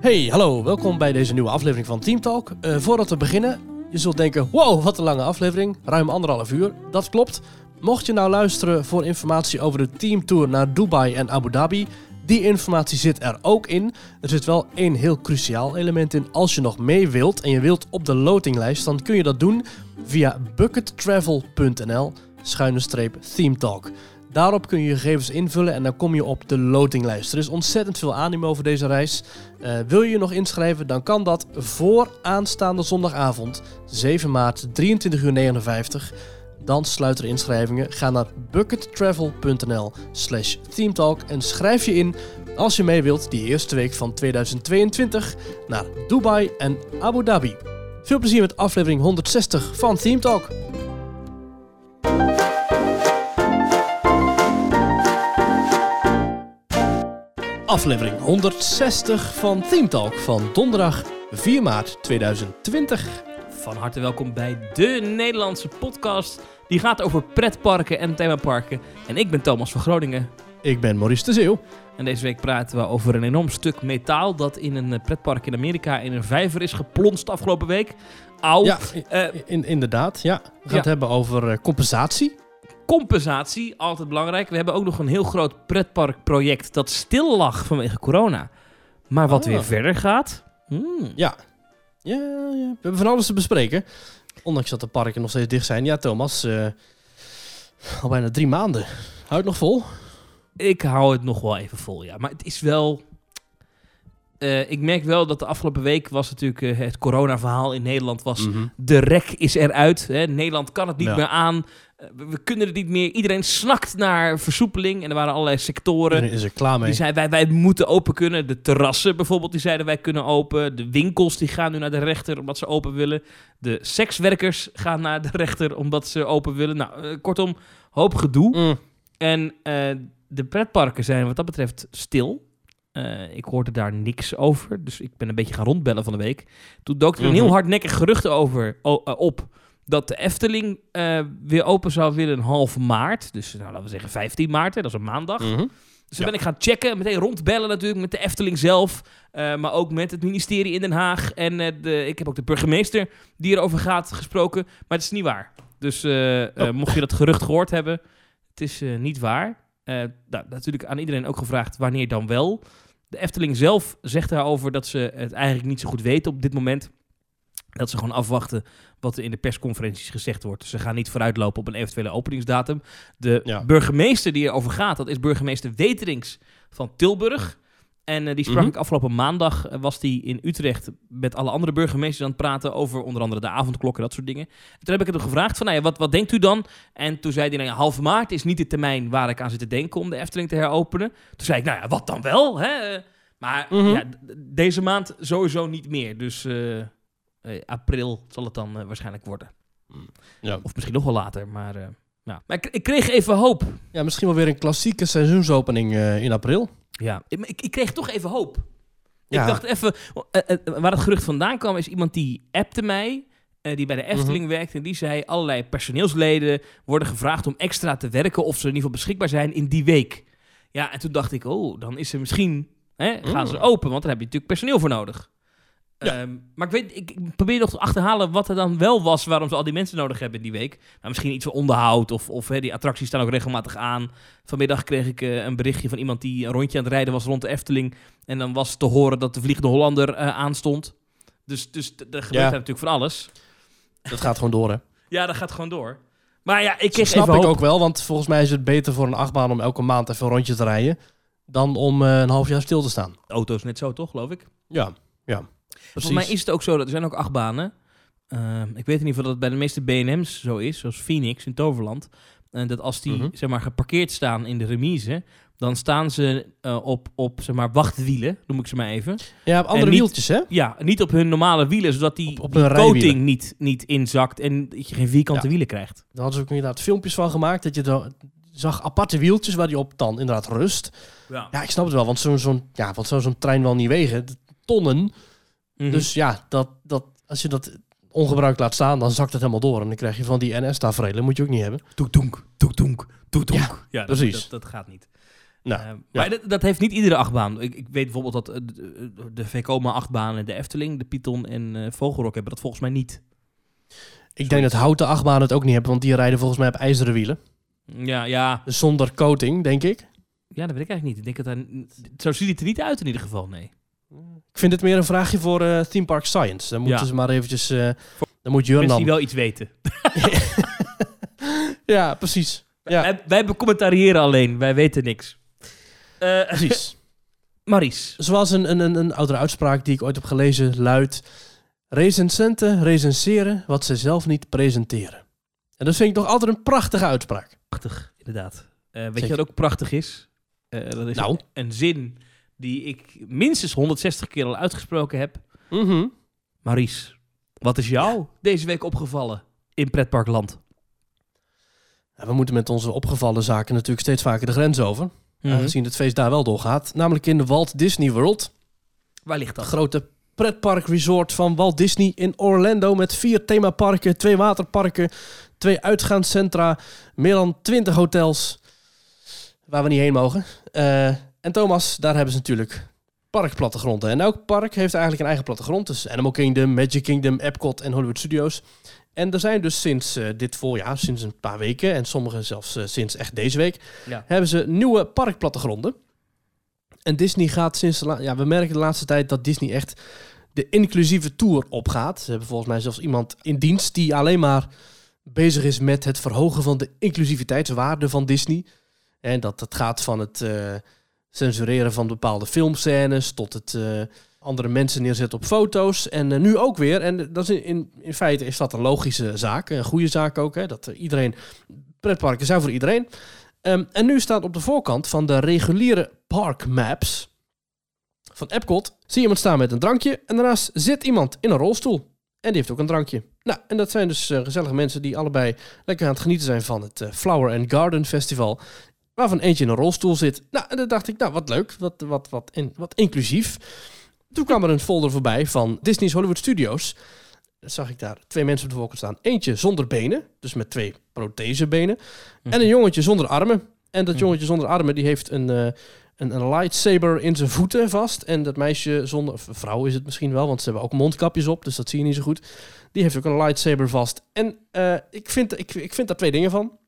Hey, hallo, welkom bij deze nieuwe aflevering van Team Talk. Eh, voordat we beginnen, je zult denken, wow, wat een lange aflevering, ruim anderhalf uur. Dat klopt. Mocht je nou luisteren voor informatie over de teamtour naar Dubai en Abu Dhabi, die informatie zit er ook in. Er zit wel één heel cruciaal element in. Als je nog mee wilt en je wilt op de lotinglijst, dan kun je dat doen via buckettravel.nl schuine streep themetalk. Daarop kun je je gegevens invullen en dan kom je op de lotinglijst. Er is ontzettend veel animo over deze reis. Uh, wil je je nog inschrijven, dan kan dat voor aanstaande zondagavond, 7 maart, 23 uur 59. Dan sluiten er inschrijvingen. Ga naar buckettravel.nl slash themetalk en schrijf je in als je mee wilt die eerste week van 2022 naar Dubai en Abu Dhabi. Veel plezier met aflevering 160 van Theme Talk. Aflevering 160 van Theme Talk van donderdag 4 maart 2020. Van harte welkom bij de Nederlandse podcast. Die gaat over pretparken en themaparken. En ik ben Thomas van Groningen. Ik ben Maurice de Zeeuw. En deze week praten we over een enorm stuk metaal dat in een eh, pretpark in Amerika in een vijver is geplonst afgelopen week. Au. Ja, uh, in, inderdaad. Ja. We gaan ja. het hebben over uh, compensatie. Compensatie, altijd belangrijk. We hebben ook nog een heel groot pretparkproject dat stil lag vanwege corona. Maar wat oh. weer verder gaat. Hmm. Ja. Ja, ja, we hebben van alles te bespreken. Ondanks dat de parken nog steeds dicht zijn. Ja, Thomas, uh, al bijna drie maanden. Hou het nog vol? Ik hou het nog wel even vol, ja. Maar het is wel... Uh, ik merk wel dat de afgelopen week was natuurlijk uh, het corona-verhaal in Nederland was... Mm -hmm. De rek is eruit. Hè? Nederland kan het niet ja. meer aan. Uh, we kunnen het niet meer. Iedereen snakt naar versoepeling. En er waren allerlei sectoren. Iedereen is er klaar mee. Die zeiden, wij, wij moeten open kunnen. De terrassen bijvoorbeeld, die zeiden wij kunnen open. De winkels die gaan nu naar de rechter omdat ze open willen. De sekswerkers gaan naar de rechter omdat ze open willen. Nou, kortom, hoop gedoe. Mm. En de pretparken zijn wat dat betreft stil. Uh, ik hoorde daar niks over, dus ik ben een beetje gaan rondbellen van de week. Toen dook er een heel hardnekkig gerucht over, op dat de Efteling uh, weer open zou willen half maart. Dus nou, laten we zeggen 15 maart, hè, dat is een maandag. Mm -hmm. Dus dan ja. ben ik gaan checken, meteen rondbellen natuurlijk met de Efteling zelf. maar ook met het ministerie in Den Haag. En de, ik heb ook de burgemeester die erover gaat gesproken. Maar het is niet waar. Dus oh. mocht je dat gerucht gehoord hebben, het is niet waar. Nou, natuurlijk aan iedereen ook gevraagd wanneer dan wel. De Efteling zelf zegt daarover dat ze het eigenlijk niet zo goed weten op dit moment. Dat ze gewoon afwachten wat er in de persconferenties gezegd wordt. Dus ze gaan niet vooruitlopen op een eventuele openingsdatum. De ja. burgemeester die erover gaat, dat is burgemeester Weterings van Tilburg. En uh, die sprak mm -hmm. ik afgelopen maandag, uh, was die in Utrecht met alle andere burgemeesters aan het praten over onder andere de avondklokken, dat soort dingen. En toen heb ik hem gevraagd van, nou ja, wat, wat denkt u dan? En toen zei hij, nou ja, half maart is niet de termijn waar ik aan zit te denken om de Efteling te heropenen. Toen zei ik, nou ja, wat dan wel? Hè? Maar mm -hmm. ja, deze maand sowieso niet meer. Dus uh, april zal het dan waarschijnlijk worden. Ja. Of misschien nog wel later, maar... nou. maar ik, ik, kreeg even hoop. Ja, misschien wel weer een klassieke seizoensopening in april. Ja, ik, ik, kreeg toch even hoop. Ja. Ik dacht even, waar het gerucht vandaan kwam, is iemand die appte mij, die bij de Efteling mm -hmm. werkt, en die zei, allerlei personeelsleden worden gevraagd om extra te werken, of ze in ieder geval beschikbaar zijn in die week. Ja, en toen dacht ik, oh, dan is er misschien, hè, gaan ze open, want dan heb je natuurlijk personeel voor nodig. Ja. Um, maar ik, weet, ik, ik, probeer nog te achterhalen wat er dan wel was waarom ze al die mensen nodig hebben in die week. Nou, misschien iets van onderhoud of, of hè, die attracties staan ook regelmatig aan. Vanmiddag kreeg ik uh, een berichtje van iemand die een rondje aan het rijden was rond de Efteling. En dan was te horen dat de Vliegende Hollander uh, aanstond. Dus, dus er gebeurt ja. natuurlijk van alles. Dat gaat gewoon door, hè? ja, dat gaat gewoon door. Maar ja, ik kreeg snap ik hoop. ook wel, want volgens mij is het beter voor een achtbaan om elke maand even een rondje te rijden... dan om uh, een half jaar stil te staan. De auto is net zo, toch, geloof ik? Ja, ja. Volgens mij is het ook zo dat er zijn ook achtbanen. Uh, ik weet in ieder geval dat het bij de meeste BNM's zo is, zoals Phoenix in Toverland. En dat als die -hmm. zeg maar, geparkeerd staan in de remise, dan staan ze uh, op, op zeg maar, wachtwielen, noem ik ze maar even. Ja, op andere niet, wieltjes, hè? Ja, niet op hun normale wielen, zodat die, op, op die coating niet, niet inzakt en dat je geen vierkante ja. wielen krijgt. Daar hadden ze ook inderdaad filmpjes van gemaakt, dat je zag aparte wieltjes waar die op dan inderdaad rust. Ja, ja ik snap het wel, want zo'n zo'n ja, wat zou zo'n trein wel niet wegen? Tonnen. -hmm. Dus ja, dat, dat, als je dat ongebruikt laat staan, dan zakt het helemaal door. En dan krijg je van die NS-tafereelen, moet je ook niet hebben. Toek, toek, toek, toek, toek, Ja, ja dat, precies. Dat, dat, gaat niet. Nou, Eh, ja. Maar dat, dat heeft niet iedere achtbaan. Ik, ik weet bijvoorbeeld dat eh, de, de Vekoma achtbaan en de Efteling, de Python en eh, Vogelrok hebben dat volgens mij niet. Ik denk dat houten achtbanen het ook niet hebben, want die rijden volgens mij op ijzeren wielen. Ja, ja, zonder coating, denk ik. ja, dat weet ik eigenlijk niet. Ik denk dat hij, zo ziet het er niet uit in ieder geval, nee. Ik vind het meer een vraagje voor eh Theme Park Science. Dan moeten Ja. ze maar eventjes... eh dan moet Jurnan... Die wel iets weten. Ja, precies. Ja. Wij, wij becommentariëren alleen, wij weten niks. Eh Precies. Maries. Zoals een, een, een, een oudere uitspraak die ik ooit heb gelezen luidt... Recensenten recenseren wat ze zelf niet presenteren. En dat vind ik toch altijd een prachtige uitspraak. Prachtig, inderdaad. Weet Zeker. je wat ook prachtig is? Eh, dat is Nou? een zin die ik minstens 160 keer al uitgesproken heb. Mhm. Maries, wat is jou deze week opgevallen in pretparkland? We moeten met onze opgevallen zaken natuurlijk steeds vaker de grens over. Mhm. Aangezien het feest daar wel doorgaat. Namelijk in de Walt Disney World. Waar ligt Het dat? grote pretparkresort van Walt Disney in Orlando. Met vier themaparken, twee waterparken, twee uitgaanscentra, meer dan twintig hotels. Waar we niet heen mogen. Eh, en Thomas, daar hebben ze natuurlijk parkplattegronden. En elk park heeft eigenlijk een eigen plattegrond. Dus Animal Kingdom, Magic Kingdom, Epcot en Hollywood Studios. En er zijn dus sinds eh, dit voorjaar, sinds een paar weken... en sommige zelfs eh, sinds echt deze week... Ja. hebben ze nieuwe parkplattegronden. En Disney gaat sinds... Ja, we merken de laatste tijd dat Disney echt de inclusieve tour opgaat. Ze hebben volgens mij zelfs iemand in dienst... die alleen maar bezig is met het verhogen van de inclusiviteitswaarde van Disney. En dat, dat gaat van het eh, censureren van bepaalde filmscènes... tot het... eh, andere mensen neerzetten op foto's. En eh, nu ook weer. En dat is in, in, feite is dat een logische zaak. Een goede zaak ook. Hè, dat iedereen... Pretparken zijn voor iedereen. Ehm, en nu staat op de voorkant van de reguliere park maps van Epcot... zie iemand staan met een drankje. En daarnaast zit iemand in een rolstoel. En die heeft ook een drankje. Nou, en dat zijn dus eh, gezellige mensen die allebei lekker aan het genieten zijn van het Flower and Garden Festival. Waarvan eentje in een rolstoel zit. Nou, en dan dacht ik, nou, wat leuk. Wat, wat, wat, in, wat inclusief. Toen kwam er een folder voorbij van Disney's Hollywood Studios. Dan zag ik daar twee mensen op de voorkant staan. Eentje zonder benen, dus met twee prothesebenen. En een jongetje zonder armen. En dat Mhm. jongetje zonder armen, die heeft een, eh, een, een lightsaber in zijn voeten vast. En dat meisje zonder, of vrouw is het misschien wel, want ze hebben ook mondkapjes op, dus dat zie je niet zo goed. Die heeft ook een lightsaber vast. En eh, ik, vind, ik, ik vind daar twee dingen van.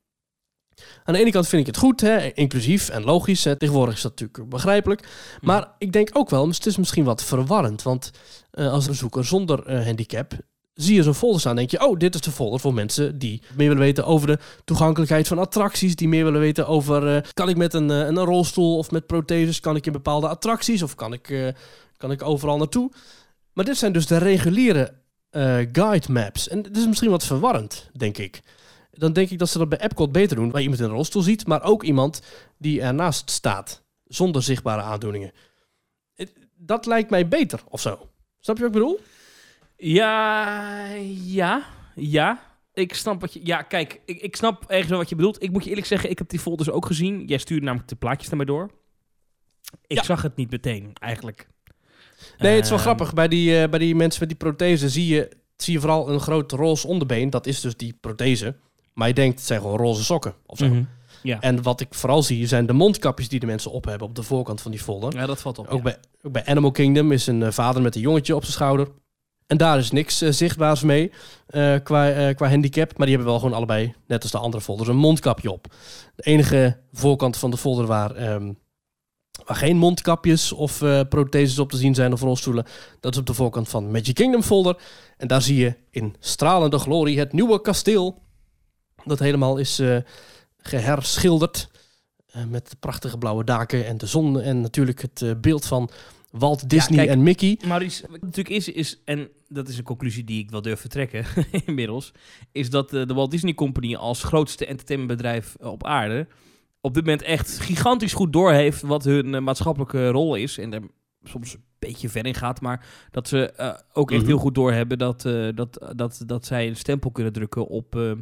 Aan de ene kant vind ik het goed, hè, inclusief en logisch. Hè. Tegenwoordig is dat natuurlijk begrijpelijk. Maar ik denk ook wel, het is misschien wat verwarrend. Want eh, als bezoeker zonder eh, handicap zie je zo'n folder staan. denk je, oh, dit is de folder voor mensen die meer willen weten over de toegankelijkheid van attracties. Die meer willen weten over, eh, kan ik met een, een rolstoel of met protheses, kan ik in bepaalde attracties of kan ik, kan ik overal naartoe. Maar dit zijn dus de reguliere guide maps. En het is misschien wat verwarrend, denk ik. Dan denk ik dat ze dat bij Epcot beter doen, waar je iemand in een rolstoel ziet, maar ook iemand die ernaast staat, zonder zichtbare aandoeningen. Dat lijkt mij beter, of zo. Snap je wat ik bedoel? Ja, ja, ja. Ik snap wat je... Ja, kijk, ik, ik snap ergens wel wat je bedoelt. Ik moet je eerlijk zeggen, ik heb die folders ook gezien. Jij stuurde namelijk de plaatjes naar mij door. Ik Ja. zag het niet meteen, eigenlijk. Nee, het is wel Ehm, grappig. Bij die, eh, bij die mensen met die prothese zie je, zie je vooral een groot roze onderbeen. Dat is dus die prothese. Maar je denkt, het zijn gewoon roze sokken of zo. mhm. Ja. En wat ik vooral zie, zijn de mondkapjes die de mensen op hebben op de voorkant van die folder. ja, dat valt op. Ook, ja. bij, ook bij Animal Kingdom is een eh, vader met een jongetje op zijn schouder. En daar is niks eh, zichtbaars mee eh, qua, qua handicap. Maar die hebben wel gewoon allebei, net als de andere folders, een mondkapje op. De enige voorkant van de folder waar, ehm, waar geen mondkapjes of protheses op te zien zijn of rolstoelen, dat is op de voorkant van Magic Kingdom folder. En daar zie je in stralende glorie het nieuwe kasteel. Dat helemaal is eh, geherschilderd. eh, met de prachtige blauwe daken en de zon. En natuurlijk het eh, beeld van Walt Disney kijk, en Mickey. Maar iets, wat natuurlijk is, is, en dat is een conclusie die ik wel durf te trekken inmiddels, is dat de Walt Disney Company als grootste entertainmentbedrijf op aarde op dit moment echt gigantisch goed doorheeft wat hun maatschappelijke rol is. En er soms een beetje ver in gaat, maar dat ze ook echt Mhm. heel goed doorhebben dat, dat, dat, dat zij een stempel kunnen drukken op,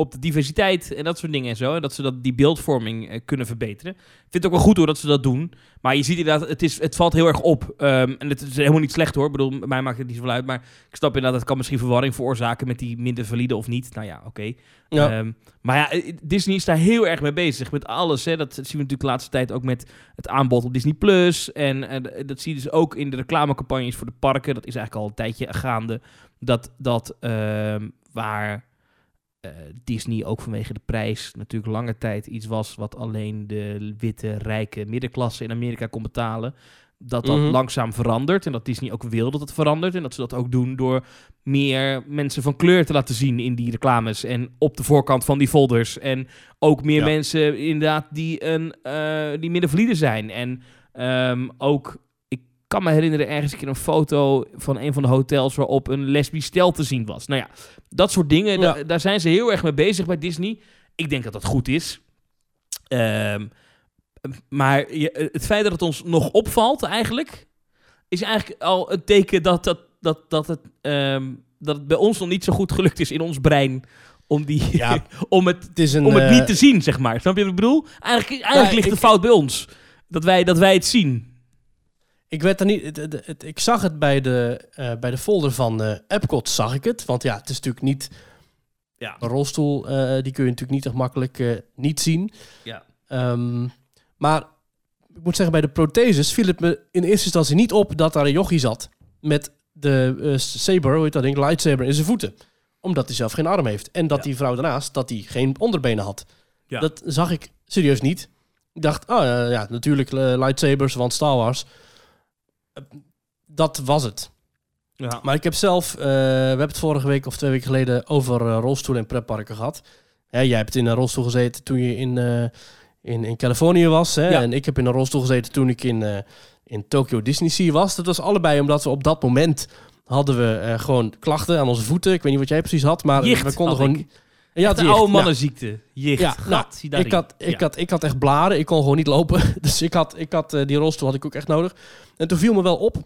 op de diversiteit en dat soort dingen en zo. En dat ze dat, die beeldvorming eh, kunnen verbeteren. Ik vind het ook wel goed hoor dat ze dat doen. Maar je ziet inderdaad, het, is, het valt heel erg op. Ehm, en het is helemaal niet slecht hoor. Ik bedoel, mij maakt het niet zoveel uit. Maar ik snap inderdaad, het kan misschien verwarring veroorzaken met die minder valide of niet. Nou ja, oké. Ja. Ehm, maar ja, eh, Disney is daar heel erg mee bezig. Met alles. Hè. Dat zien we natuurlijk de laatste tijd ook met het aanbod op Disney Plus. En eh, dat zie je dus ook in de reclamecampagnes voor de parken. Dat is eigenlijk al een tijdje gaande. Dat, dat ehm, waar eh, Disney ook vanwege de prijs natuurlijk lange tijd iets was wat alleen de witte, rijke middenklasse in Amerika kon betalen. Dat dat Mhm. langzaam verandert en dat Disney ook wil dat het verandert. En dat ze dat ook doen door meer mensen van kleur te laten zien in die reclames en op de voorkant van die folders. En ook meer Ja. mensen inderdaad die, een, eh, die zijn. En ehm, ook, kan me herinneren ergens een keer een foto van een van de hotels waarop een lesbisch stel te zien was. Nou ja, dat soort dingen, Ja. da- daar zijn ze heel erg mee bezig bij Disney. Ik denk dat dat goed is. Ehm, maar je- het feit dat het ons nog opvalt eigenlijk, is eigenlijk al een teken dat, dat, dat, dat, het, ehm, dat het bij ons nog niet zo goed gelukt is in ons brein om, die, Ja, om, het, Het is een, om het eh, niet te zien, zeg maar. Snap je wat ik bedoel? Eigenlijk, eigenlijk Ja, ligt de ik- fout bij ons. Dat wij, dat wij het zien. Ik werd er niet. Het, het- het- ik zag het bij de, eh, bij de folder van eh Epcot, zag ik het. Want ja, het is natuurlijk niet. Ja. Een rolstoel, eh, die kun je natuurlijk niet echt makkelijk niet zien. Ja. Ehm, maar ik moet zeggen, bij de protheses viel het me in eerste instantie niet op dat daar een jochie zat. Met de saber, hoe heet dat ding, lightsaber in zijn voeten. Omdat hij zelf geen arm heeft. En dat Ja. die vrouw daarnaast, dat die geen onderbenen had. Ja. Dat zag ik serieus niet. Ik dacht, oh ja, natuurlijk lightsabers, want Star Wars. Dat was het. Ja. Maar ik heb zelf, eh, we hebben het vorige week of twee weken geleden over eh, rolstoelen en pretparken gehad. Hè, jij hebt in een rolstoel gezeten toen je in, eh, in, in Californië was. Hè? Ja. En ik heb in een rolstoel gezeten toen ik in, in Tokyo Disney Sea was. Dat was allebei omdat we op dat moment hadden we gewoon klachten aan onze voeten. Ik weet niet wat jij precies had, maar Jicht we konden gewoon... ik. Ja, jicht. oude mannenziekte. Jicht. Ja, Gat, nou, ik had, ik, Ja. had, ik had echt blaren. Ik kon gewoon niet lopen. Dus ik had, ik had eh, die rolstoel had ik ook echt nodig. En toen viel me wel op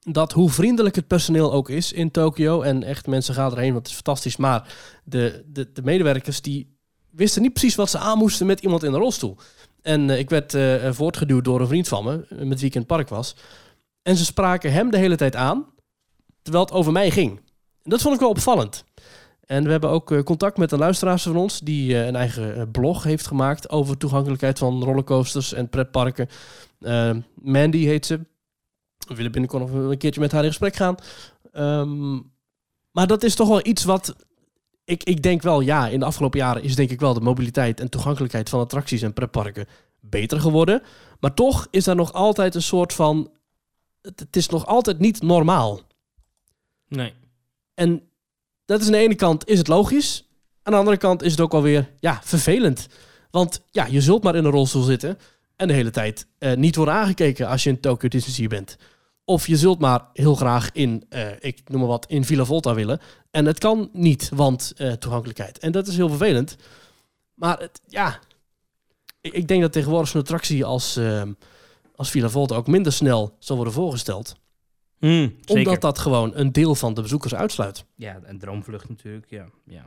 dat hoe vriendelijk het personeel ook is in Tokio. En echt mensen gaan erheen, want het is fantastisch. Maar de, de, de medewerkers die wisten niet precies wat ze aan moesten met iemand in een rolstoel. En eh, ik werd eh, voortgeduwd door een vriend van me, met wie ik in het park was. En ze spraken hem de hele tijd aan, terwijl het over mij ging. En dat vond ik wel opvallend. En we hebben ook eh, contact met een luisteraar van ons die eh, een eigen eh, blog heeft gemaakt over toegankelijkheid van rollercoasters en pretparken. Eh, Mandy heet ze. We willen binnenkort nog een keertje met haar in gesprek gaan. Ehm, maar dat is toch wel iets wat. Ik, ik denk wel, ja, in de afgelopen jaren is denk ik wel de mobiliteit en toegankelijkheid van attracties en pretparken beter geworden. Maar toch is daar nog altijd een soort van. Het, het is nog altijd niet normaal. Nee. En dat is aan de ene kant is het logisch. Aan de andere kant is het ook alweer ja, vervelend. Want ja, je zult maar in een rolstoel zitten en de hele tijd eh, niet worden aangekeken als je in Tokyo Disney bent. Of je zult maar heel graag in, eh, ik noem maar wat, in Villa Volta willen. En het kan niet, want eh, toegankelijkheid. En dat is heel vervelend. Maar het, ja, ik, ik denk dat tegenwoordig zo'n attractie als, eh, als Villa Volta ook minder snel zal worden voorgesteld. Hmm. Omdat dat gewoon een deel van de bezoekers uitsluit. Ja, een droomvlucht natuurlijk. Ja. Ja.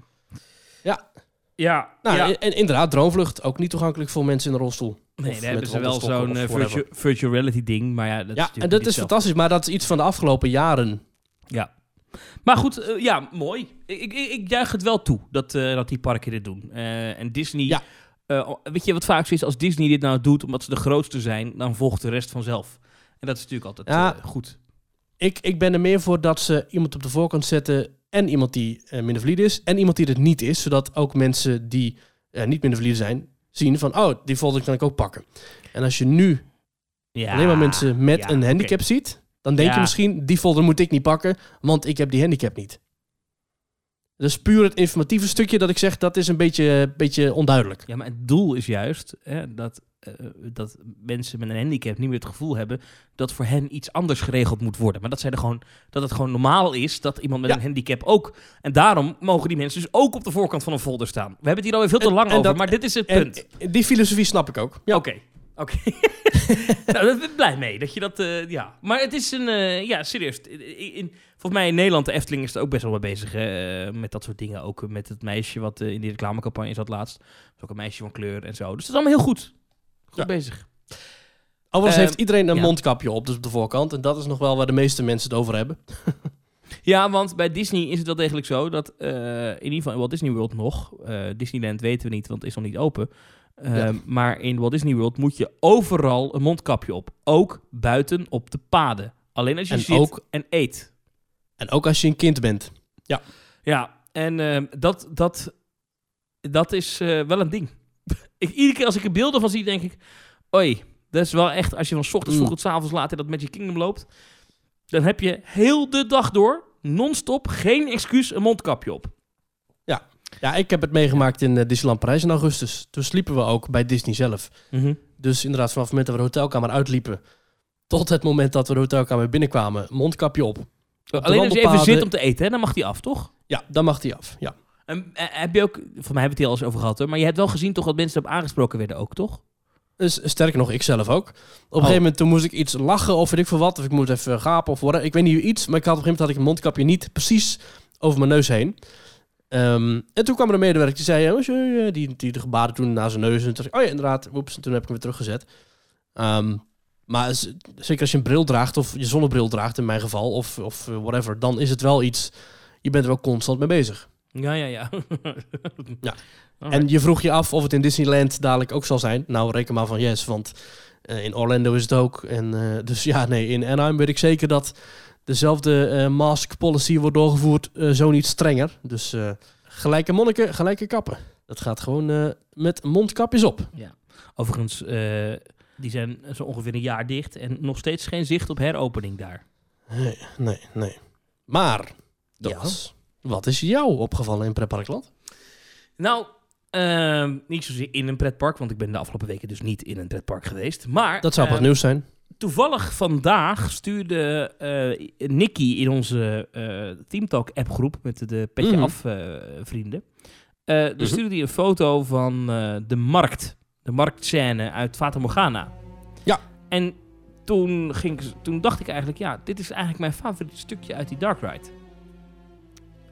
Ja. Ja. Nou, ja. en, en inderdaad, Droomvlucht ook niet toegankelijk voor mensen in een rolstoel. Nee, daar hebben ze wel zo'n eh, whatever. virtu- virtual reality ding. Maar ja, dat ja, en dat is zelf. fantastisch, maar dat is iets van de afgelopen jaren. Ja. Maar goed, eh, ja, mooi. Ik, ik, ik juich het wel toe dat, eh, dat die parken dit doen. Eh, en Disney... Ja. eh, weet je wat vaak zo is? Als Disney dit nou doet omdat ze de grootste zijn, dan volgt de rest vanzelf. En dat is natuurlijk altijd Ja. goed. Ik, ik ben er meer voor dat ze iemand op de voorkant zetten en iemand die eh, minder valide is en iemand die het niet is, zodat ook mensen die eh, niet minder valide zijn, zien van, oh, die folder kan ik ook pakken. En als je nu Ja. alleen maar mensen met ja, een handicap ziet, dan denk Ja. je misschien, die folder moet ik niet pakken, want ik heb die handicap niet. Dus puur het informatieve stukje dat ik zeg, dat is een beetje, beetje onduidelijk. Ja, maar het doel is juist hè, dat, eh, dat mensen met een handicap niet meer het gevoel hebben dat voor hen iets anders geregeld moet worden. Maar dat, zij er gewoon, dat het gewoon normaal is dat iemand met Ja. een handicap ook. En daarom mogen die mensen dus ook op de voorkant van een folder staan. We hebben het hier alweer veel te En- lang en over, dat- maar dit is het En punt. die filosofie snap ik ook. Ja. Oké. Oké. nou, daar ben ik blij mee dat je dat. eh, ja. Maar het is een. eh, ja, serieus. In, in- volgens mij in Nederland, de Efteling is er ook best wel mee bezig. met dat soort dingen. Ook met het meisje wat in die reclamecampagne zat laatst. Dat is ook een meisje van kleur en zo. Dus het is allemaal heel goed. Goed Ja. bezig. Overigens Ehm, heeft iedereen een ja. mondkapje op, dus op de voorkant. En dat is nog wel waar de meeste mensen het over hebben. Ja, want bij Disney is het wel degelijk zo dat. eh, in ieder geval in Walt Disney World nog. eh, Disneyland weten we niet, want het is nog niet open. Eh, Ja. Maar in Walt Disney World moet je overal een mondkapje op. Ook buiten op de paden. Alleen als je En zit ook- en eet. En ook als je een kind bent. Ja, en ehm, dat, dat, dat is eh, wel een ding. Ik, iedere keer als ik er beelden van zie, denk ik... Oei, dat is wel echt... Als je van 's ochtends vroeg Mm. tot 's avonds laat in dat Magic Kingdom loopt... dan heb je heel de dag door, non-stop, geen excuus, een mondkapje op. Ja, ik heb het meegemaakt in eh, Disneyland Parijs in augustus. Toen sliepen we ook bij Disney zelf. Dus inderdaad, vanaf het moment dat we de hotelkamer uitliepen... tot het moment dat we de hotelkamer binnenkwamen, mondkapje op. Alleen als je even zit om te eten, hè, dan mag die af, toch? Ja, dan mag die af. Ja. En, eh, heb je ook... Voor mij hebben we het hier al eens over gehad, hoor. Maar je hebt wel gezien toch dat mensen erop aangesproken werden ook, toch? Dus sterker nog, ik zelf ook. Op een Oh. gegeven moment toen moest ik iets lachen of weet ik veel wat. Of ik moest even gapen of worden. Ik weet niet iets. Maar ik had op een gegeven moment had ik een mondkapje niet precies over mijn neus heen. Ehm, en toen kwam er een medewerker die zei... "Oh, zo, eh," die, die de gebaren toen naar zijn neus. En toen ik, oh ja, inderdaad. Oeps, en toen heb ik hem weer teruggezet. Ehm, maar zeker als je een bril draagt of je zonnebril draagt in mijn geval. Of, of whatever. Dan is het wel iets... Je bent er wel constant mee bezig. Ja, ja, ja. Ja. Alright. En je vroeg je af of het in Disneyland dadelijk ook zal zijn. Nou, reken maar van yes, want eh, in Orlando is het ook. En, eh, dus ja, nee, in Anaheim weet ik zeker dat dezelfde eh, mask policy wordt doorgevoerd, zo niet strenger. Dus gelijke monniken, gelijke kappen. Dat gaat gewoon met mondkapjes op. Overigens, eh, die zijn zo ongeveer een jaar dicht en nog steeds geen zicht op heropening daar. Nee, nee, nee. Maar, Thomas, wat is jou opgevallen in Pretparkland? Nou, ehm, niet zozeer in een pretpark, want ik ben de afgelopen weken dus niet in een pretpark geweest. Maar Dat zou pas ehm, nieuws zijn. toevallig vandaag stuurde eh Nicky in onze eh Teamtalk appgroep met de, Petje Mhm. Af eh, vrienden. Dan stuurde hij een foto van de markt. De marktscène uit Fata Morgana. Ja. En toen, ging, toen dacht ik eigenlijk, ja, dit is eigenlijk mijn favoriete stukje uit die Dark Ride.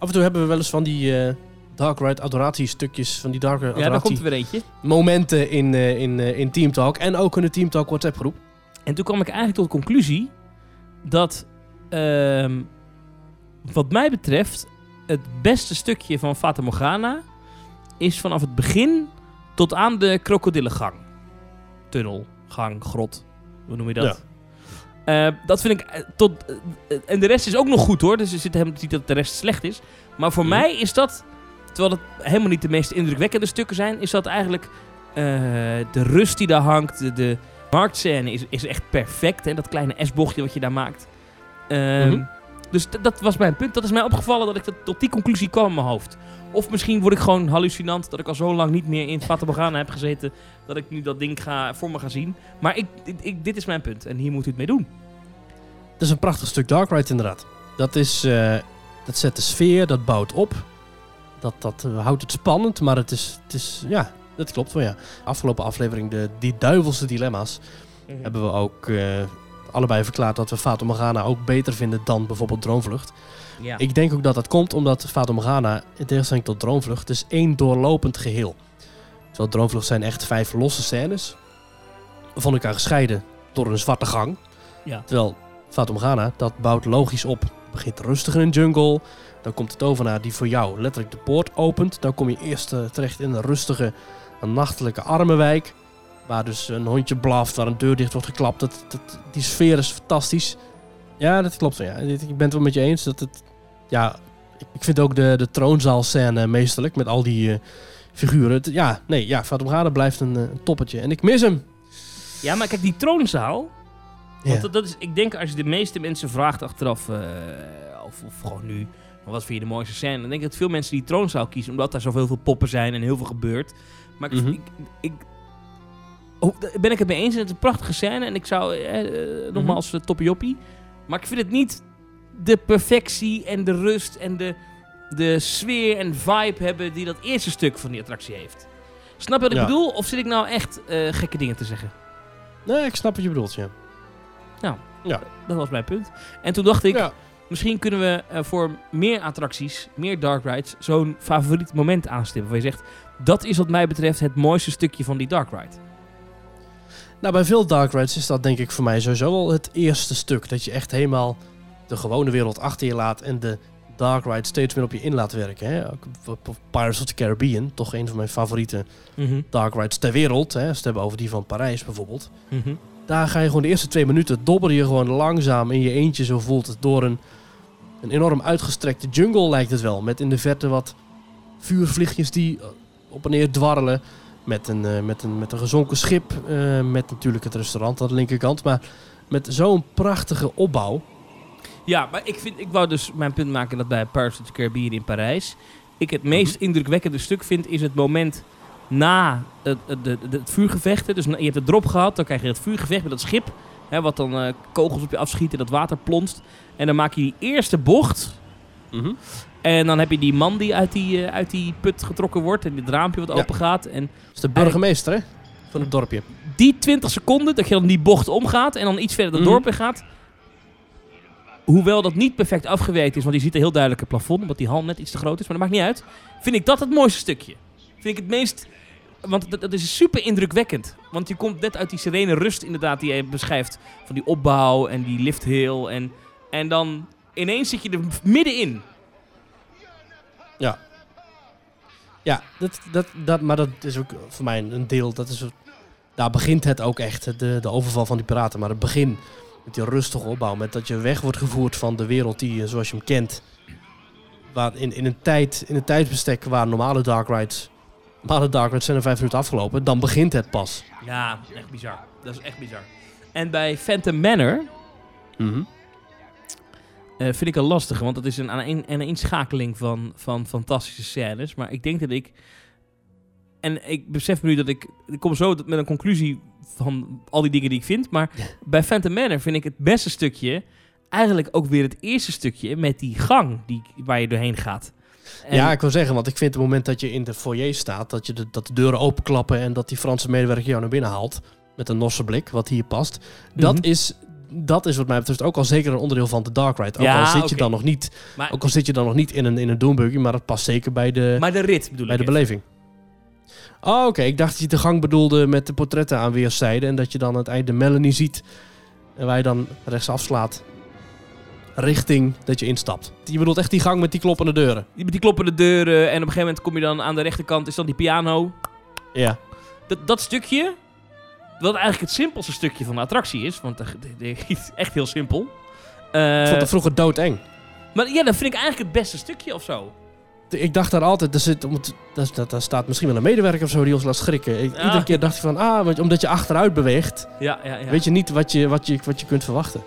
Af en toe hebben we wel eens van die eh, Dark Ride adoratiestukjes, van die Dark Ride Ja, daar adoratie komt er weer eentje. momenten in, eh, in, eh, in Team Talk. En ook in de Team Talk WhatsApp groep. En toen kwam ik eigenlijk tot de conclusie dat, ehm, wat mij betreft, het beste stukje van Fata Morgana is vanaf het begin tot aan de krokodillengang. Tunnel, gang, grot, hoe noem je dat? Eh, dat vind ik eh, tot. eh, en de rest is ook nog goed hoor. Dus er zit helemaal niet dat de rest slecht is. Maar voor Mhm. mij is dat. Terwijl het helemaal niet de meest indrukwekkende stukken zijn. Is dat eigenlijk. de rust die daar hangt. De, de marktscène is, is echt perfect. En dat kleine S-bochtje wat je daar maakt. Ehm, Mhm. Dus dat was mijn punt. Dat is mij opgevallen dat ik dat, tot die conclusie kwam in mijn hoofd. Of misschien word ik gewoon hallucinant. Dat ik al zo lang niet meer in Fata Morgana heb gezeten. Dat ik nu dat ding ga, voor me ga zien. Maar ik, ik, ik- dit is mijn punt. En hier moet u het mee doen. Is een prachtig stuk Dark Ride inderdaad. Dat, is, eh, dat zet de sfeer, dat bouwt op. Dat, dat eh, houdt het spannend, maar het is, het is ja, dat klopt wel ja. Afgelopen aflevering, de, die duivelse dilemma's, hebben we ook eh, allebei verklaard dat we Fata Morgana ook beter vinden dan bijvoorbeeld Droomvlucht. Ja. Ik denk ook dat dat komt omdat Fata Morgana, in tegenstelling tot Droomvlucht, is één doorlopend geheel. Terwijl Droomvlucht zijn echt vijf losse scènes, van elkaar gescheiden door een zwarte gang. Ja. Terwijl Fata Morgana, dat bouwt logisch op. Begint rustig in een jungle, dan komt de tovenaar die voor jou letterlijk de poort opent. Dan kom je eerst eh, terecht in een rustige, een nachtelijke armenwijk. Waar dus een hondje blaft, waar een deur dicht wordt geklapt. Dat, dat, die sfeer is fantastisch. Ja, dat klopt. Ja. Ik ben het wel met je eens dat het... Ja, ik vind ook de, de troonzaalscène meesterlijk met al die eh, figuren. Ja, nee, ja, Fata Morgana blijft een, eh, een toppetje. En ik mis hem. ja, maar kijk, die troonzaal. Ja. Want dat, dat is, ik denk als je de meeste mensen vraagt achteraf. eh, of, of gewoon nu. Wat vind je de mooiste scène? Dan denk ik dat veel mensen die troonzaal kiezen. Omdat daar zoveel veel poppen zijn en heel veel gebeurt. Maar ik, Mhm. ik, ik, oh, ben ik het mee eens. Het is een prachtige scène. En ik zou, eh, eh, nogmaals, uh, toppie Maar ik vind het niet de perfectie en de rust en de, de sfeer en vibe hebben die dat eerste stuk van die attractie heeft. Snap je wat ik Ja. bedoel? Of zit ik nou echt gekke dingen te zeggen? Nee, ik snap wat je bedoelt, ja. Dat was mijn punt. En toen dacht ik, ja. misschien kunnen we eh, voor meer attracties, meer dark rides, zo'n favoriet moment aanstippen. Waar je zegt, dat is wat mij betreft het mooiste stukje van die dark ride. Nou, bij veel dark rides is dat denk ik voor mij sowieso wel het eerste stuk. Dat je echt helemaal de gewone wereld achter je laat en de dark ride steeds meer op je in laat werken. Hè? Pirates of the Caribbean, toch een van mijn favoriete Mhm, dark rides ter wereld. Hè? Als we het hebben over die van Parijs bijvoorbeeld. mhm. Daar ga je gewoon de eerste twee minuten, dobber je gewoon langzaam in je eentje, zo voelt het, door een, een enorm uitgestrekte jungle lijkt het wel. Met in de verte wat vuurvliegjes die eh, op en neer dwarrelen. Met een, eh, met een, met een gezonken schip, eh, met natuurlijk het restaurant aan de linkerkant. Maar met zo'n prachtige opbouw. Ja, maar ik, vind, ik wou dus mijn punt maken dat bij Pirates of the Caribbean in Parijs... ik het meest indrukwekkende stuk vind, is het moment na het, het, het, het vuurgevecht. hè. Dus je hebt het drop gehad, dan krijg je het vuurgevecht met dat schip... Hè, wat dan eh, kogels op je afschiet en dat water plonst. En dan maak je die eerste bocht... En dan heb je die man die uit die, eh, uit die put getrokken wordt en dit raampje wat Ja. open gaat. En Dat is de burgemeester hè, van het dorpje. die 20 seconden dat je dan die bocht omgaat en dan iets verder het Mhm. dorp in gaat. Hoewel dat niet perfect afgewerkt is, want je ziet een heel duidelijk het plafond, omdat die hal net iets te groot is, maar dat maakt niet uit. Vind ik dat het mooiste stukje. Vind ik het meest. Want dat, dat is super indrukwekkend. Want je komt net uit die serene rust, inderdaad, die je beschrijft. Van die opbouw en die lift hill. En, en dan ineens zit je er middenin. Ja, dat, dat, dat, maar dat is ook voor mij een deel. Dat is, daar begint het ook echt, de, de overval van die piraten. Maar het begin met die rustige opbouw. Met dat je weg wordt gevoerd van de wereld die, zoals je hem kent. Waar in, in, een tijd, in een tijdsbestek waar normale dark rides... Normale dark rides zijn er vijf minuten afgelopen. Dan begint het pas. Ja, echt bizar. Dat is echt bizar. En bij Phantom Manor Mhm. eh, vind ik een lastige, want dat is een aaneen- een inschakeling van, van fantastische scènes. Maar ik denk dat ik... En ik besef nu dat ik... Ik kom zo met een conclusie van al die dingen die ik vind. Maar Ja. bij Phantom Manor vind ik het beste stukje... Eigenlijk ook weer het eerste stukje met die gang die, waar je doorheen gaat. En- Ja, ik wil zeggen, want ik vind het moment dat je in de foyer staat, dat, je de, dat de deuren openklappen en dat die Franse medewerker jou naar binnen haalt. Met een norse blik, wat hier past. Dat, Mhm. is, dat is wat mij betreft ook al zeker een onderdeel van de Dark Ride. Ook, Ja, al, zit je dan nog niet, maar, ook al zit je dan nog niet in een, in een doombuggy, maar dat past zeker bij de, maar de rit bedoel bij ik. de even. beleving. Oh, oké. Ik dacht dat je de gang bedoelde met de portretten aan weerszijden. En dat je dan aan het eind de Melanie ziet. En waar je dan rechts afslaat. Richting dat je instapt. Je bedoelt echt die gang met die kloppende deuren. Die- Met die kloppende deuren en op een gegeven moment kom je dan aan de rechterkant, is dan die piano. Ja. Dat, dat stukje, wat eigenlijk het simpelste stukje van de attractie is, want het is echt heel simpel. Eh, Ik vond het vroeger doodeng. maar ja, dat vind ik eigenlijk het beste stukje of zo. Ik dacht daar altijd, er zit, daar, daar, staat misschien wel een medewerker of zo die ons laat schrikken. Ik, Ah. Iedere keer dacht ik van, ah, omdat je achteruit beweegt, Ja, ja, ja. weet je niet wat je, wat, je, wat je kunt verwachten.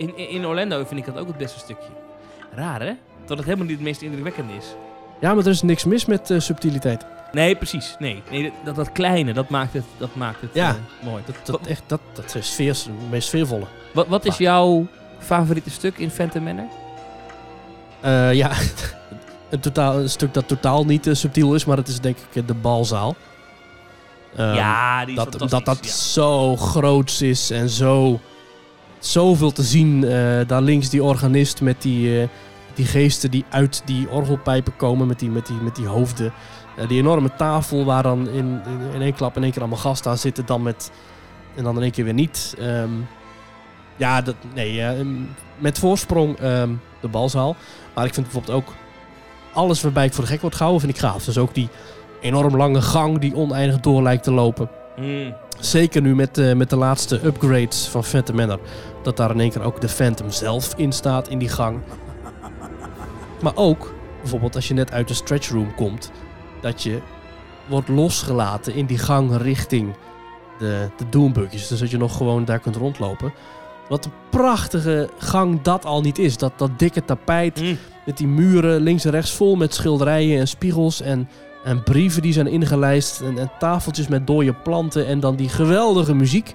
In, in, Orlando vind ik dat ook het beste stukje. Raar, hè? Dat het helemaal niet het meest indrukwekkende is. Ja, maar er is niks mis met eh, subtiliteit. Nee, precies. Nee, nee dat, dat kleine, dat maakt het, dat maakt het Ja. eh, mooi. Dat, dat, echt, dat, dat is sfeer, het meest sfeervolle. Wat, wat is jouw favoriete stuk in Phantom Manor? Eh, ja, een, totaal, een stuk dat totaal niet subtiel is, maar het is denk ik de balzaal. Ehm, ja, die is dat, dat dat ja. zo groots is en zo zoveel te zien. Eh, daar links die organist met die, eh, die geesten die uit die orgelpijpen komen met die, met die, met die hoofden. Eh, die enorme tafel waar dan in, in, één klap in één keer allemaal gasten aan zitten dan met, en dan in één keer weer niet. Ehm, ja, dat, nee, eh, met voorsprong ehm, de balzaal. Maar ik vind bijvoorbeeld ook alles waarbij ik voor de gek word gehouden, vind ik gaaf. Dus ook die enorm lange gang die oneindig door lijkt te lopen. Mm. Zeker nu met, eh, met de laatste upgrades van Phantom Manor. Dat daar in één keer ook de Phantom zelf in staat in die gang. Maar ook, bijvoorbeeld als je net uit de stretch room komt... dat je wordt losgelaten in die gang richting de, de doombuggies. Dus dat je nog gewoon daar kunt rondlopen. Wat een prachtige gang dat al niet is. Dat, dat dikke tapijt Mm. met die muren links en rechts vol met schilderijen en spiegels en, en brieven die zijn ingelijst. En, tafeltjes met dode planten. En dan die geweldige muziek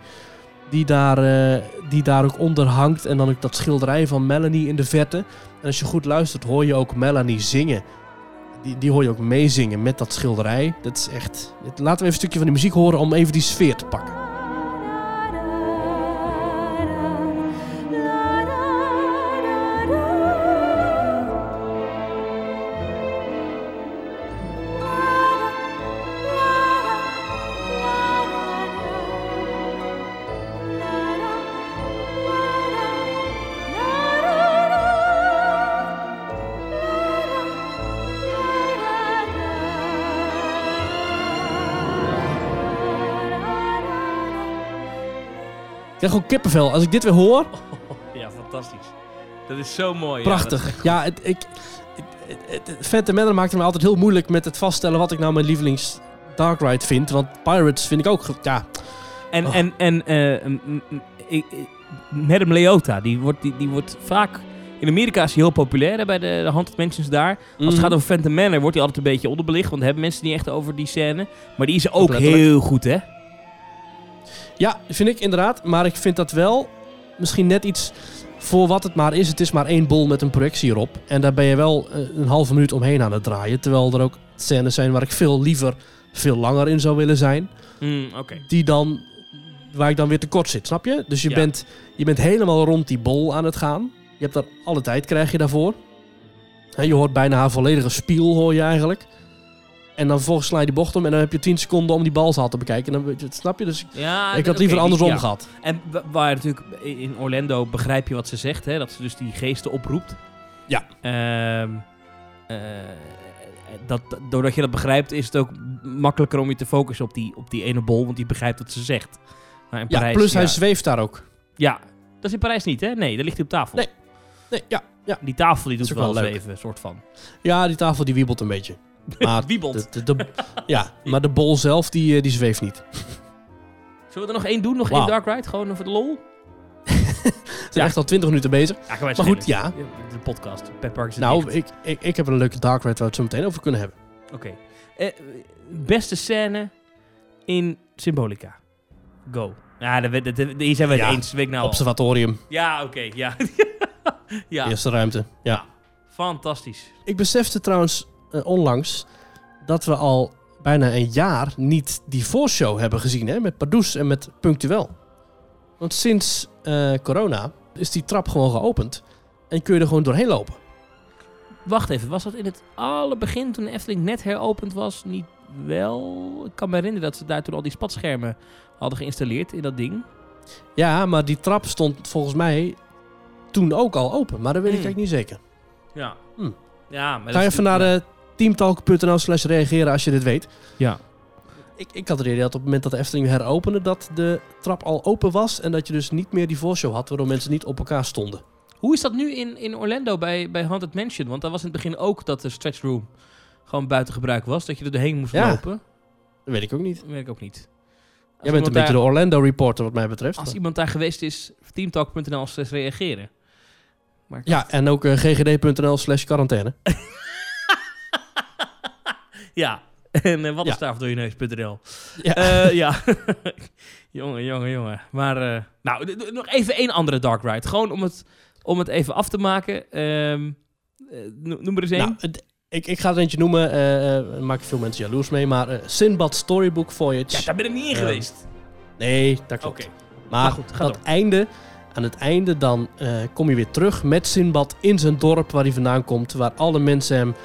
die daar, eh, die daar ook onder hangt. En dan ook dat schilderij van Melanie in de verte. En als je goed luistert hoor je ook Melanie zingen. Die, die hoor je ook meezingen met dat schilderij. Dat is echt... Laten we even een stukje van die muziek horen om even die sfeer te pakken. Ik krijg gewoon kippenvel. Als ik dit weer hoor, Ja, fantastisch. Dat is zo mooi. prachtig. Ja, het, ik, het, het, het Phantom Manor maakte me altijd heel moeilijk met het vaststellen wat ik nou mijn lievelings Dark Ride vind. Want Pirates vind ik ook... Ja, En, Oh. en, en Madame Leota, die wordt, die, die wordt vaak... In Amerika is hij heel populair hè, bij de, de Haunted Mansions daar. Als het gaat over Phantom Manor wordt hij altijd een beetje onderbelicht. Want daar hebben mensen niet echt over die scène. Maar die is ook heel goed, hè? Ja, vind ik inderdaad. Maar ik vind dat wel misschien net iets voor wat het maar is. Het is maar één bol met een projectie erop. En daar ben je wel eh, een halve minuut omheen aan het draaien. Terwijl er ook scènes zijn waar ik veel liever veel langer in zou willen zijn. Mm, Oké. Die dan, waar ik dan weer tekort zit, snap je? Dus je, Ja. bent, je bent helemaal rond die bol aan het gaan. Je hebt daar alle tijd, krijg je daarvoor. Hè, je hoort bijna haar volledige spiel, hoor je eigenlijk. En dan vervolgens sla je die bocht om en dan heb je 10 seconden om die balzaal te bekijken. En dan, snap je? Dus Ja, ik had liever andersom ja. gehad. En wa- waar natuurlijk in Orlando begrijp je wat ze zegt, hè? Dat ze dus die geesten oproept. Ja. Ehm, eh, dat, doordat je dat begrijpt, is het ook makkelijker om je te focussen op die, op die ene bol, want die begrijpt wat ze zegt. Maar in Ja, Parijs, plus hij ja, zweeft daar ook. ja, dat is in Parijs niet, hè? Nee, daar ligt hij op tafel. Nee. Nee, ja, ja. Die tafel die doet wel wel zweven, soort van. ja, die tafel die wiebelt een beetje. Maar Wiebelt. de, de, de- ja, maar de bol zelf, die, eh, die zweeft niet. Zullen we er nog één doen? Nog Wauw. één Dark Ride? Gewoon voor de lol? We zijn Ja. echt al 20 minuten bezig. Ja, Maar goed, ja. De podcast. Pet Park is Nou, ik, ik, ik heb een leuke dark ride waar we het zo meteen over kunnen hebben. Oké. Eh, beste scène in Symbolica. Go. Ja, hier zijn we het eens. Weet ik nou al. Observatorium, Ja, oké. ja. ja. eerste ruimte. Ja. Fantastisch. Ik besefte trouwens onlangs dat we al bijna een jaar niet die voorshow hebben gezien hè, met Pardoes en met Punctueel. Want sinds eh, corona is die trap gewoon geopend en kun je er gewoon doorheen lopen. Wacht even. Was dat in het allerbegin toen de Efteling net heropend was? Niet wel? Ik kan me herinneren dat ze daar toen al die spatschermen hadden geïnstalleerd in dat ding. Ja, maar die trap stond volgens mij toen ook al open, maar dat weet ik Hmm. eigenlijk niet zeker. Ja. Hm. Ja, maar Ga je even naar de teamtalk.nl slash reageren als je dit weet. Ja. Ik, ik had het idee dat op het moment dat de Efteling heropende, dat de trap al open was. En dat je dus niet meer die voorshow had, waardoor mensen niet op elkaar stonden. Hoe is dat nu in, in Orlando bij, bij Haunted Mansion? Want daar was in het begin ook dat de stretch room gewoon buiten gebruik was. Dat je er doorheen moest Ja. lopen. Dat weet ik ook niet. Dat weet ik ook niet. Als Jij bent een beetje de Orlando reporter wat mij betreft. Als iemand daar geweest is, teamtalk.nl slash reageren. Maar Ja, en ook eh, ggd.nl slash quarantaine. Ja. En eh, wat is Ja. daar voor je neus.nl? Ja. Eh, ja. jongen, jongen, jongen. Maar, eh, nou, nog even één andere Dark Ride. Gewoon om het, om het even af te maken. Ehm, eh, no- noem er eens één. Nou, ik, ik ga er eentje noemen. daar maken veel mensen jaloers mee. Maar Sinbad Storybook Voyage. ja, daar ben ik niet in Ehm, geweest. Nee, dat klopt. Maar Maar goed, dat door. einde, aan het einde dan kom je weer terug met Sinbad in zijn dorp waar hij vandaan komt. Waar alle mensen hem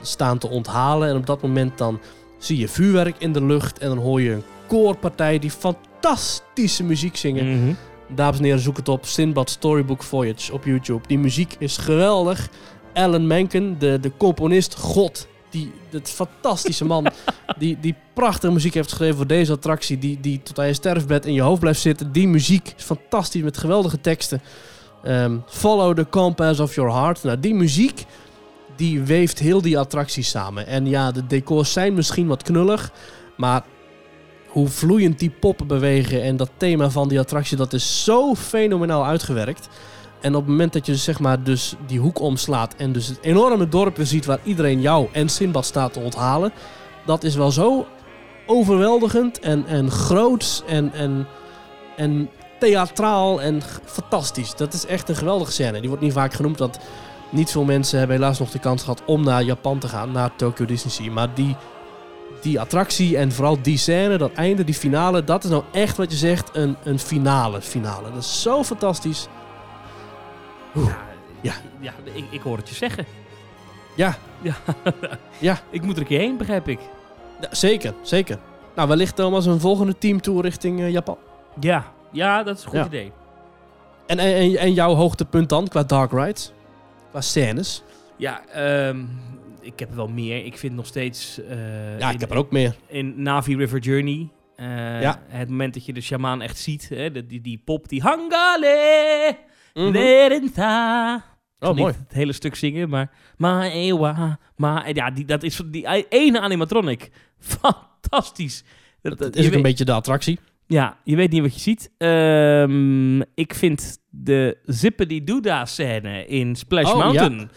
staan te onthalen. En op dat moment dan zie je vuurwerk in de lucht. En dan hoor je een koorpartij die fantastische muziek zingen. Mhm. Dames en heren, zoek het op. Sinbad Storybook Voyage op YouTube. Die muziek is geweldig. Alan Menken, de, de componist, god. Die, dat fantastische man. die, die prachtige muziek heeft geschreven voor deze attractie. Die, die tot aan je sterfbed in je hoofd blijft zitten. Die muziek is fantastisch met geweldige teksten. Ehm, Follow the compass of your heart. Nou, die muziek, die weeft heel die attractie samen. En ja, de decors zijn misschien wat knullig. Maar hoe vloeiend die poppen bewegen en dat thema van die attractie, dat is zo fenomenaal uitgewerkt. En op het moment dat je zeg maar dus die hoek omslaat en dus het enorme dorp weer ziet waar iedereen jou en Sinbad staat te onthalen, dat is wel zo overweldigend en, en groots en, en, en theatraal en fantastisch. Dat is echt een geweldige scène. Die wordt niet vaak genoemd, want niet veel mensen hebben helaas nog de kans gehad om naar Japan te gaan, naar Tokyo Disney. Maar die, die attractie en vooral die scène, dat einde, die finale, dat is nou echt wat je zegt, een, een finale finale. Dat is zo fantastisch. Oeh. Ja, Ja. ja ik, ik hoor het je zeggen. Ja, Ja. Ja. Ik moet er een keer heen, begrijp ik. ja, zeker, zeker. Nou, wellicht Thomas een volgende teamtour richting eh, Japan. Ja, ja dat is een goed Ja. idee. En, en, en jouw hoogtepunt dan, qua dark rides? Qua scènes? Ja, ehm, ik heb er wel meer. Ik vind nog steeds... eh, Ja, ik in- heb er ook meer. In Navi River Journey Eh, Ja. Het moment dat je de shamaan echt ziet, hè, de- die, die pop, die hangale. Ik zal Oh, mooi. Niet het hele stuk zingen, maar... Ma ewa, ma... Ja, die, dat is die ene animatronic. Fantastisch. Dat, Dat je is ook weet- een beetje de attractie. Ja, je weet niet wat je ziet. Ehm, ik vind de Zippity Doodah scène in Splash Oh, Mountain...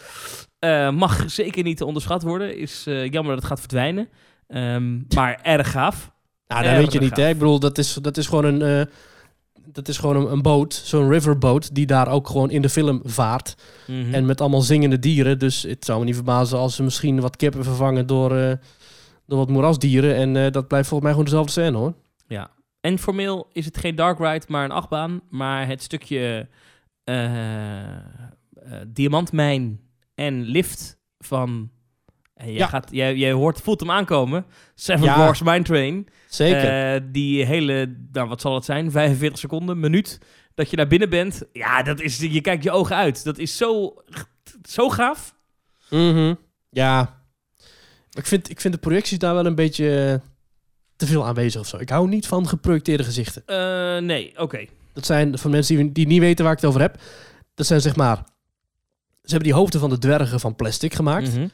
eh, mag zeker niet te onderschat worden. Is eh, jammer dat het gaat verdwijnen. Ehm, maar erg gaaf. Nou, dat weet je niet, hè? Ik bedoel, dat is, dat is gewoon een... eh, dat is gewoon een, een boot, zo'n riverboat, die daar ook gewoon in de film vaart. Mhm. En met allemaal zingende dieren. Dus het zou me niet verbazen als ze misschien wat kippen vervangen door, door wat moerasdieren. En dat blijft volgens mij gewoon dezelfde scène, hoor. Ja. En formeel is het geen dark ride, maar een achtbaan. Maar het stukje eh, eh, diamantmijn en lift van... en jij, Ja. gaat, jij, jij hoort, voelt hem aankomen. Seven Ja. Dwarfs Mine Train. Zeker. Eh, die hele, nou wat zal het zijn, 45 seconden, minuut, dat je daar binnen bent. Ja, dat is, je kijkt je ogen uit. Dat is zo, zo gaaf. Mhm. Ja. Ik vind, ik vind de projecties daar wel een beetje eh, te veel aanwezig of zo. Ik hou niet van geprojecteerde gezichten. Eh, nee, oké. Dat zijn van mensen die, die niet weten waar ik het over heb. Dat zijn zeg maar... Ze hebben die hoofden van de dwergen van plastic gemaakt. Mhm.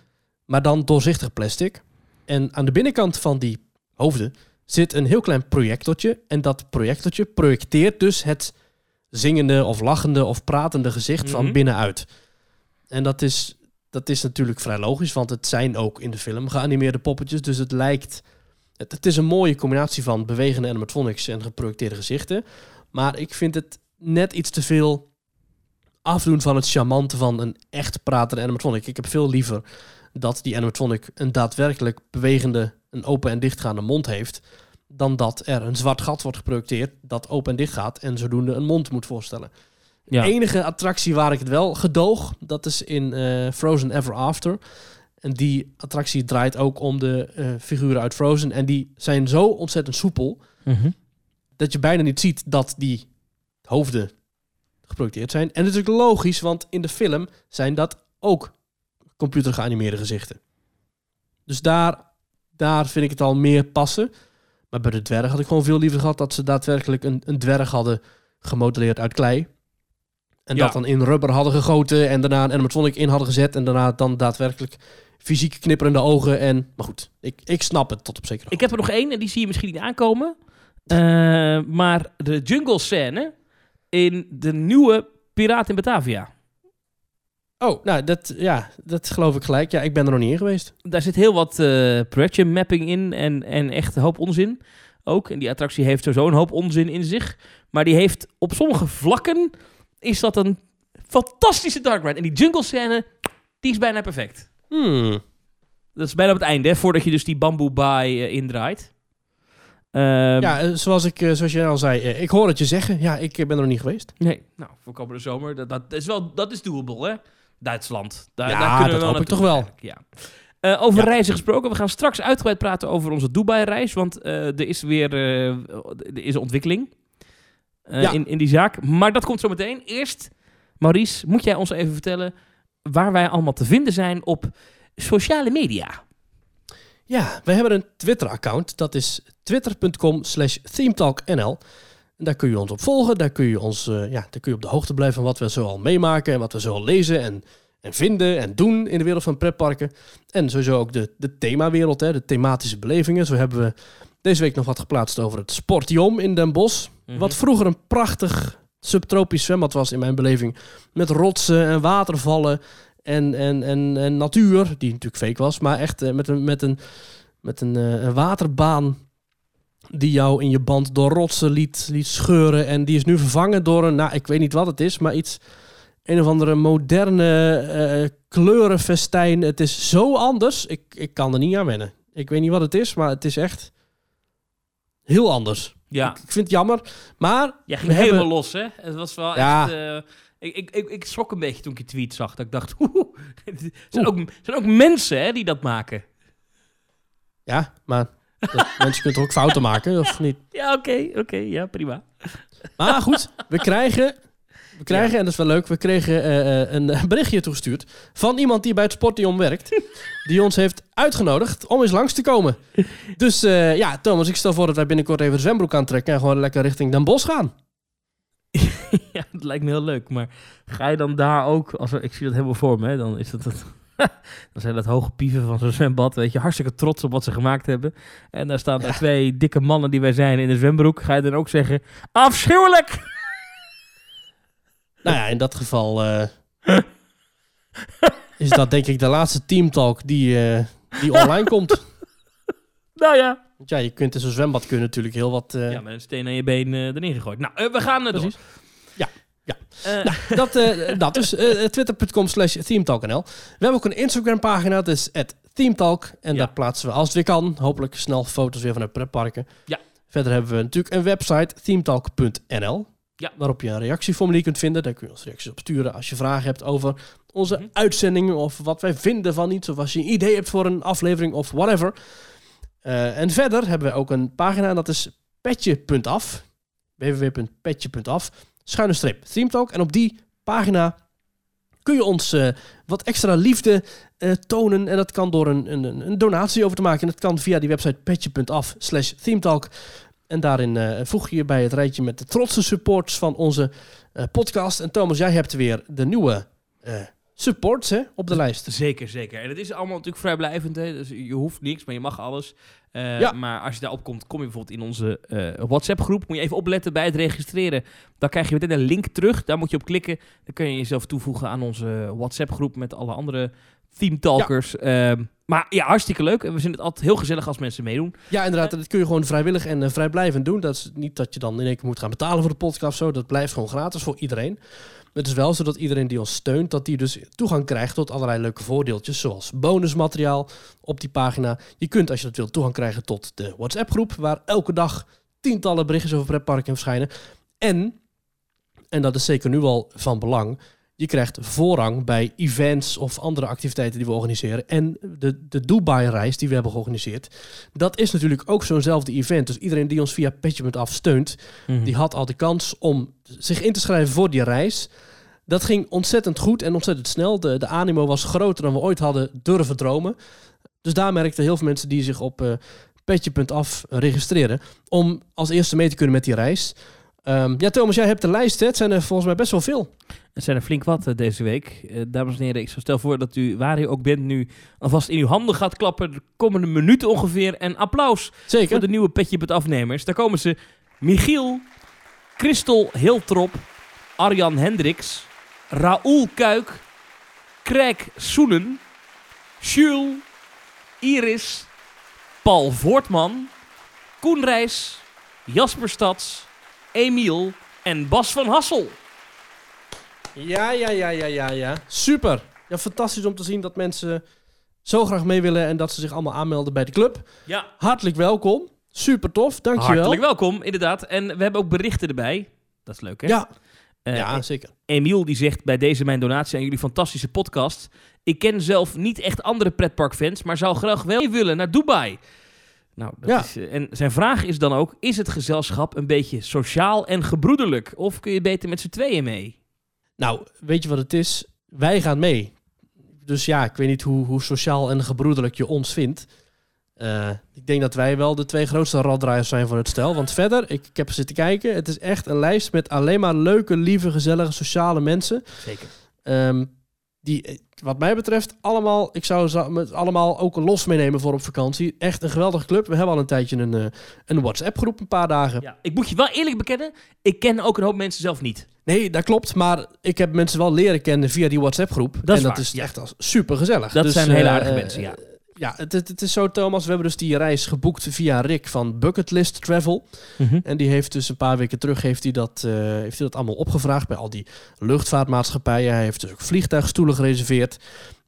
maar dan doorzichtig plastic. En aan de binnenkant van die hoofden zit een heel klein projectortje. En dat projectortje projecteert dus het zingende of lachende of pratende gezicht Mhm. van binnenuit. En dat is, dat is natuurlijk vrij logisch, want het zijn ook in de film geanimeerde poppetjes. Dus het lijkt... Het, het is een mooie combinatie van bewegende animatronics en geprojecteerde gezichten. Maar ik vind het net iets te veel afdoen van het charmante van een echt pratende animatronic. Ik heb veel liever dat die animatronic een daadwerkelijk bewegende, een open en dichtgaande mond heeft, dan dat er een zwart gat wordt geprojecteerd dat open en dicht gaat en zodoende een mond moet voorstellen. Ja. De enige attractie waar ik het wel gedoog, dat is in eh, Frozen Ever After. En die attractie draait ook om de eh, figuren uit Frozen. En die zijn zo ontzettend soepel Mhm. dat je bijna niet ziet dat die hoofden geprojecteerd zijn. En dat is ook logisch, want in de film zijn dat ook computergeanimeerde gezichten. Dus daar, daar vind ik het al meer passen. Maar bij de dwerg had ik gewoon veel liever gehad dat ze daadwerkelijk een, een dwerg hadden gemodelleerd uit klei. En Ja. dat dan in rubber hadden gegoten en daarna een animatronic in hadden gezet. En daarna dan daadwerkelijk fysiek knipperende ogen. En, maar goed, ik, ik snap het tot op zekere Ik heb er nog één en die zie je misschien niet aankomen. Eh, maar de jungle scène in de nieuwe Piraat in Batavia. Oh, nou, dat, ja, dat geloof ik gelijk. Ja, ik ben er nog niet in geweest. Daar zit heel wat eh projection mapping in en, en echt een hoop onzin ook. En die attractie heeft sowieso een hoop onzin in zich. Maar die heeft op sommige vlakken is dat een fantastische dark ride. En die jungle scène, die is bijna perfect. Hmm. Dat is bijna op het einde, hè, voordat je dus die bamboe baai eh, indraait. Ehm, Ja, eh, zoals, ik, eh, zoals jij al zei, ik hoor het je zeggen. Ja, ik ben er nog niet geweest. Nee, nou, voor komende zomer, dat, dat is wel, dat is doable, hè? Duitsland. Daar, Ja, daar kunnen we dat hoop ik toch wel. Ja. Over Ja. reizen gesproken, we gaan straks uitgebreid praten over onze Dubai-reis, want er is weer er is een ontwikkeling Ja. in, in die zaak. Maar dat komt zo meteen. Eerst, Maurice, moet jij ons even vertellen waar wij allemaal te vinden zijn op sociale media? Ja, we hebben een Twitter-account. Dat is twitter.com slash themetalknl. En daar kun je ons op volgen. Daar kun je, ons, eh, ja, daar kun je op de hoogte blijven van wat we zo al meemaken. En wat we zo al lezen en, en vinden en doen in de wereld van pretparken. En sowieso ook de, de themawereld, hè, de thematische belevingen. Zo hebben we deze week nog wat geplaatst over het Sportiom in Den Bosch. Mhm. Wat vroeger een prachtig subtropisch zwembad was in mijn beleving. Met rotsen en watervallen en, en, en, en natuur, die natuurlijk fake was. Maar echt eh, met een, met een, met een, eh, een waterbaan die jou in je band door rotsen liet, liet scheuren. En die is nu vervangen door een, nou ik weet niet wat het is, maar iets... Een of andere moderne eh, kleurenfestijn. Het is zo anders. Ik, ik kan er niet aan wennen. Ik weet niet wat het is, maar het is echt heel anders. Ja, Ik vind het jammer. Maar jij ging helemaal hebben- los, hè? Het was wel Ja. echt... eh, ik, ik, ik, ik schrok een beetje toen ik je tweet zag. Dat ik dacht, oeh, er zijn ook, er zijn ook mensen hè, die dat maken. Ja, maar mensen kunnen toch ook fouten maken, of niet? Ja, oké, oké, ja, prima. Maar goed, we krijgen We krijgen, en dat is wel leuk, we kregen eh, eh, een berichtje toegestuurd van iemand die bij het Sportium werkt. die ons heeft uitgenodigd om eens langs te komen. Dus eh, ja, Thomas, ik stel voor dat wij binnenkort even de zwembroek aantrekken en gewoon lekker richting Den Bosch gaan. ja, dat lijkt me heel leuk. Maar ga je dan daar ook, als ik zie dat helemaal voor me, hè, dan is dat het. dan zijn dat hoge pieven van zo'n zwembad, weet je, hartstikke trots op wat ze gemaakt hebben. En daar staan er twee dikke mannen die wij zijn in de zwembroek. Ga je dan ook zeggen, afschuwelijk! Nou ja, in dat geval eh, is dat denk ik de laatste teamtalk die, eh, die online komt. Nou ja. Want ja, je kunt in zo'n zwembad kun je natuurlijk heel wat... eh, Ja, met een steen aan je been erin gegooid. Nou, we gaan het door. Precies. Ja, ja. Eh, Nou, dat, eh, dat dus eh, twitter.com slash themetalknl. We hebben ook een Instagram pagina, dat is themetalk. En Ja. daar plaatsen we als het weer kan, hopelijk snel foto's weer van de pretparken. Ja. Verder hebben we natuurlijk een website, themetalk.nl. Ja. Waarop je een reactieformulier kunt vinden. Daar kun je ons reacties op sturen als je vragen hebt over onze Mhm. uitzendingen. Of wat wij vinden van iets. Of als je een idee hebt voor een aflevering of whatever. Eh, en verder hebben we ook een pagina en dat is petje.af. www.petje.af. Schuine streep Themetalk. En op die pagina kun je ons eh, wat extra liefde eh, tonen. En dat kan door een, een, een donatie over te maken. En dat kan via die website petje.af slash themetalk. En daarin eh, voeg je je bij het rijtje met de trotse supports van onze eh, podcast. En Thomas, jij hebt weer de nieuwe eh, supports hè, op de lijst. Zeker, zeker. En het is allemaal natuurlijk vrijblijvend. Hè? Dus je hoeft niks, maar je mag alles. Ja. Maar als je daarop komt, kom je bijvoorbeeld in onze WhatsApp-groep. Moet je even opletten bij het registreren. Dan krijg je meteen een link terug. Daar moet je op klikken. Dan kun je jezelf toevoegen aan onze WhatsApp-groep met alle andere theme talkers. Ehm, maar ja, hartstikke leuk. En we vinden het altijd heel gezellig als mensen meedoen. Ja, inderdaad. En dat kun je gewoon vrijwillig en eh, vrijblijvend doen. Dat is niet dat je dan in één keer moet gaan betalen voor de podcast of zo. Dat blijft gewoon gratis voor iedereen. Het is wel zo dat iedereen die ons steunt, dat die dus toegang krijgt tot allerlei leuke voordeeltjes. Zoals bonusmateriaal op die pagina. Je kunt, als je dat wilt, toegang krijgen tot de WhatsApp-groep. Waar elke dag tientallen berichtjes over pretparken verschijnen. En, en dat is zeker nu al van belang... Je krijgt voorrang bij events of andere activiteiten die we organiseren. En de, de Dubai-reis die we hebben georganiseerd. Dat is natuurlijk ook zo'nzelfde event. Dus iedereen die ons via Petje.af steunt, die had al de kans om zich in te schrijven voor die reis. Dat ging ontzettend goed en ontzettend snel. De, de animo was groter dan we ooit hadden durven dromen. Dus daar merkten heel veel mensen die zich op eh petje.af registreren. Om als eerste mee te kunnen met die reis. Ehm, ja, Thomas, jij hebt de lijst. Hè? Het zijn er volgens mij best wel veel. Het zijn er flink wat eh, deze week. Eh, dames en heren, ik stel voor dat u, waar u ook bent, nu alvast in uw handen gaat klappen. De komende minuten ongeveer. En applaus Zeker. voor de nieuwe Petje met afnemers. Daar komen ze. Michiel, Christel Hiltrop, Arjan Hendricks, Raoul Kuik, Craig Soenen, Jules, Iris, Paul Voortman, Koen Reis, Jasper Stads, Emiel en Bas van Hassel. Ja, ja, ja, ja, ja, ja. Super. Ja, fantastisch om te zien dat mensen zo graag mee willen en dat ze zich allemaal aanmelden bij de club. Ja, Hartelijk welkom. Super tof. Dankjewel. hartelijk welkom, inderdaad. En we hebben ook berichten erbij. Dat is leuk, hè? Ja, Eh, ja, zeker. Emiel die zegt bij deze mijn donatie aan jullie fantastische podcast. Ik ken zelf niet echt andere pretparkfans, maar zou graag wel willen naar Dubai. Nou, dat Ja. is, eh, en zijn vraag is dan ook: is het gezelschap een beetje sociaal en gebroederlijk? Of kun je beter met z'n tweeën mee? Nou, weet je wat het is? Wij gaan mee. Dus ja, ik weet niet hoe, hoe sociaal en gebroederlijk je ons vindt. Eh, ik denk dat wij wel de twee grootste raddraaiers zijn van het stel. Want verder, ik, ik heb zitten kijken. Het is echt een lijst met alleen maar leuke, lieve, gezellige, sociale mensen. Zeker. Ehm, die, eh, wat mij betreft, allemaal, ik zou ze allemaal ook los meenemen voor op vakantie. Echt een geweldige club. We hebben al een tijdje een, eh, een WhatsApp-groep, een paar dagen. Ja, ik moet je wel eerlijk bekennen, ik ken ook een hoop mensen zelf niet. Nee, dat klopt. Maar ik heb mensen wel leren kennen via die WhatsApp-groep. Dat en dat waar, is ja. echt als super gezellig. Dat zijn hele aardige mensen, ja. Ja, het, het, is zo, Thomas. We hebben dus die reis geboekt via Rick van Bucketlist Travel. En die heeft dus een paar weken terug heeft hij dat, eh, heeft hij dat allemaal opgevraagd bij al die luchtvaartmaatschappijen. Hij heeft dus ook vliegtuigstoelen gereserveerd.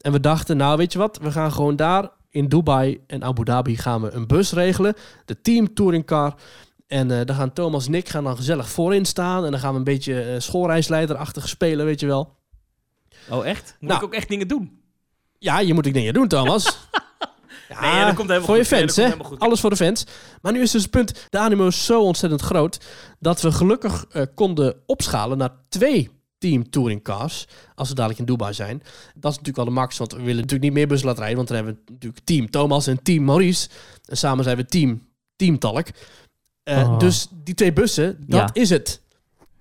En we dachten, nou weet je wat, we gaan gewoon daar in Dubai en Abu Dhabi gaan we een bus regelen. De Team Touring Car. En eh dan gaan Thomas en ik gaan dan gezellig voorin staan. En dan gaan we een beetje eh, schoolreisleiderachtig spelen, weet je wel. Oh, echt? Moet Nou. ik ook echt dingen doen? Ja, je moet ook dingen doen, Thomas. Ja, Nee, dat komt helemaal voor je goed. Nee, fans, hè? Alles voor de fans. Maar nu is dus het punt, de animo is zo ontzettend groot... dat we gelukkig eh, konden opschalen naar twee Team Touring Cars. Als we dadelijk in Dubai zijn. Dat is natuurlijk wel de max, want we willen natuurlijk niet meer bussen laten rijden. Want dan hebben we natuurlijk Team Thomas en Team Maurice. En samen zijn we Team, team Talk. Eh, Oh. Dus die twee bussen, dat Ja. is het.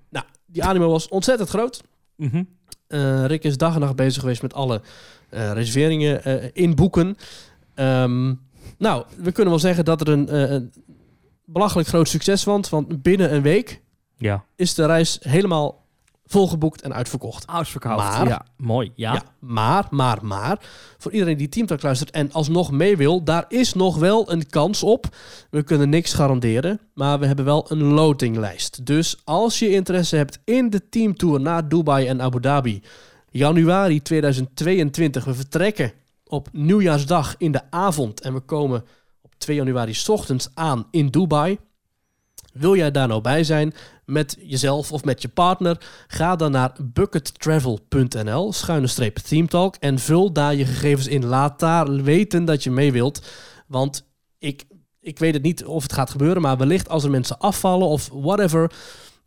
Nou, die animo was ontzettend groot. Mhm. Eh, Rick is dag en nacht bezig geweest met alle eh, reserveringen inboeken. Ehm, nou, we kunnen wel zeggen dat er een, een belachelijk groot succes was. Want binnen een week Ja. is de reis helemaal volgeboekt en uitverkocht. Ausverkauft. Maar- ja, mooi. Ja. Ja. maar, maar, maar, voor iedereen die Teamtalk luistert en alsnog mee wil, daar is nog wel een kans op. We kunnen niks garanderen, maar we hebben wel een lotinglijst. Dus als je interesse hebt in de teamtour naar Dubai en Abu Dhabi, januari 2022, we vertrekken op nieuwjaarsdag in de avond en we komen op 2 januari 's ochtends aan in Dubai. Wil jij daar nou bij zijn met jezelf of met je partner? Ga dan naar buckettravel.nl, schuine streep themetalk en vul daar je gegevens in. Laat daar weten dat je mee wilt, want ik, ik weet het niet of het gaat gebeuren, maar wellicht als er mensen afvallen of whatever,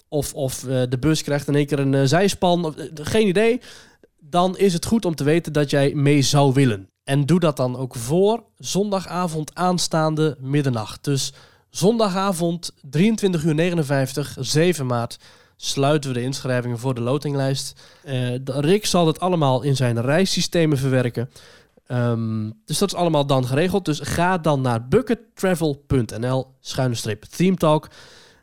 of, of eh, de bus krijgt in één keer een eh, zijspan, eh, geen idee, dan is het goed om te weten dat jij mee zou willen. En doe dat dan ook voor zondagavond aanstaande middernacht. Dus zondagavond 23 uur 59, 7 maart sluiten we de inschrijvingen voor de lotinglijst. Eh, Rick zal het allemaal in zijn reissystemen verwerken. Ehm, dus dat is allemaal dan geregeld. Dus ga dan naar buckettravel.nl schuine streep themetalk.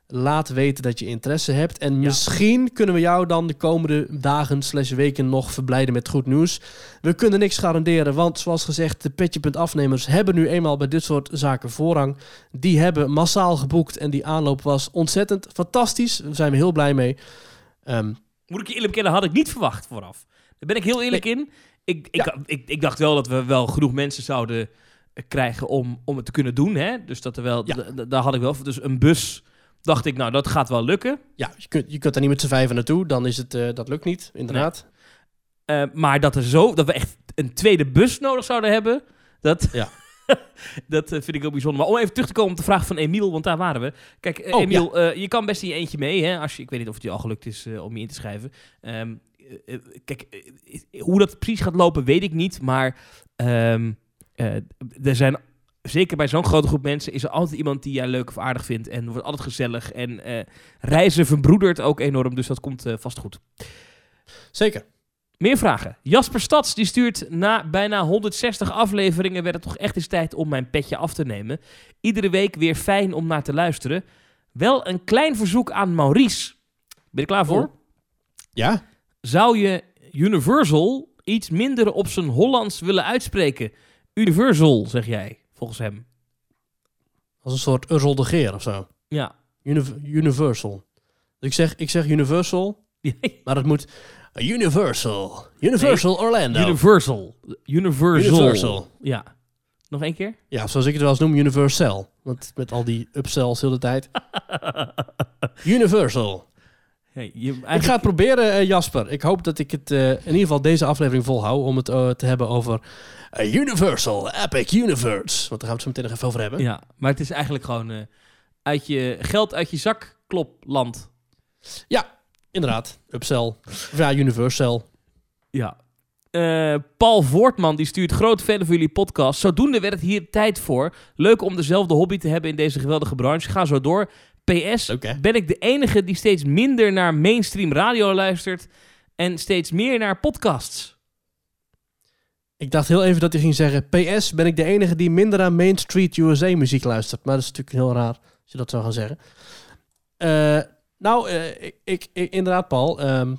Laat weten dat je interesse hebt. En misschien kunnen we jou dan de komende dagen slash weken nog verblijden met goed nieuws. We kunnen niks garanderen, want zoals gezegd, de petje.afnemers hebben nu eenmaal bij dit soort zaken voorrang. Die hebben massaal geboekt en die aanloop was ontzettend fantastisch. Daar zijn we heel blij mee. Ehm, Moet ik je eerlijk bekennen, had ik niet verwacht vooraf. Daar ben ik heel eerlijk in. Ik, ik, ik, ik dacht wel dat we wel genoeg mensen zouden krijgen om, om het te kunnen doen. Hè? Dus dat er wel, Ja. daar had ik wel. Dus een bus, dacht ik, nou, dat gaat wel lukken. ja, je kunt, je kunt er niet met z'n vijven naartoe, dan is het, eh, dat lukt niet, inderdaad. Eh, maar dat, er zo, dat we echt een tweede bus nodig zouden hebben, dat, Ja. dat eh, vind ik heel bijzonder. Maar om even terug te komen op de vraag van Emiel, want daar waren we. Kijk, Oh, Emiel, je kan best in je eentje mee. Hè, als je, ik weet niet of het je al gelukt is om je in te schrijven. Ehm, eh, eh, kijk, hoe dat precies gaat lopen, weet ik niet. Maar ehm, eh, er zijn zeker bij zo'n grote groep mensen is er altijd iemand die jij leuk of aardig vindt. En wordt altijd gezellig. En eh, reizen verbroedert ook enorm, dus dat komt eh, vast goed. Zeker. Meer vragen. Jasper Stads die stuurt na bijna 160 afleveringen werd het toch echt eens tijd om mijn petje af te nemen. Iedere week weer fijn om naar te luisteren. Wel een klein verzoek aan Maurice. Ben je klaar voor? Oh. Ja? Zou je Universal iets minder op zijn Hollands willen uitspreken? Universal, zeg jij, volgens hem. Als een soort Ursel de Geer of zo. Ja. Uni- Universal. Ik zeg, ik zeg Universal, maar het moet Universal. Universal Orlando. Universal. Universal. Universal. Ja. Nog één keer? Ja, zoals ik het wel eens noem, Universal. Want met al die upsells heel de tijd. Universal. Hey, je, Ik ga het proberen, eh, Jasper. Ik hoop dat ik het eh, in ieder geval deze aflevering volhoud om het eh, te hebben over Universal Epic Universe. Want daar gaan we het zo meteen nog even over hebben. Ja, maar het is eigenlijk gewoon uit je geld uit je zak klopland. Inderdaad, upsell. Of ja, Universal. Ja. Paul Voortman die stuurt groot fan van jullie podcast. Zodoende werd het hier tijd voor. Leuk om dezelfde hobby te hebben in deze geweldige branche. Ga zo door. PS, ben ik de enige die steeds minder naar mainstream radio luistert en steeds meer naar podcasts? Ik dacht heel even dat hij ging zeggen... PS, ben ik de enige die minder aan Main Street USA muziek luistert. Maar dat is natuurlijk heel raar als je dat zou gaan zeggen. Eh, nou, eh, ik, ik, ik- inderdaad, Paul. ehm,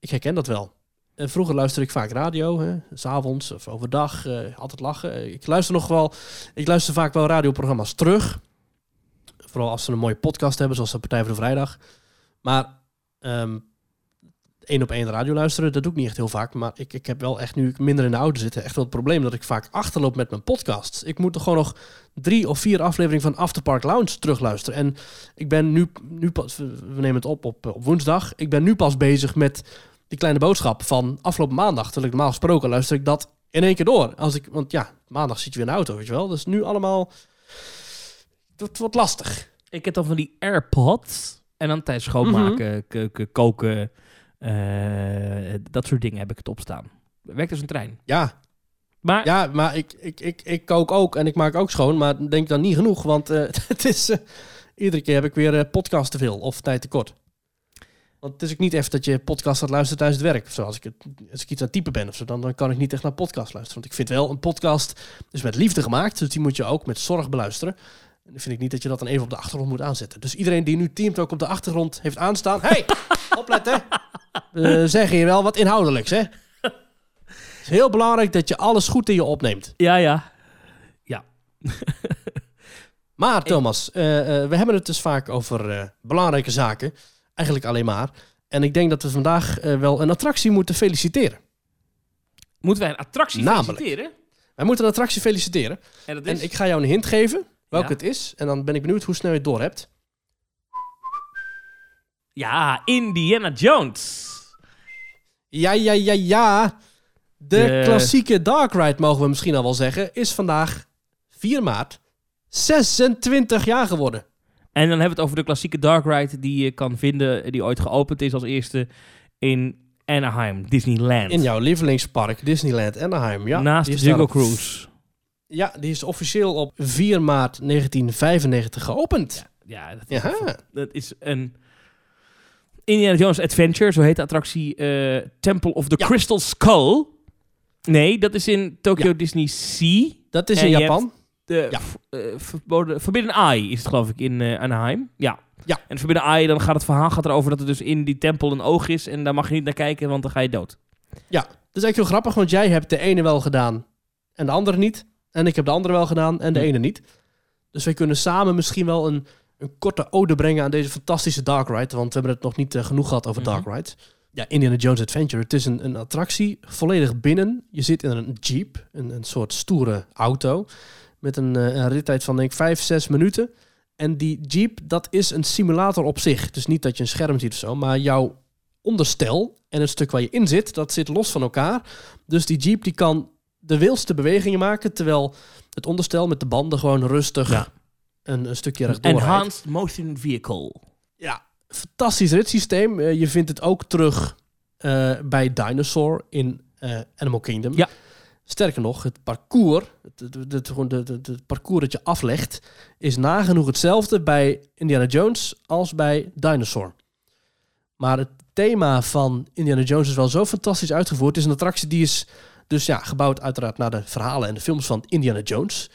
ik herken dat wel. Eh, vroeger luisterde ik vaak radio, hè, s'avonds of overdag. eh, altijd lachen. Ik luister nog wel... Ik luister vaak wel radioprogramma's terug. Vooral als ze een mooie podcast hebben, zoals de Partij voor de Vrijdag. Maar... ehm één op één radio luisteren, dat doe ik niet echt heel vaak. Maar ik, ik heb wel echt, nu ik minder in de auto zit, echt wel het probleem dat ik vaak achterloop met mijn podcasts. Ik moet er gewoon nog drie of vier afleveringen van Afterpark Lounge terugluisteren. En ik ben nu, nu pas, we nemen het op, op op woensdag. Ik ben nu pas bezig met die kleine boodschap van afgelopen maandag. Terwijl ik normaal gesproken luister ik dat in één keer door. Als ik, want ja, maandag zit je weer in de auto, weet je wel. Dus nu allemaal, het wordt lastig. Ik heb dan van die AirPods en dan tijdens schoonmaken, keuken, koken, Eh, dat soort dingen heb ik het opstaan. Werkt als een trein. Ja, Maar ja maar ik, ik, ik, ik kook ook en ik maak ook schoon. Maar denk dan niet genoeg, want eh, het is... eh, iedere keer heb ik weer podcast te veel of tijd tekort. Want het is ook niet echt dat je podcast gaat luisteren tijdens het werk. Of zo. Als, ik het, als ik iets aan het typen ben of zo, dan, dan kan ik niet echt naar podcast luisteren. Want ik vind wel, een podcast is met liefde gemaakt. Dus die moet je ook met zorg beluisteren. En dan vind ik niet dat je dat dan even op de achtergrond moet aanzetten. Dus iedereen die nu Teamt ook op de achtergrond heeft aanstaan... hey, opletten! We zeggen je wel wat inhoudelijks, hè? Het is heel belangrijk dat je alles goed in je opneemt. ja, ja. Maar Thomas, eh, eh, we hebben het dus vaak over eh, belangrijke zaken. Eigenlijk alleen maar. En ik denk dat we vandaag wel een attractie moeten feliciteren. Moeten wij een attractie Namelijk. feliciteren? Wij moeten een attractie feliciteren. En dat is... En ik ga jou een hint geven welke Ja. het is. En dan ben ik benieuwd hoe snel je het door hebt. Ja, Indiana Jones. Ja, ja, ja, ja. De, De- klassieke Dark Ride, mogen we misschien al wel zeggen, is vandaag 4 maart 26 jaar geworden. En dan hebben we het over de klassieke Dark Ride die je kan vinden, die ooit geopend is als eerste in Anaheim, Disneyland. In jouw lievelingspark Disneyland Anaheim. Ja, Naast Jungle Cruise. Ja, die is officieel op 4 maart 1995 geopend. Ja, dat is, Ja. dat is een Indiana Jones Adventure, zo heet de attractie eh, Temple of the Ja. Crystal Skull. Nee, dat is in Tokyo Ja. Disney Sea. Dat is En in Japan. De Ja. eh, verboden, Forbidden Eye is het geloof ik in eh, Anaheim. Ja. Ja. En Forbidden Eye, dan gaat het verhaal gaat erover dat er dus in die tempel een oog is. En daar mag je niet naar kijken, want dan ga je dood. Dat is eigenlijk heel grappig, want jij hebt de ene wel gedaan en de andere niet. En ik heb de andere wel gedaan en de ene niet. Dus wij kunnen samen misschien wel een, een korte ode brengen aan deze fantastische Dark Ride. Want we hebben het nog niet eh, genoeg gehad over Mhm. Dark Rides. Ja, Indiana Jones Adventure. Het is een, een attractie, volledig binnen. Je zit in een jeep, een, een soort stoere auto. Met een, eh, een rittijd van denk ik 5, 6 minuten. En die jeep, dat is een simulator op zich. Dus niet dat je een scherm ziet of zo, maar jouw onderstel en het stuk waar je in zit, dat zit los van elkaar. Dus die jeep die kan de wildste bewegingen maken, terwijl het onderstel met de banden gewoon rustig Ja. een, een stukje rechtdoor rijdt. Enhanced Motion Vehicle. Ja, fantastisch ritssysteem. Eh, je vindt het ook terug eh, bij Dinosaur in eh, Animal Kingdom. Ja. Sterker nog, het parcours, het, het, het, het- het parcours dat je aflegt, is nagenoeg hetzelfde bij Indiana Jones als bij Dinosaur. Maar het thema van Indiana Jones is wel zo fantastisch uitgevoerd. Het is een attractie die is dus ja, gebouwd uiteraard naar de verhalen en de films van Indiana Jones.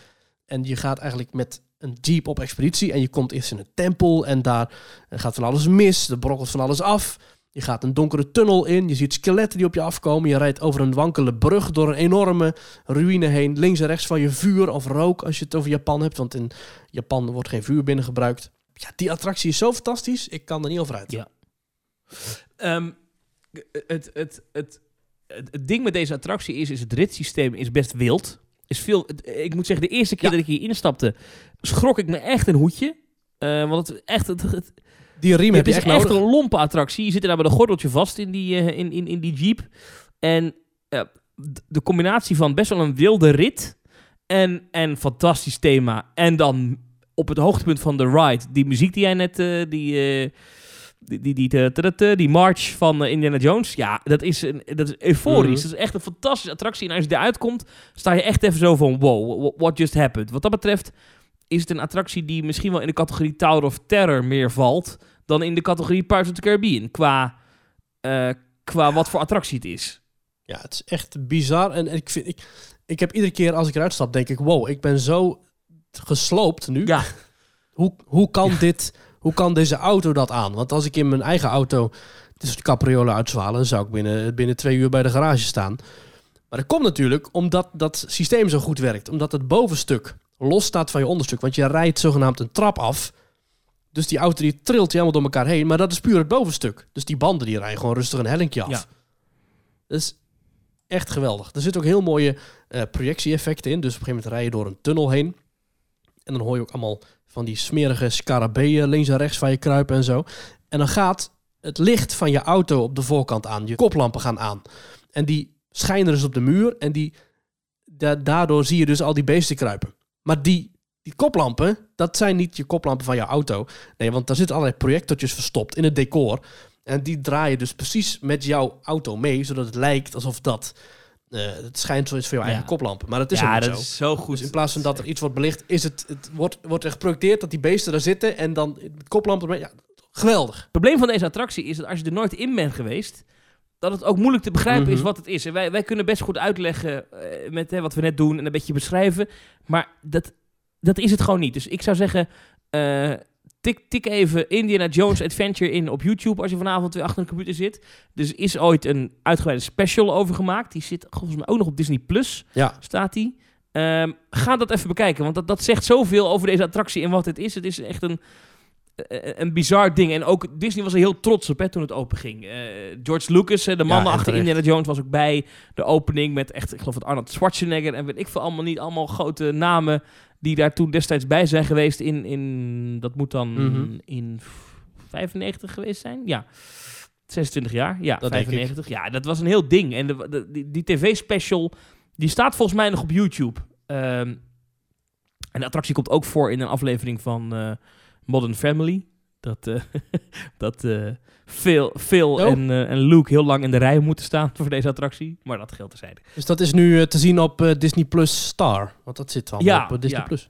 En je gaat eigenlijk met een jeep op expeditie en je komt eerst in een tempel en daar gaat van alles mis, er brokkelt van alles af. Je gaat een donkere tunnel in, je ziet skeletten die op je afkomen, je rijdt over een wankele brug door een enorme ruïne heen, links en rechts van je vuur of rook als je het over Japan hebt, want in Japan wordt geen vuur binnen gebruikt. Ja, die attractie is zo fantastisch, ik kan er niet over uit. Ja. Ehm, het, het, het, het, ding met deze attractie is, is het ritssysteem is best wild. Is veel, ik moet zeggen, de eerste keer Ja. dat ik hier instapte, schrok ik me echt een hoedje. Eh, want het, echt, het, het, Die riem het is echt een lompe attractie. Je zit er daar met een gordeltje vast in die, eh, in, in, in die jeep. En de combinatie van best wel een wilde rit en, en fantastisch thema. En dan op het hoogtepunt van de ride, die muziek die jij net, eh, die, die, die, die, die, die, die- march van eh, Indiana Jones. Ja, dat is, een, dat is euforisch. Mhm. Dat is echt een fantastische attractie. En als je eruit komt, sta je echt even zo van, wow, wh- what just happened? Wat dat betreft is het een attractie die misschien wel in de categorie Tower of Terror meer valt dan in de categorie Pirates of the Caribbean. Qua, eh, qua wat voor attractie het is. Ja, het is echt bizar. En ik, vind, ik, ik heb iedere keer als ik eruit stap, denk ik, wow, ik ben zo gesloopt nu. Ja, Hoe, hoe, kan dit, hoe kan deze auto dat aan? Want als ik in mijn eigen auto is de capriolen uitzwalen, dan zou ik binnen, binnen twee uur bij de garage staan. Maar dat komt natuurlijk omdat dat systeem zo goed werkt. Omdat het bovenstuk los staat van je onderstuk. Want je rijdt zogenaamd een trap af. Dus die auto die trilt helemaal door elkaar heen. Maar dat is puur het bovenstuk. Dus die banden die rijden gewoon rustig een hellinkje af. Ja. Dat is echt geweldig. Er zitten ook heel mooie eh, projectie-effecten in. Dus op een gegeven moment rij je door een tunnel heen. En dan hoor je ook allemaal van die smerige scarabeeën links en rechts van je kruipen en zo. En dan gaat het licht van je auto op de voorkant aan. Je koplampen gaan aan. En die schijnen dus op de muur. En die, da- daardoor zie je dus al die beesten kruipen. Maar die, die koplampen, dat zijn niet je koplampen van je auto. Nee, want daar zitten allerlei projectortjes verstopt in het decor. En die draaien dus precies met jouw auto mee, zodat het lijkt alsof dat eh, het schijnt zoiets voor jouw Ja. eigen koplampen. Maar dat is ja, ook dat zo. is zo goed. Dus in plaats van dat er iets wordt belicht, is het, het wordt, wordt er geprojecteerd dat die beesten daar zitten en dan koplampen. Ja, geweldig. Het probleem van deze attractie is dat als je er nooit in bent geweest, dat het ook moeilijk te begrijpen is Mhm. wat het is. En wij, wij kunnen best goed uitleggen eh, met hè, wat we net doen en een beetje beschrijven, maar dat, dat is het gewoon niet. Dus ik zou zeggen, eh, tik, tik even Indiana Jones Adventure in op YouTube als je vanavond weer achter een computer zit. Dus er is ooit een uitgebreide special over gemaakt. Die zit volgens mij ook nog op Disney Plus, Ja. staat die. Ehm, ga dat even bekijken, want dat, dat zegt zoveel over deze attractie en wat het is. Het is echt een, een bizar ding. En ook Disney was er heel trots op hè, toen het open ging. Eh, George Lucas, eh, de man Ja, achter terecht. Indiana Jones, was ook bij de opening met echt, ik geloof het Arnold Schwarzenegger en weet ik veel allemaal niet, allemaal grote namen die daar toen destijds bij zijn geweest in, in dat moet dan Mhm. in 95 geweest zijn? Ja. 26 jaar, ja, Dat denk ik. 95. Ja, dat was een heel ding. En de, de- die, die tv-special, die staat volgens mij nog op YouTube. Ehm, en de attractie komt ook voor in een aflevering van eh, Modern Family. Dat, eh dat eh, Phil, Phil Oh. en, eh, en Luke heel lang in de rij moeten staan voor deze attractie. Maar dat geldt terzijde. Dus dat is nu te zien op Disney Plus Star. Want dat zit allemaal Ja, op Disney ja. Plus.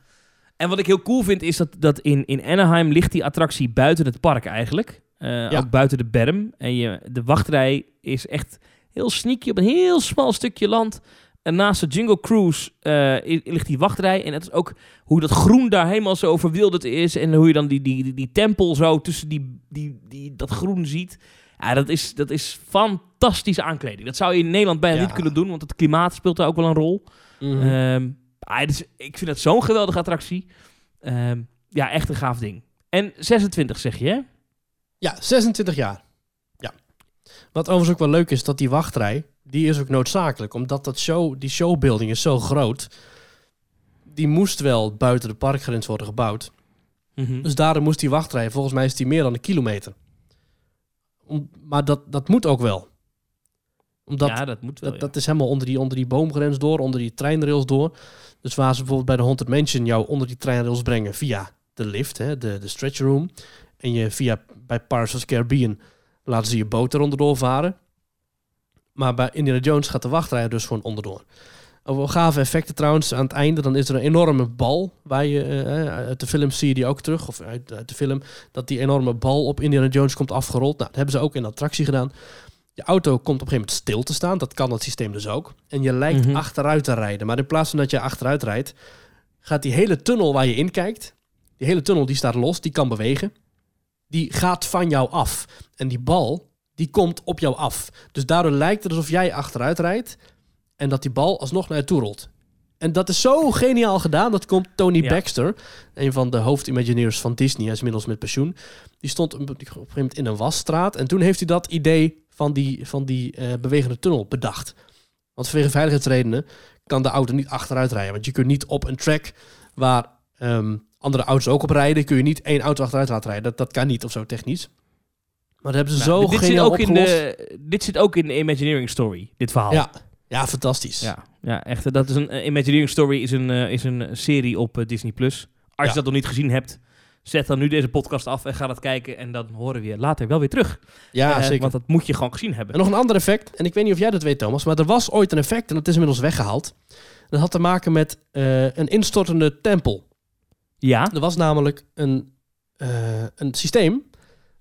En wat ik heel cool vind, is dat, dat in, in Anaheim ligt die attractie buiten het park eigenlijk. Ja. Ook buiten de berm. En je, de wachtrij is echt heel sneaky op een heel smal stukje land. En naast de Jungle Cruise eh, ligt die wachtrij. En het is ook hoe dat groen daar helemaal zo verwilderd is. En hoe je dan die, die, die, die tempel zo tussen die, die, die, dat groen ziet. Ja, dat is, dat is fantastische aankleding. Dat zou je in Nederland bijna Ja. niet kunnen doen. Want het klimaat speelt daar ook wel een rol. Ah, is- ik vind het zo'n geweldige attractie. Ehm, ja, echt een gaaf ding. En 26 zeg je, hè? Ja, 26 jaar. Ja. Wat overigens ook wel leuk is, dat die wachtrij, die is ook noodzakelijk. Omdat dat show, die showbuilding is zo groot. Die moest wel buiten de parkgrens worden gebouwd. Mhm. Dus daarom moest die wachtrij, volgens mij is die meer dan een kilometer. Om, maar dat, dat moet ook wel. Omdat ja, dat moet wel. dat, dat is helemaal onder die, onder die boomgrens door, onder die treinrails door. Dus waar ze bijvoorbeeld bij de Haunted Mansion jou onder die treinrails brengen via de lift, hè, de, de stretch room. En je via bij the Caribbean laten ze je boot eronder doorvaren. Maar bij Indiana Jones gaat de wachtrij dus gewoon onderdoor. Over gave effecten trouwens, aan het einde dan is er een enorme bal. Waar je, eh, uit de film zie je die ook terug, of uit, uit de film, dat die enorme bal op Indiana Jones komt afgerold. Nou, dat hebben ze ook in de attractie gedaan. Je auto komt op een gegeven moment stil te staan. Dat kan het systeem dus ook. En je lijkt Mhm. achteruit te rijden. Maar in plaats van dat je achteruit rijdt, gaat die hele tunnel waar je in kijkt, die hele tunnel die staat los, die kan bewegen. Die gaat van jou af. En die bal, die komt op jou af. Dus daardoor lijkt het alsof jij achteruit rijdt en dat die bal alsnog naar je toe rolt. En dat is zo geniaal gedaan. Dat komt Tony Ja. Baxter, een van de hoofdimagineers van Disney. Hij is inmiddels met pensioen. Die stond op een gegeven moment in een wasstraat. En toen heeft hij dat idee van die, van die eh, bewegende tunnel bedacht. Want vanwege veiligheidsredenen kan de auto niet achteruit rijden. Want je kunt niet op een track waar ehm, andere auto's ook op rijden... kun je niet één auto achteruit laten rijden. Dat, dat kan niet of zo technisch. Maar dat hebben ze Nou, zo dit, zit ook in de, dit zit ook in de Imagineering Story, dit verhaal. Ja, ja, fantastisch. ja, ja echt. eh, Dat is een, eh, Imagineering Story is een, eh, is een serie op Disney+. Plus. Als Ja. je dat nog niet gezien hebt, zet dan nu deze podcast af en ga dat kijken. En dan horen we je later wel weer terug. Ja, zeker. Want dat moet je gewoon gezien hebben. En nog een ander effect, en ik weet niet of jij dat weet, Thomas, maar er was ooit een effect en dat is inmiddels weggehaald. Dat had te maken met een instortende tempel. Ja? Er was namelijk een, een systeem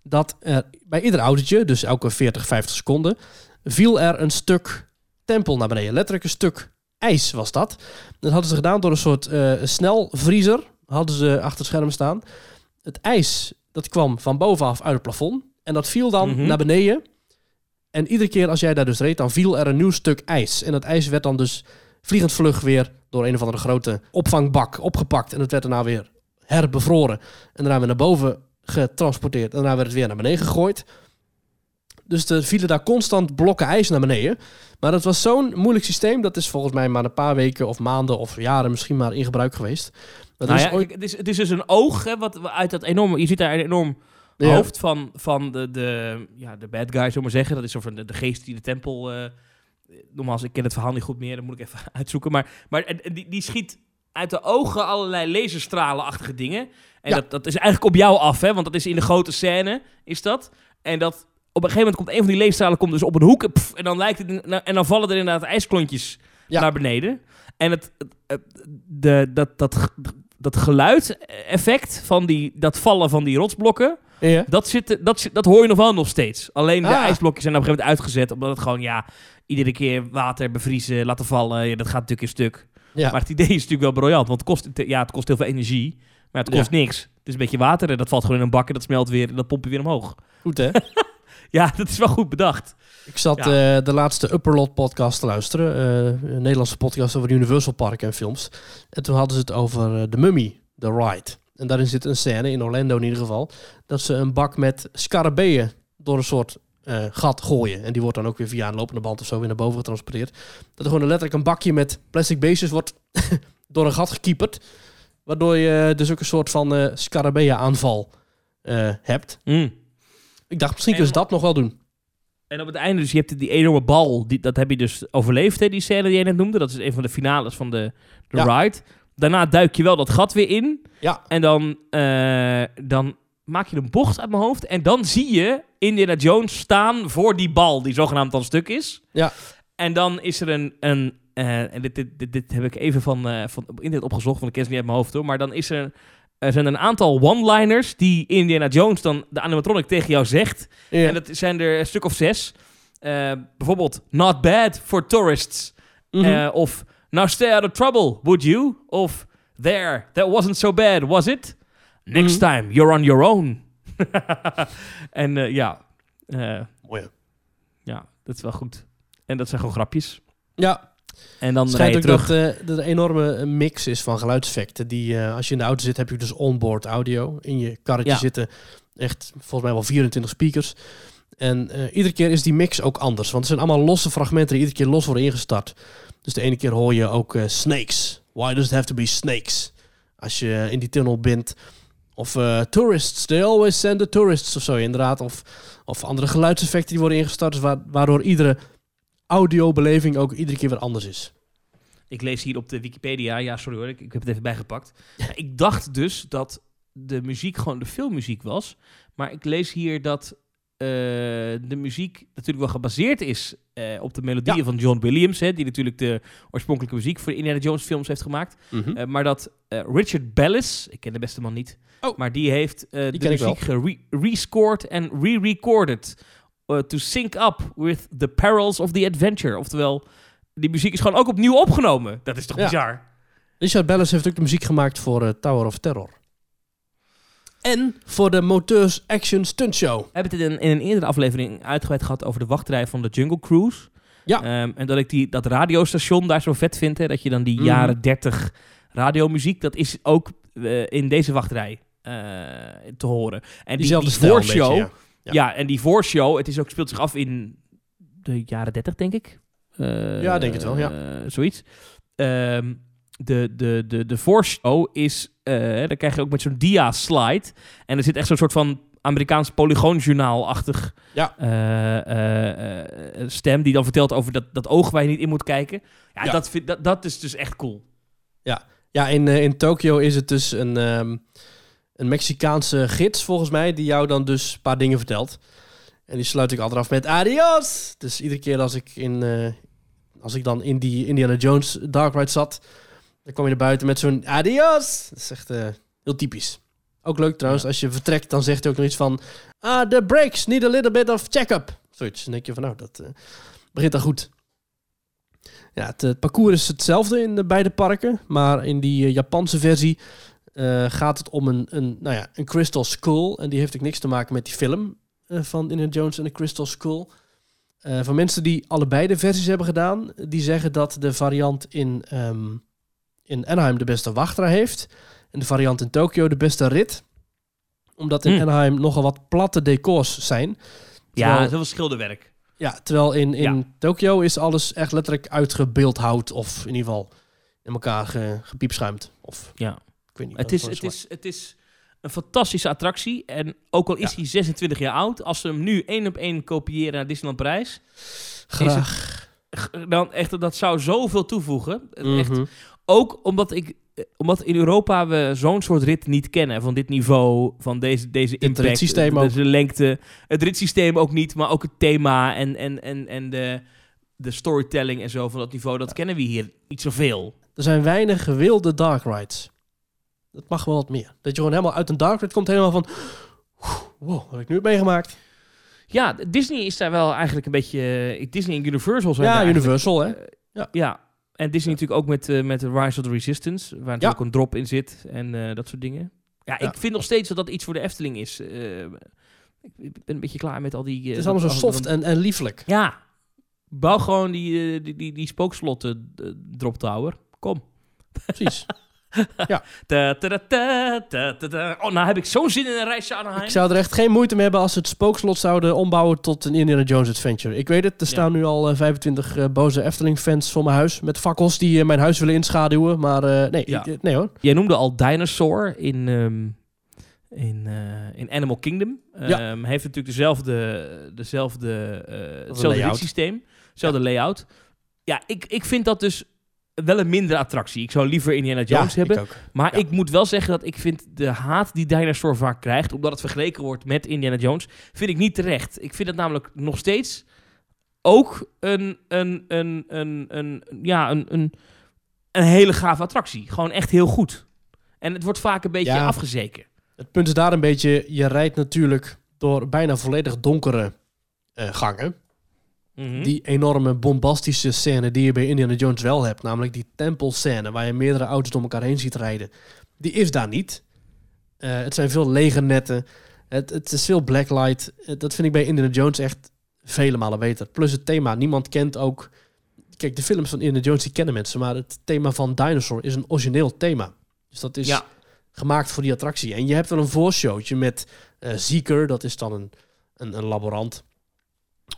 dat er bij ieder autootje, dus elke 40, 50 seconden, viel er een stuk tempel naar beneden. Letterlijk een stuk ijs was dat. Dat hadden ze gedaan door een soort eh, snelvriezer, hadden ze achter het scherm staan. Het ijs, dat kwam van bovenaf uit het plafond en dat viel dan Mhm. naar beneden. En iedere keer als jij daar dus reed, dan viel er een nieuw stuk ijs. En dat ijs werd dan dus vliegend vlug weer door een of andere grote opvangbak opgepakt. En het werd daarna weer herbevroren. En daarna weer naar boven getransporteerd. En daarna werd het weer naar beneden gegooid. Dus er vielen daar constant blokken ijs naar beneden. Maar dat was zo'n moeilijk systeem. Dat is volgens mij maar een paar weken of maanden of jaren misschien maar in gebruik geweest. Maar Nou ja, ooit- het, is, het is dus een oog, hè, wat uit dat enorme... Je ziet daar een enorm Ja. hoofd van, van de, de, ja, de bad guy, zullen maar zeggen. Dat is over de, de geest die de tempel... eh nogmaals, ik ken het verhaal niet goed meer, dat moet ik even uitzoeken. Maar, maar die, die schiet uit de ogen allerlei laserstralenachtige dingen. En Ja. dat, dat is eigenlijk op jou af, hè? Want dat is in de grote scène, is dat. En dat op een gegeven moment komt een van die leefstralen komt dus op een hoek. pff, en dan lijkt het en dan vallen er inderdaad ijsklontjes Ja. naar beneden. En het, de, dat, dat, dat geluid-effect van die, dat vallen van die rotsblokken. Ja. Dat, zit, dat, dat hoor je nog wel nog steeds. Alleen de Ah. ijsblokjes zijn op een gegeven moment uitgezet. Omdat het gewoon, ja, iedere keer water bevriezen, laten vallen. Ja, dat gaat natuurlijk in stuk. Ja. Maar het idee is natuurlijk wel briljant. Want het kost, ja, het kost heel veel energie. Maar het kost niks. Het is een beetje water en dat valt gewoon in een bak en dat smelt weer. En dat pomp je weer omhoog. Goed hè? Ja, dat is wel goed bedacht. Ik zat Ja. eh, de laatste Upperlot podcast te luisteren. eh, een Nederlandse podcast over Universal Park en films. En toen hadden ze het over eh, The Mummy, The Ride. En daarin zit een scène, in Orlando in ieder geval, dat ze een bak met scarabeeën door een soort eh, gat gooien. En die wordt dan ook weer via een lopende band of zo weer naar boven getransporteerd. Dat er gewoon letterlijk een bakje met plastic beestjes wordt door een gat gekieperd. Waardoor je dus ook een soort van eh scarabeeën aanval eh, hebt. Mm. Ik dacht, misschien kunnen ze dat nog wel doen. En op het einde, dus je hebt die enorme bal, die, dat heb je dus overleefd, hè, die scène die je net noemde. Dat is een van de finales van de, de Ja. ride. Daarna duik je wel dat gat weer in. Ja, En dan, eh, dan maak je een bocht uit mijn hoofd. En dan zie je Indiana Jones staan voor die bal, die zogenaamd dan stuk is. Ja. En dan is er een... een eh, en dit, dit, dit, dit heb ik even van, eh, van internet opgezocht, want ik ken ze niet uit mijn hoofd hoor. Maar dan is er, er zijn een aantal one-liners die Indiana Jones dan de animatronic tegen jou zegt. En dat zijn er een stuk of zes. Eh, bijvoorbeeld, not bad for tourists. Mhm. Of, now stay out of trouble, would you? Of, there, that wasn't so bad, was it? Next Mhm. time, you're on your own. en ja, Mooi. ja, dat is wel goed. En dat zijn gewoon grapjes. Ja, En dan het rij schijnt je ook terug. dat eh, er een enorme mix is van geluidseffecten. Die, eh, als je in de auto zit, heb je dus onboard audio. In je karretje Ja. zitten echt volgens mij wel 24 speakers. En eh, iedere keer is die mix ook anders. Want het zijn allemaal losse fragmenten die iedere keer los worden ingestart. Dus de ene keer hoor je ook eh, snakes. Why does it have to be snakes? Als je in die tunnel bent. Of eh, tourists, they always send the tourists of zo inderdaad. Of, of andere geluidseffecten die worden ingestart. Dus wa- waardoor iedere audiobeleving ook iedere keer weer anders is. Ik lees hier op de Wikipedia, ja sorry hoor, ik, ik heb het even bijgepakt. ik dacht dus dat de muziek gewoon de filmmuziek was. Maar ik lees hier dat eh, de muziek natuurlijk wel gebaseerd is eh, op de melodieën Ja. van John Williams. Hè, die natuurlijk de oorspronkelijke muziek voor de Indiana Jones films heeft gemaakt. Mhm. Eh, maar dat Richard Bellis, ik ken de beste man niet, Oh. maar die heeft eh, de muziek gere- rescored en re-recorded eh, to sync up with the perils of the adventure. Oftewel, die muziek is gewoon ook opnieuw opgenomen. Dat is toch Ja. bizar? Richard Bellis heeft ook de muziek gemaakt voor eh, Tower of Terror. En voor de Moteurs Action Stunt Show. We hebben het in een, in een eerdere aflevering uitgebreid gehad over de wachtrij van de Jungle Cruise. Ja. Ehm, en dat ik die, dat radiostation daar zo vet vind. Hè, dat je dan die Mhm. jaren 30 radiomuziek, dat is ook eh, in deze wachtrij te horen. En die, Diezelfde die voorshow, beetje, ja. Ja. Ja. en die voorshow, het is ook, speelt zich af in de jaren 30, denk ik. Eh, Ja, denk het wel, ja. eh, zoiets. Ehm, de, de, de, de voorshow is, eh, dan krijg je ook met zo'n dia-slide. En er zit echt zo'n soort van Amerikaans polygoonjournaal-achtig Ja. stem die dan vertelt over dat, dat oog waar je niet in moet kijken. Ja, Ja. Dat, vind, dat, dat is dus echt cool. Ja, in, eh, in Tokio is het dus een, ehm, een Mexicaanse gids, volgens mij, die jou dan dus een paar dingen vertelt. En die sluit ik altijd af met adios. Dus iedere keer als ik, in, eh, als ik dan in die Indiana Jones Dark Ride zat, dan kwam je naar buiten met zo'n adios. Dat is echt eh, heel typisch. Ook leuk trouwens, als je vertrekt, dan zegt hij ook nog iets van... Ah, the brakes need a little bit of check-up. Zoiets. Dan denk je van, nou, dat eh, begint dan goed. Ja, het, eh, parcours is hetzelfde in de beide parken. Maar in die Japanse versie eh, gaat het om een, een, nou ja, een Crystal Skull. En die heeft ook niks te maken met die film eh, van Indiana Jones en de Crystal Skull. Eh van mensen die allebei de versies hebben gedaan, die zeggen dat de variant in, ehm, in Anaheim de beste wachtrij heeft. En de variant in Tokio de beste rit. Omdat in Hmm. Anaheim nogal wat platte decors zijn. Ja, Terwijl- heel veel schilderwerk. ja, terwijl in, in Ja. Tokio is alles echt letterlijk uitgebeeldhouwd. Of in ieder geval in elkaar ge, gepiepschuimd. Of Ja. Ik weet niet. Het is, het, is, het is een fantastische attractie. En ook al is Ja. hij 26 jaar oud, als ze hem nu één op één kopiëren naar Disneyland Parijs, Graag. dan echt, dat zou zoveel toevoegen. Echt, Mhm. ook omdat ik eh, omdat in Europa we zo'n soort rit niet kennen. Van dit niveau, van deze, deze Het impact. ritssysteem de, ook. de lengte. Het ritssysteem ook niet, maar ook het thema en, en, en, en de, de storytelling en zo van dat niveau. Dat kennen we hier niet zoveel. Er zijn weinig gewilde dark rides. Dat mag wel wat meer. Dat je gewoon helemaal uit een dark ride komt, helemaal van... Wow, wat heb ik nu meegemaakt? Ja, Disney is daar wel eigenlijk een beetje... eh, Disney en Universal zijn Ja, Universal, hè? eh, Ja. ja. En Disney natuurlijk ook met, eh met Rise of the Resistance, waar natuurlijk ook een drop in zit en dat soort dingen. Ja, Ja. ik vind nog steeds dat dat iets voor de Efteling is. Ik, ben een beetje klaar met al die... Het is allemaal zo soft en, en lieflijk. Ja, bouw gewoon die, die, die, die spookslotten eh, drop tower. Kom. Precies. Ta. Oh, nou heb ik zo'n zin in een reisje aan Anaheim. Ik zou er echt geen moeite mee hebben als ze het spookslot zouden ombouwen tot een Indiana Jones adventure. Ik weet het, er Ja. staan nu al eh, 25 eh, boze Efteling-fans voor mijn huis. Met fakkels die eh, mijn huis willen inschaduwen. Maar eh, nee, Ja. ik- eh, nee hoor. Jij noemde al Dinosaur in, ehm, in, eh, in Animal Kingdom. Ja. Ehm, heeft natuurlijk dezelfde, dezelfde, eh hetzelfde systeem, hetzelfde layout. Ja, ik, ik vind dat dus wel een mindere attractie. Ik zou liever Indiana Jones hebben. ik. Maar Ja. ik moet wel zeggen dat ik vind de haat die Dinosaur vaak krijgt, omdat het vergeleken wordt met Indiana Jones, vind ik niet terecht. Ik vind het namelijk nog steeds ook een, een, een, een, een, ja, een, een, een hele gave attractie. Gewoon echt heel goed. En het wordt vaak een beetje Ja. afgezeken. Het punt is daar een beetje, je rijdt natuurlijk door bijna volledig donkere eh, gangen. Mhm. Die enorme bombastische scène die je bij Indiana Jones wel hebt. Namelijk die tempelscène waar je meerdere auto's door elkaar heen ziet rijden. Die is daar niet. Eh, het zijn veel lege netten. Het, het is veel blacklight. Eh, dat vind ik bij Indiana Jones echt vele malen beter. Plus het thema. Niemand kent ook... Kijk, de films van Indiana Jones die kennen mensen. Maar het thema van Dinosaur is een origineel thema. Dus dat is Ja. gemaakt voor die attractie. En je hebt wel een voorshowtje met eh Zieker. Dat is dan een, een, een laborant.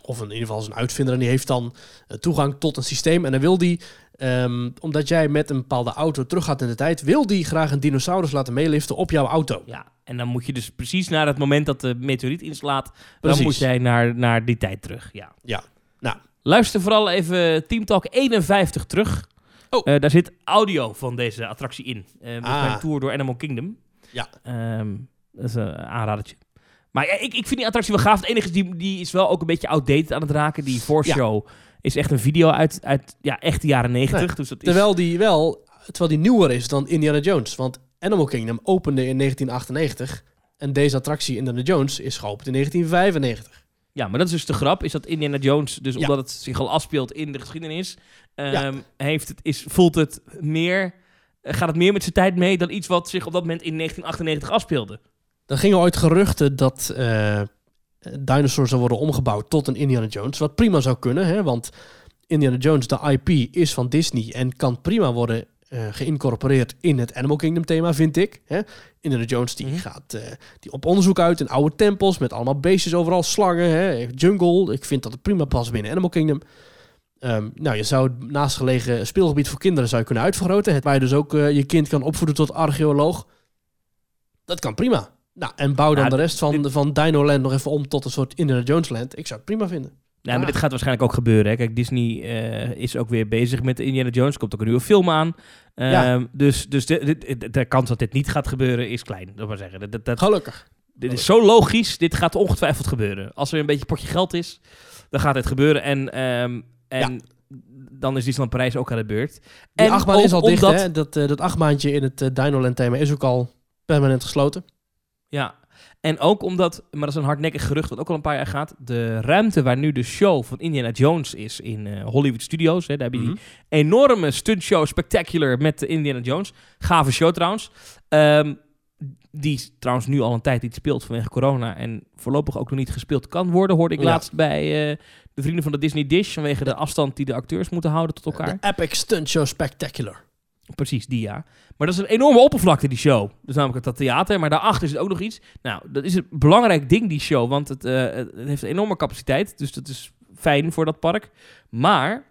Of in ieder geval zijn uitvinder. En die heeft dan eh, toegang tot een systeem. En dan wil die, ehm, omdat jij met een bepaalde auto teruggaat in de tijd, wil die graag een dinosaurus laten meeliften op jouw auto. Ja, en dan moet je dus precies naar het moment dat de meteoriet inslaat, Precies. dan moet jij naar, naar die tijd terug. Ja. Ja, nou. Luister vooral even Team Talk 51 terug. Oh. Eh, daar zit audio van deze attractie in. Eh met Ah. mijn tour door Animal Kingdom. Ja. Ehm, dat is een aanradertje. Maar ja, ik, ik vind die attractie wel gaaf. Het enige is, die, die is wel ook een beetje outdated aan het raken. Die voorshow is echt een video uit, uit ja, echt de jaren 90. Nee, Dus dat is... Terwijl die wel, terwijl die nieuwer is dan Indiana Jones. Want Animal Kingdom opende in 1998. En deze attractie Indiana Jones is geopend in 1995. Ja, maar dat is dus de grap. Is dat Indiana Jones, dus Ja. omdat het zich al afspeelt in de geschiedenis, ehm, Ja. heeft het, is, voelt het meer, eh, gaat het meer met zijn tijd mee dan iets wat zich op dat moment in 1998 afspeelde. Er gingen ooit geruchten dat eh Dinosaur zou worden omgebouwd tot een Indiana Jones. Wat prima zou kunnen, hè? want Indiana Jones, de IP, is van Disney en kan prima worden eh, geïncorporeerd in het Animal Kingdom thema, vind ik. Hè? Indiana Jones die Mhm. gaat eh, die op onderzoek uit in oude tempels met allemaal beestjes overal, slangen, hè? jungle. Ik vind dat het prima past binnen Animal Kingdom. Ehm, nou, je zou het naastgelegen speelgebied voor kinderen zou je kunnen uitvergroten. Het, waar je dus ook je kind kan opvoeden tot archeoloog. Dat kan prima. Nou, en bouw dan Nou, de rest van, dit- van Dino Land nog even om tot een soort Indiana Jones Land. Ik zou het prima vinden. Ja, maar dit gaat waarschijnlijk ook gebeuren. Hè. Kijk, Disney eh, is ook weer bezig met Indiana Jones. Komt ook een nieuwe film aan. Ehm, Ja. Dus, dus de, de, kans dat dit niet gaat gebeuren is klein. Dat maar zeggen. Dat, dat, dat- Gelukkig. dit is zo logisch. Dit gaat ongetwijfeld gebeuren. Als er een beetje potje geld is, dan gaat het gebeuren. En, ehm, en dan is Disneyland Parijs ook aan de beurt. Die en achtbaan is al dicht, omdat- hè? Dat, eh, dat achtbaantje in het eh, Dino Land thema is ook al permanent gesloten. Ja, en ook omdat, maar dat is een hardnekkig gerucht dat ook al een paar jaar gaat, de ruimte waar nu de show van Indiana Jones is in eh, Hollywood Studios, hè, daar heb je Mhm. die enorme stuntshow Spectacular met de Indiana Jones. Gave show trouwens. Ehm, die trouwens nu al een tijd niet speelt vanwege corona en voorlopig ook nog niet gespeeld kan worden, hoorde ik Ja. laatst bij eh, de vrienden van de Disney Dish, vanwege de afstand die de acteurs moeten houden tot elkaar. De Epic Stunt Show Spectacular. Precies, die ja. Maar dat is een enorme oppervlakte, die show. Dus namelijk dat theater. Maar daarachter zit ook nog iets. Nou, dat is een belangrijk ding, die show. Want het, eh, het heeft een enorme capaciteit. Dus dat is fijn voor dat park. Maar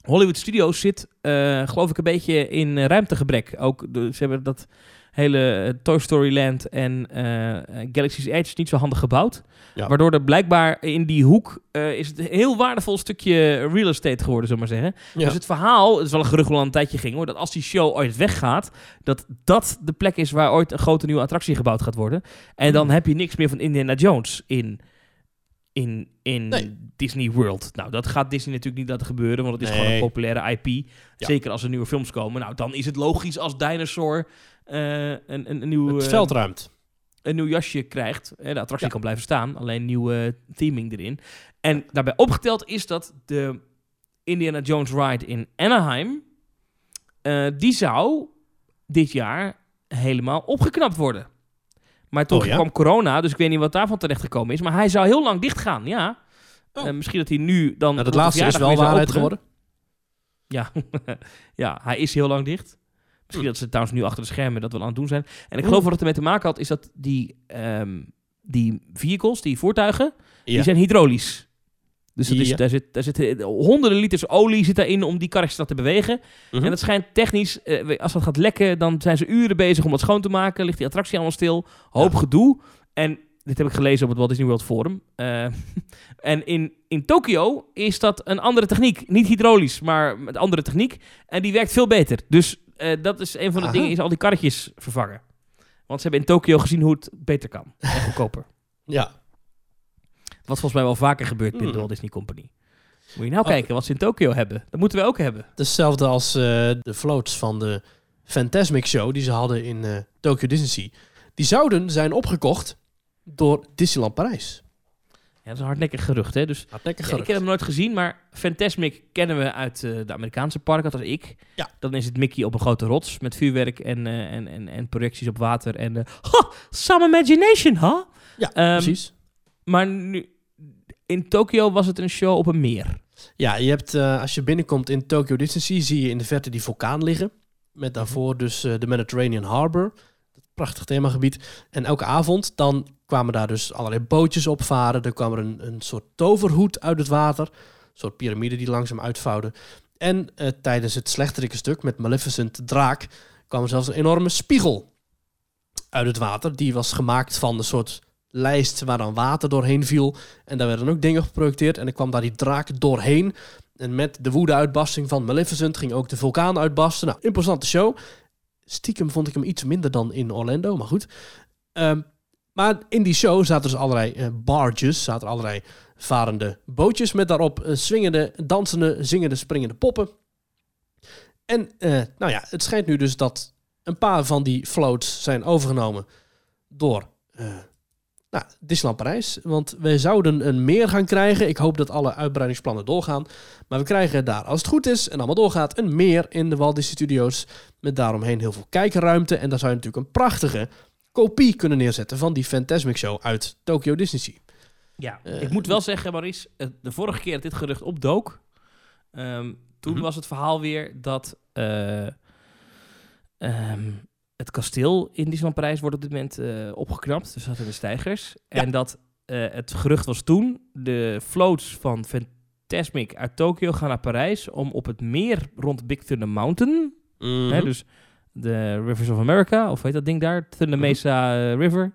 Hollywood Studios zit, eh, geloof ik, een beetje in eh, ruimtegebrek. Ook ze hebben dat hele eh, Toy Story Land en eh, eh, Galaxy's Edge niet zo handig gebouwd. Ja. Waardoor er blijkbaar in die hoek is het een heel waardevol stukje real estate geworden, zullen we maar zeggen. Ja. Dus het verhaal, het is wel een gerucht al een tijdje ging hoor, dat als die show ooit weggaat, dat dat de plek is waar ooit een grote nieuwe attractie gebouwd gaat worden. En dan Hmm. heb je niks meer van Indiana Jones in, in, in Nee. Disney World. Nou, dat gaat Disney natuurlijk niet laten gebeuren, want het is gewoon een populaire IP. Ja. Zeker als er nieuwe films komen. Nou, dan is het logisch als Dinosaur een, een, een, nieuw, Het eh, veld ruimt. een nieuw jasje krijgt. Eh, de attractie Ja. kan blijven staan, alleen nieuwe theming erin. En daarbij opgeteld is dat de Indiana Jones ride in Anaheim, eh, die zou dit jaar helemaal opgeknapt worden. Maar toen Oh, ja? kwam corona, dus ik weet niet wat daarvan terecht gekomen is. Maar hij zou heel lang dicht gaan, ja. Oh. Eh, misschien dat hij nu dan... Nou, dat laatste is wel waarheid geworden. Ja. ja, hij is heel lang dicht. Misschien dat ze trouwens nu achter de schermen dat wel aan het doen zijn. En ik geloof wat het ermee te maken had, is dat die, ehm, die vehicles, die voertuigen, Ja. die zijn hydraulisch. Dus dat is, Ja. daar, zit, daar zitten honderden liters olie zit daarin om die karretjes te bewegen. Mhm. En dat schijnt technisch, eh, als dat gaat lekken, dan zijn ze uren bezig om het schoon te maken. Ligt die attractie allemaal stil. Hoop Ja. gedoe. En dit heb ik gelezen op het Walt Disney World Forum. Eh, en in, in Tokio is dat een andere techniek. Niet hydraulisch, maar met andere techniek. En die werkt veel beter. Dus eh, dat is een van de Aha. dingen, is al die karretjes vervangen. Want ze hebben in Tokio gezien hoe het beter kan. En goedkoper. Ja. Wat volgens mij wel vaker gebeurt binnen de Hmm. Walt Disney Company. Moet je nou Oh. kijken wat ze in Tokio hebben. Dat moeten we ook hebben. Hetzelfde als eh, de floats van de Fantasmic Show die ze hadden in eh Tokyo Disney Sea. Die zouden zijn opgekocht door Disneyland Parijs. Ja, dat is een hardnekkig gerucht, hè? Dus Hardnekkig ik heb hem nooit gezien, maar Fantasmic kennen we uit eh, de Amerikaanse parken, dat was ik. Ja. Dan is het Mickey op een grote rots met vuurwerk en, eh, en, en, en projecties op water. En eh ha, some imagination, huh? Ja, Ehm, precies. Maar nu, in Tokio was het een show op een meer. Ja, je hebt, als je binnenkomt in Tokyo Disney zie je in de verte die vulkaan liggen. Met daarvoor dus de Mediterranean Harbor. Prachtig themagebied. En elke avond dan kwamen daar dus allerlei bootjes opvaren. Er kwam er een, een soort toverhoed uit het water. Een soort piramide die langzaam uitvouwde. En eh, tijdens het slechterikke stuk met Maleficent draak kwam er zelfs een enorme spiegel uit het water. Die was gemaakt van een soort lijst waar dan water doorheen viel. En daar werden ook dingen geprojecteerd. En er kwam daar die draak doorheen. En met de woede-uitbarsting van Maleficent ging ook de vulkaan uitbarsten. Nou, imposante show. Stiekem vond ik hem iets minder dan in Orlando, maar goed. Ehm, maar in die show zaten dus allerlei eh, barges, zaten allerlei varende bootjes met daarop eh, swingende, dansende, zingende, springende poppen. En eh, nou ja, het schijnt nu dus dat een paar van die floats zijn overgenomen door nou, Disneyland Parijs. Want wij zouden een meer gaan krijgen. Ik hoop dat alle uitbreidingsplannen doorgaan. Maar we krijgen daar, als het goed is en allemaal doorgaat, een meer in de Walt Disney Studios. Met daaromheen heel veel kijkerruimte. En daar zou je natuurlijk een prachtige kopie kunnen neerzetten van die Fantasmic Show uit Tokyo Disney Sea. Ja, Eh, ik moet wel zeggen, Maurice, eh, de vorige keer dat dit gerucht opdook, ehm, toen Mhm. was het verhaal weer dat eh, ehm, het kasteel in Disneyland Parijs wordt op dit moment eh, opgeknapt. Dus dat zijn de stijgers. Ja. En dat eh, het gerucht was toen, de floats van Fantasmic uit Tokio gaan naar Parijs om op het meer rond Big Thunder Mountain, Mhm. hè, dus de Rivers of America, of weet dat ding daar, Thunder Mhm. Mesa eh, River.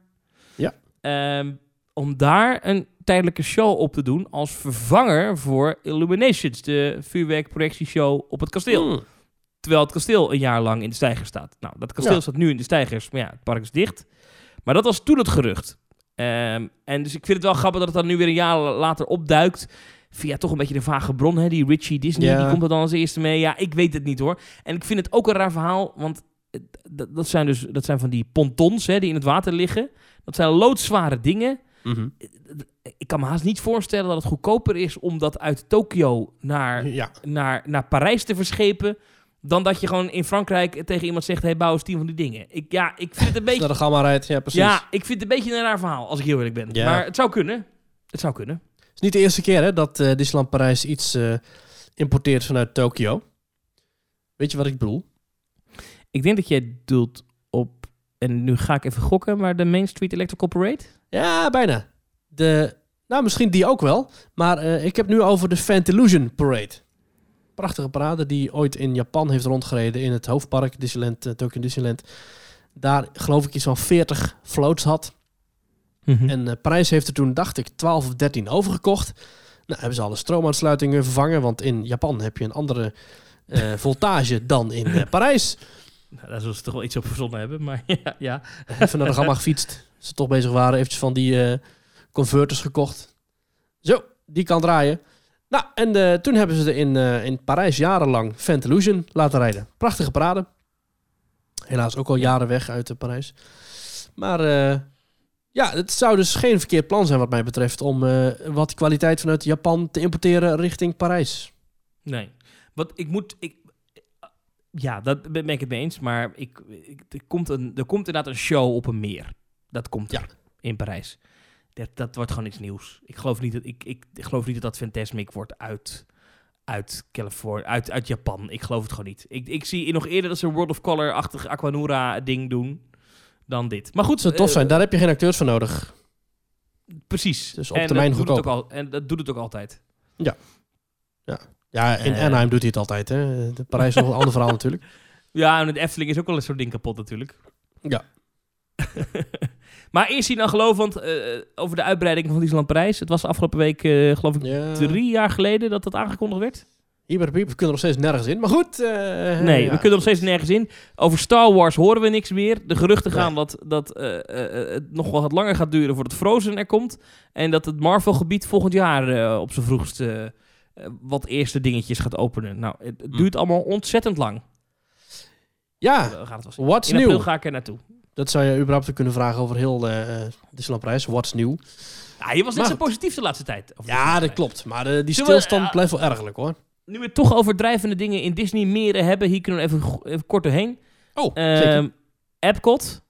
Ja. Ehm, om daar een tijdelijke show op te doen als vervanger voor Illuminations, de vuurwerkprojectieshow op het kasteel. Mm. Terwijl het kasteel een jaar lang in de stijgers staat. Nou, dat kasteel Ja. staat nu in de stijgers, maar ja, het park is dicht. Maar dat was toen het gerucht. Ehm, en dus ik vind het wel grappig dat het dan nu weer een jaar later opduikt. Via toch een beetje de vage bron, hè? Die Richie Disney, Ja. die komt er dan als eerste mee. Ja, ik weet het niet hoor. En ik vind het ook een raar verhaal, want dat, dat zijn dus dat zijn van die pontons hè, die in het water liggen. Dat zijn loodzware dingen. Mhm. Ik kan me haast niet voorstellen dat het goedkoper is om dat uit Tokio naar Ja, naar, naar Parijs te verschepen. Dan dat je gewoon in Frankrijk tegen iemand zegt: hey, bouw eens tien van die dingen. Ik, ja, ik vind het een beetje. naar de gamma rijdt. Ja, precies. Ja, ik vind het een beetje een raar verhaal, als ik heel eerlijk ben. Ja. Maar het zou kunnen. Het zou kunnen. Het is niet de eerste keer hè, dat eh, Disneyland Parijs iets eh, importeert vanuit Tokio. Weet je wat ik bedoel? Ik denk dat jij doelt op. En nu ga ik even gokken, maar de Main Street Electrical Parade? Ja, bijna. De, nou, misschien die ook wel. Maar eh, ik heb nu over de Fantillusion Parade. Prachtige parade die ooit in Japan heeft rondgereden in het hoofdpark Disneyland, eh, Tokyo Disneyland. daar geloof ik iets van 40 floats had. Mhm. En eh, Parijs heeft er toen, dacht ik, 12 of 13 overgekocht. Nou, hebben ze alle stroomaansluitingen vervangen, want in Japan heb je een andere eh, voltage dan in Parijs. Nou, daar zullen ze toch wel iets op verzonnen hebben, maar ja. ja. Even naar de gamma gefietst. Ze toch bezig waren, eventjes van die converters gekocht. Zo, die kan draaien. Nou, en eh, toen hebben ze er in, eh, in Parijs jarenlang Fentillusion laten rijden. Prachtige parade. Helaas ook al jaren weg uit eh, Parijs. Maar ja, het zou dus geen verkeerd plan zijn wat mij betreft... om wat kwaliteit vanuit Japan te importeren richting Parijs. Nee. Wat ik moet. Ik, ja, dat ben ik het mee eens. Maar ik, ik, er, komt een, er komt inderdaad een show op een meer. Dat komt Ja. in Parijs. Dat, dat wordt gewoon iets nieuws. Ik geloof niet dat, ik, ik, ik geloof niet dat dat Fantasmic wordt uit, uit Californië, uit, uit Japan. Ik geloof het gewoon niet. Ik, ik zie nog eerder dat ze een World of Color-achtig Aquanura-ding doen dan dit. Maar goed, Het zou tof eh, zijn, daar heb je geen acteurs voor nodig. precies. Dus op En termijn dat doet het goedkoop. ook al, En dat doet het ook altijd. Ja, in Eh. Anaheim doet hij het altijd. Hè. De Parijs is nog een ander verhaal natuurlijk. Ja, en de Efteling is ook wel een soort ding kapot natuurlijk. Ja. maar eerst zien dan geloof, want eh, over de uitbreiding van Disneyland Parijs. Het was afgelopen week, eh, geloof ik, Ja. drie jaar geleden dat dat aangekondigd werd. We kunnen er nog steeds nergens in. Maar goed. eh, nee, ja. we kunnen nog steeds nergens in. Over Star Wars horen we niks meer. De geruchten Nee. gaan dat, dat het nog wel wat langer gaat duren voordat Frozen er komt. En dat het Marvel-gebied volgend jaar op zijn vroegst wat eerste dingetjes gaat openen. Nou, het, het Hm. duurt allemaal ontzettend lang. Ja, We gaan het wel zien. what's In new? ga ik er naartoe. Dat zou je überhaupt kunnen vragen over heel eh Disneyland Parijs. What's new? Ja, je was Maar zo goed. positief de laatste tijd. over Ja, Disneyland dat klopt. Maar eh, die we, stilstand eh, blijft wel ergerlijk hoor. Nu we toch over drijvende dingen in Disney meren hebben, hier kunnen we even, even kort doorheen. Oh, Ehm, zeker. Epcot,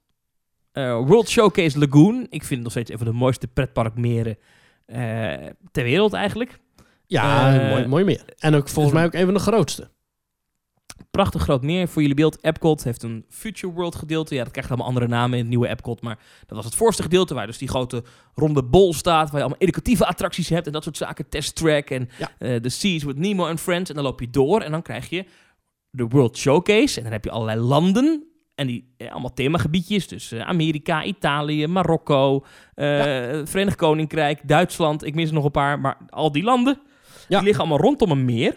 eh, World Showcase Lagoon. Ik vind het nog steeds een van de mooiste pretparkmeren eh ter wereld eigenlijk. Ja, eh, mooi, mooi meer. En ook volgens mij ook een van de grootste. Prachtig groot meer voor jullie beeld. Epcot heeft een Future World gedeelte. Ja, dat krijgt allemaal andere namen in het nieuwe Epcot. Maar dat was het voorste gedeelte waar dus die grote ronde bol staat. Waar je allemaal educatieve attracties hebt en dat soort zaken. Test Track en Ja. eh, The Seas with Nemo and Friends. En dan loop je door en dan krijg je de World Showcase. En dan heb je allerlei landen. En die eh, allemaal themagebiedjes. Dus eh, Amerika, Italië, Marokko, eh, Verenigd Koninkrijk, Duitsland. Ik mis er nog een paar. Maar al die landen, Ja. die liggen allemaal rondom een meer.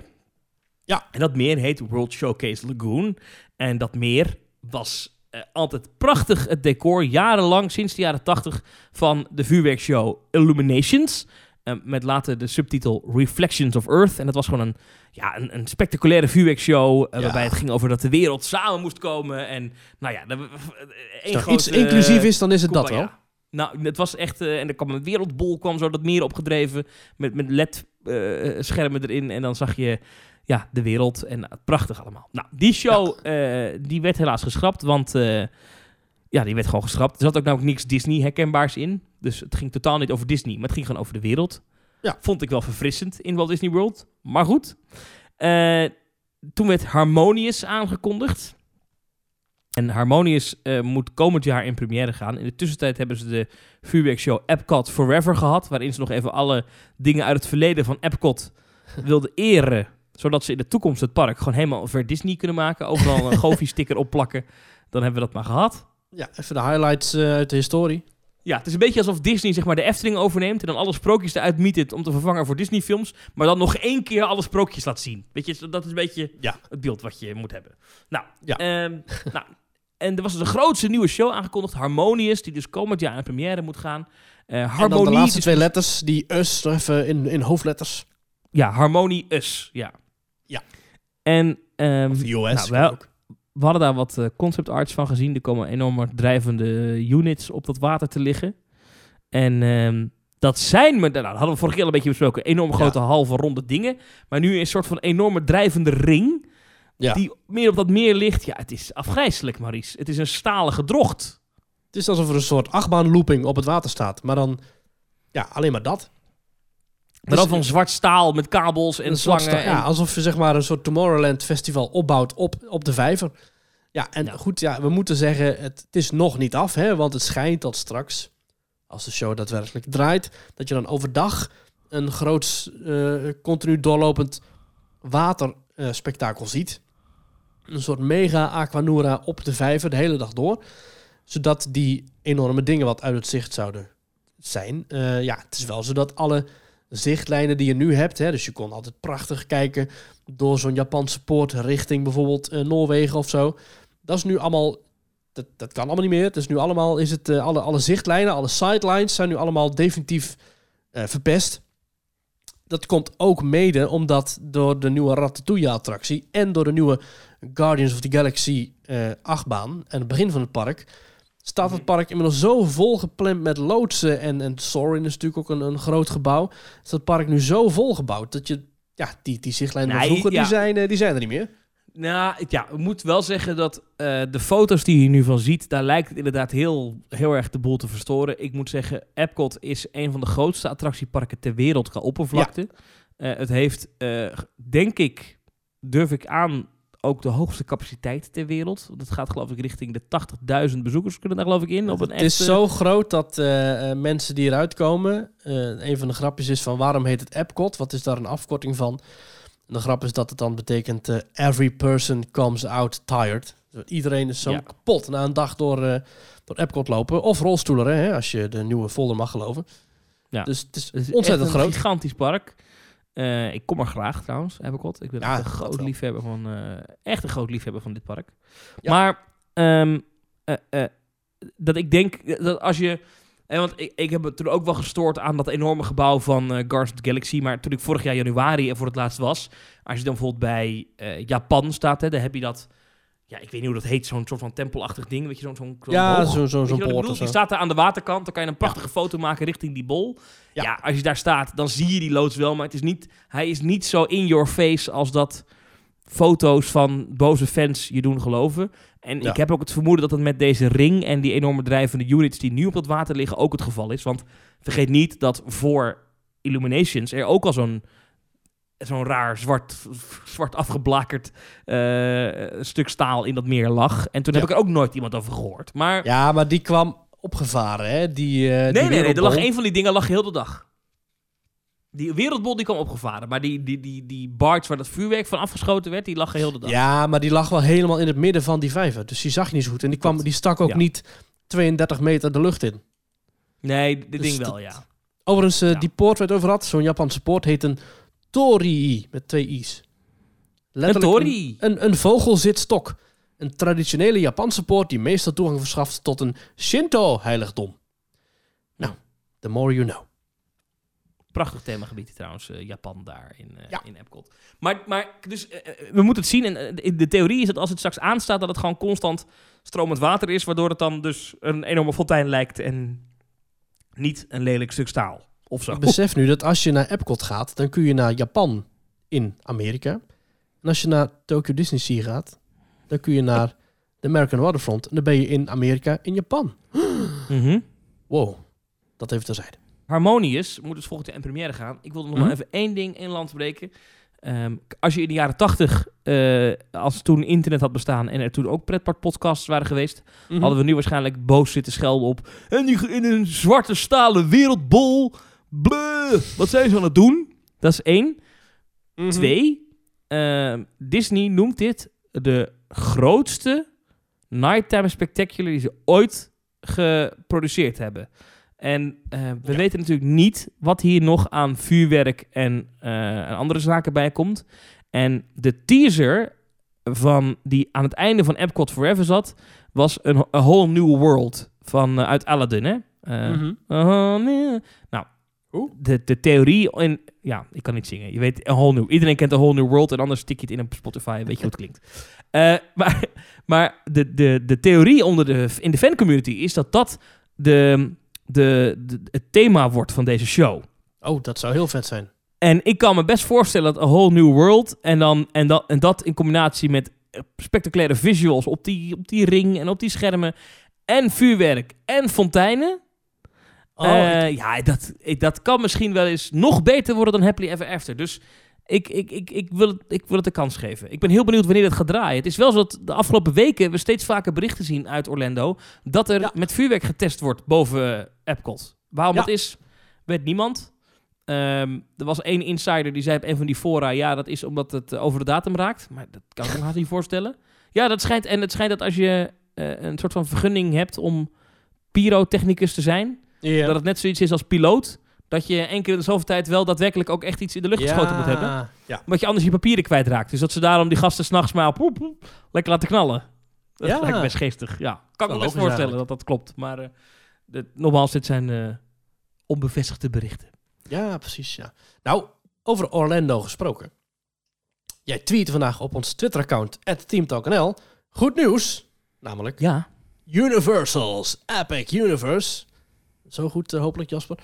Ja. En dat meer heet World Showcase Lagoon. En dat meer was eh, altijd prachtig het decor, jarenlang, sinds de jaren 80, van de vuurwerkshow Illuminations. Eh, met later de subtitel Reflections of Earth. En dat was gewoon een, ja, een, een spectaculaire vuurwerkshow. eh, Ja. Waarbij het ging over dat de wereld samen moest komen. En nou ja, Als iets inclusief is, dan is het dat wel. ja. Nou, het was echt... en er kwam een wereldbol, kwam zo dat meer opgedreven. Met, met LED-schermen erin. En dan zag je ja, de wereld. En prachtig allemaal. Nou, die show, eh, die werd helaas geschrapt. Want eh, ja, die werd gewoon geschrapt. Er zat ook namelijk niks Disney herkenbaars in. Dus het ging totaal niet over Disney. Maar het ging gewoon over de wereld. Ja. Vond ik wel verfrissend in Walt Disney World. Maar goed. Eh, toen werd Harmonious aangekondigd. En Harmonious moet komend jaar in première gaan. In de tussentijd hebben ze de vuurwerkshow Epcot Forever gehad. Waarin ze nog even alle dingen uit het verleden van Epcot wilden eren. Zodat ze in de toekomst het park gewoon helemaal ver Disney kunnen maken. Overal een Goofy-sticker opplakken. Dan hebben we dat maar gehad. Ja, even de highlights eh, uit de historie. Ja, het is een beetje alsof Disney zeg maar de Efteling overneemt en dan alle sprookjes eruit mietet om te vervangen voor Disney films, maar dan nog één keer alle sprookjes laat zien. Weet je, dat is een beetje Ja. het beeld wat je moet hebben. Nou, Ja. ehm, nou en er was dus een grootste nieuwe show aangekondigd, Harmonious, die dus komend jaar in première moet gaan. Eh En dan Harmonie, de laatste dus- twee letters, die us, even in, in hoofdletters. Ja, Harmonie Us, ja. Ja. En Of US. nou, wel, we hadden daar wat eh, concept arts van gezien. Er komen enorme drijvende units op dat water te liggen. En ehm, dat zijn, me, nou, dat hadden we vorige keer al een beetje besproken, enorm grote halve ronde dingen. Maar nu een soort van enorme drijvende ring, Ja. die meer op dat meer ligt. Ja, het is afgrijselijk, Maurice. Het is een stalen gedrocht. Het is alsof er een soort achtbaanlooping op het water staat. Maar dan, ja, alleen maar dat. Maar dan Dus- van zwart staal met kabels en slangen. ja, alsof je zeg maar een soort Tomorrowland festival opbouwt op, op de vijver. Ja, en Ja. goed, ja, we moeten zeggen, het, het is nog niet af, hè, want het schijnt dat straks, als de show daadwerkelijk draait, dat je dan overdag een groot, eh, continu doorlopend waterspektakel ziet. Een soort mega aquanura op de vijver de hele dag door. zodat die enorme dingen wat uit het zicht zouden zijn. Eh, ja, het is wel zo dat alle zichtlijnen die je nu hebt, hè, dus je kon altijd prachtig kijken door zo'n Japanse poort richting bijvoorbeeld eh, Noorwegen of zo. Dat is nu allemaal, dat, dat kan allemaal niet meer. Het is nu allemaal, is het, eh, alle, alle zichtlijnen, alle sidelines zijn nu allemaal definitief eh, verpest. Dat komt ook mede omdat door de nieuwe Ratatouille-attractie en door de nieuwe Guardians of the Galaxy achtbaan en het begin van het park, staat het park inmiddels zo volgepland met loodsen en, en Sorin is natuurlijk ook een, een groot gebouw. Is dat park nu zo volgebouwd dat je, ja, die, die zichtlijnen van vroeger, ja. die, zijn, eh, die zijn er niet meer. Nou, ja, ik moet wel zeggen dat eh, de foto's die je nu van ziet, daar lijkt het inderdaad heel, heel erg de boel te verstoren. Ik moet zeggen, Epcot is een van de grootste attractieparken ter wereld qua oppervlakte. Eh, het heeft, denk ik, durf ik aan, ook de hoogste capaciteit ter wereld. Dat gaat geloof ik richting de 80.000 bezoekers kunnen daar geloof ik in. Op een Het is echte- zo groot dat eh, eh, mensen die eruit komen... eh, een van de grapjes is van waarom heet het Epcot? Wat is daar een afkorting van? En de grap is dat het dan betekent... every person comes out tired. Dus iedereen is zo Ja. kapot na een dag door, door Epcot lopen. Of rolstoeleren, hè, als je de nieuwe folder mag geloven. Ja. Dus het is ontzettend groot. gigantisch park. Eh, ik kom er graag trouwens, Epcot. Ik ben Ja, echt een groot wel. liefhebber van, eh, echt een groot liefhebber van dit park. Ja. Maar ehm, eh, dat ik denk dat als je, eh, want ik, ik heb het toen ook wel gestoord aan dat enorme gebouw van Guardians of the Galaxy, maar toen ik vorig jaar januari er voor het laatst was, als je dan bijvoorbeeld bij Japan staat, hè, dan heb je dat. Ja, ik weet niet hoe dat heet, zo'n soort van tempelachtig ding, weet je, zo'n zo'n Ja, zo- zo- zo'n poort zo. Je staat daar aan de waterkant, dan kan je een prachtige foto maken richting die bol. Ja. Ja. als je daar staat, dan zie je die loods wel, maar het is niet, hij is niet zo in your face als dat foto's van boze fans je doen geloven. En Ja. ik heb ook het vermoeden dat het met deze ring en die enorme drijvende units die nu op dat water liggen ook het geval is. Want vergeet niet dat voor Illuminations er ook al zo'n zo'n raar zwart, zwart afgeblakerd eh, stuk staal in dat meer lag. En toen Ja. heb ik er ook nooit iemand over gehoord. Maar Ja, maar die kwam opgevaren, hè? Die, eh, nee, die nee, nee, er lag een van die dingen lag heel de dag. Die wereldbol die kwam opgevaren, maar die, die, die, die barge waar dat vuurwerk van afgeschoten werd, die lag heel de dag. Ja, maar die lag wel helemaal in het midden van die vijver. Dus die zag je niet zo goed. En die, kwam, die stak ook Ja. niet 32 meter de lucht in. Nee, dit Dus ding wel, ja. Overigens, eh, Ja. die poort waar je het over had, zo'n Japanse poort, heet een torii met twee i's. Een Letterlijk torii. Een, een, een vogelzitstok. Een traditionele Japanse poort die meestal toegang verschaft tot een Shinto-heiligdom. Nou, the more you know. Prachtig themagebied trouwens, eh, Japan daar in, eh, Ja. in Epcot. Maar, maar dus, eh, we moeten het zien. En de- de theorie is dat als het straks aanstaat, dat het gewoon constant stromend water is, waardoor het dan dus een enorme fontein lijkt en niet een lelijk stuk staal. Of zo. Ik besef nu dat als je naar Epcot gaat, dan kun je naar Japan in Amerika. En als je naar Tokyo Disney Sea gaat, dan kun je naar de American Waterfront. En dan ben je in Amerika in Japan. Mhm. Wow, dat even terzijde. Harmonious moet dus volgend jaar in première gaan. Ik wilde nog Mhm. maar even één ding in land breken. Ehm, als je in de jaren tachtig, eh, als toen internet had bestaan en er toen ook pretparkpodcasts waren geweest, Mhm. hadden we nu waarschijnlijk boos zitten schelden op. En die in een zwarte stalen wereldbol. Bleh, wat zijn ze aan het doen? Dat is één. Mhm. Twee, ehm, Disney noemt dit de grootste nighttime spectacular die ze ooit geproduceerd hebben. En eh, we Ja. weten natuurlijk niet wat hier nog aan vuurwerk en, eh, en andere zaken bij komt. En de teaser van die aan het einde van Epcot Forever zat, was een A Whole New World van, eh, uit Aladdin, hè? Mhm. Nou, Hoe? de, de theorie in... Ja, ik kan niet zingen. Je weet, A Whole New... Iedereen kent A Whole New World en anders tik je het in op Spotify. Weet je hoe het klinkt. Eh, maar maar de, de, de theorie onder de, in de fancommunity is dat dat de, de, de, het thema wordt van deze show. Oh, dat zou heel vet zijn. En ik kan me best voorstellen dat A Whole New World en, dan, en, dat, en dat in combinatie met spectaculaire visuals op die, op die ring en op die schermen en vuurwerk en fonteinen. Oh, Eh, ja, dat, ik- dat kan misschien wel eens nog beter worden dan Happily Ever After. Dus ik, ik, ik, ik, wil het, ik wil het een kans geven. Ik ben heel benieuwd wanneer het gaat draaien. Het is wel zo dat de afgelopen weken we steeds vaker berichten zien uit Orlando... dat er Ja. met vuurwerk getest wordt boven eh, Epcot. Waarom Ja. dat is, weet niemand. Ehm, er was één insider die zei op een van die fora... ja, dat is omdat het eh, over de datum raakt. Maar dat kan ik me haast niet voorstellen. Ja, dat schijnt. En het schijnt dat als je een soort van vergunning hebt om pyrotechnicus te zijn. Dat het net zoiets is als piloot. Dat je één keer in de zoveel tijd wel daadwerkelijk ook echt iets in de lucht geschoten moet hebben. Ja. Omdat je anders je papieren kwijtraakt. Dus dat ze daarom die gasten s'nachts maar poep, poep, lekker laten knallen. Dat Ja. lijkt best geestig. Ja, kan ik me best voorstellen dat dat klopt. Maar dit- nogmaals, dit zijn eh, onbevestigde berichten. ja, precies. Ja. Nou, over Orlando gesproken. Jij tweette vandaag op ons Twitter-account, TeamTalkNL. Goed nieuws, namelijk Ja, Universal's Epic Universe. Zo goed, eh, hopelijk, Jasper.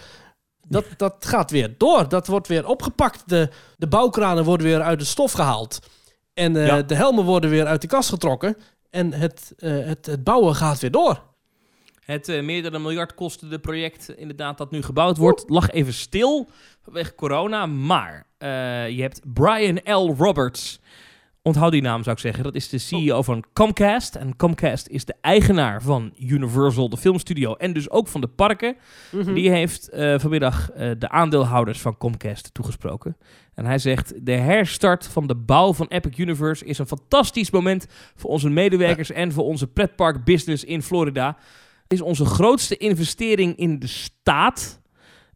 Dat, dat gaat weer door. Dat wordt weer opgepakt. De, de bouwkranen worden weer uit de stof gehaald. En eh, Ja. de helmen worden weer uit de kast getrokken. En het, eh, het, het bouwen gaat weer door. het meer dan een miljard kostende project inderdaad dat nu gebouwd wordt, lag even stil vanwege corona. Maar je hebt Brian L. Roberts. Onthoud die naam zou ik zeggen. Dat is de CEO van Comcast. En Comcast is de eigenaar van Universal, de filmstudio. En dus ook van de parken. Die heeft eh, vanmiddag eh, de aandeelhouders van Comcast toegesproken. En hij zegt: De herstart van de bouw van Epic Universe is een fantastisch moment voor onze medewerkers en voor onze pretpark business in Florida. Het is onze grootste investering in de staat.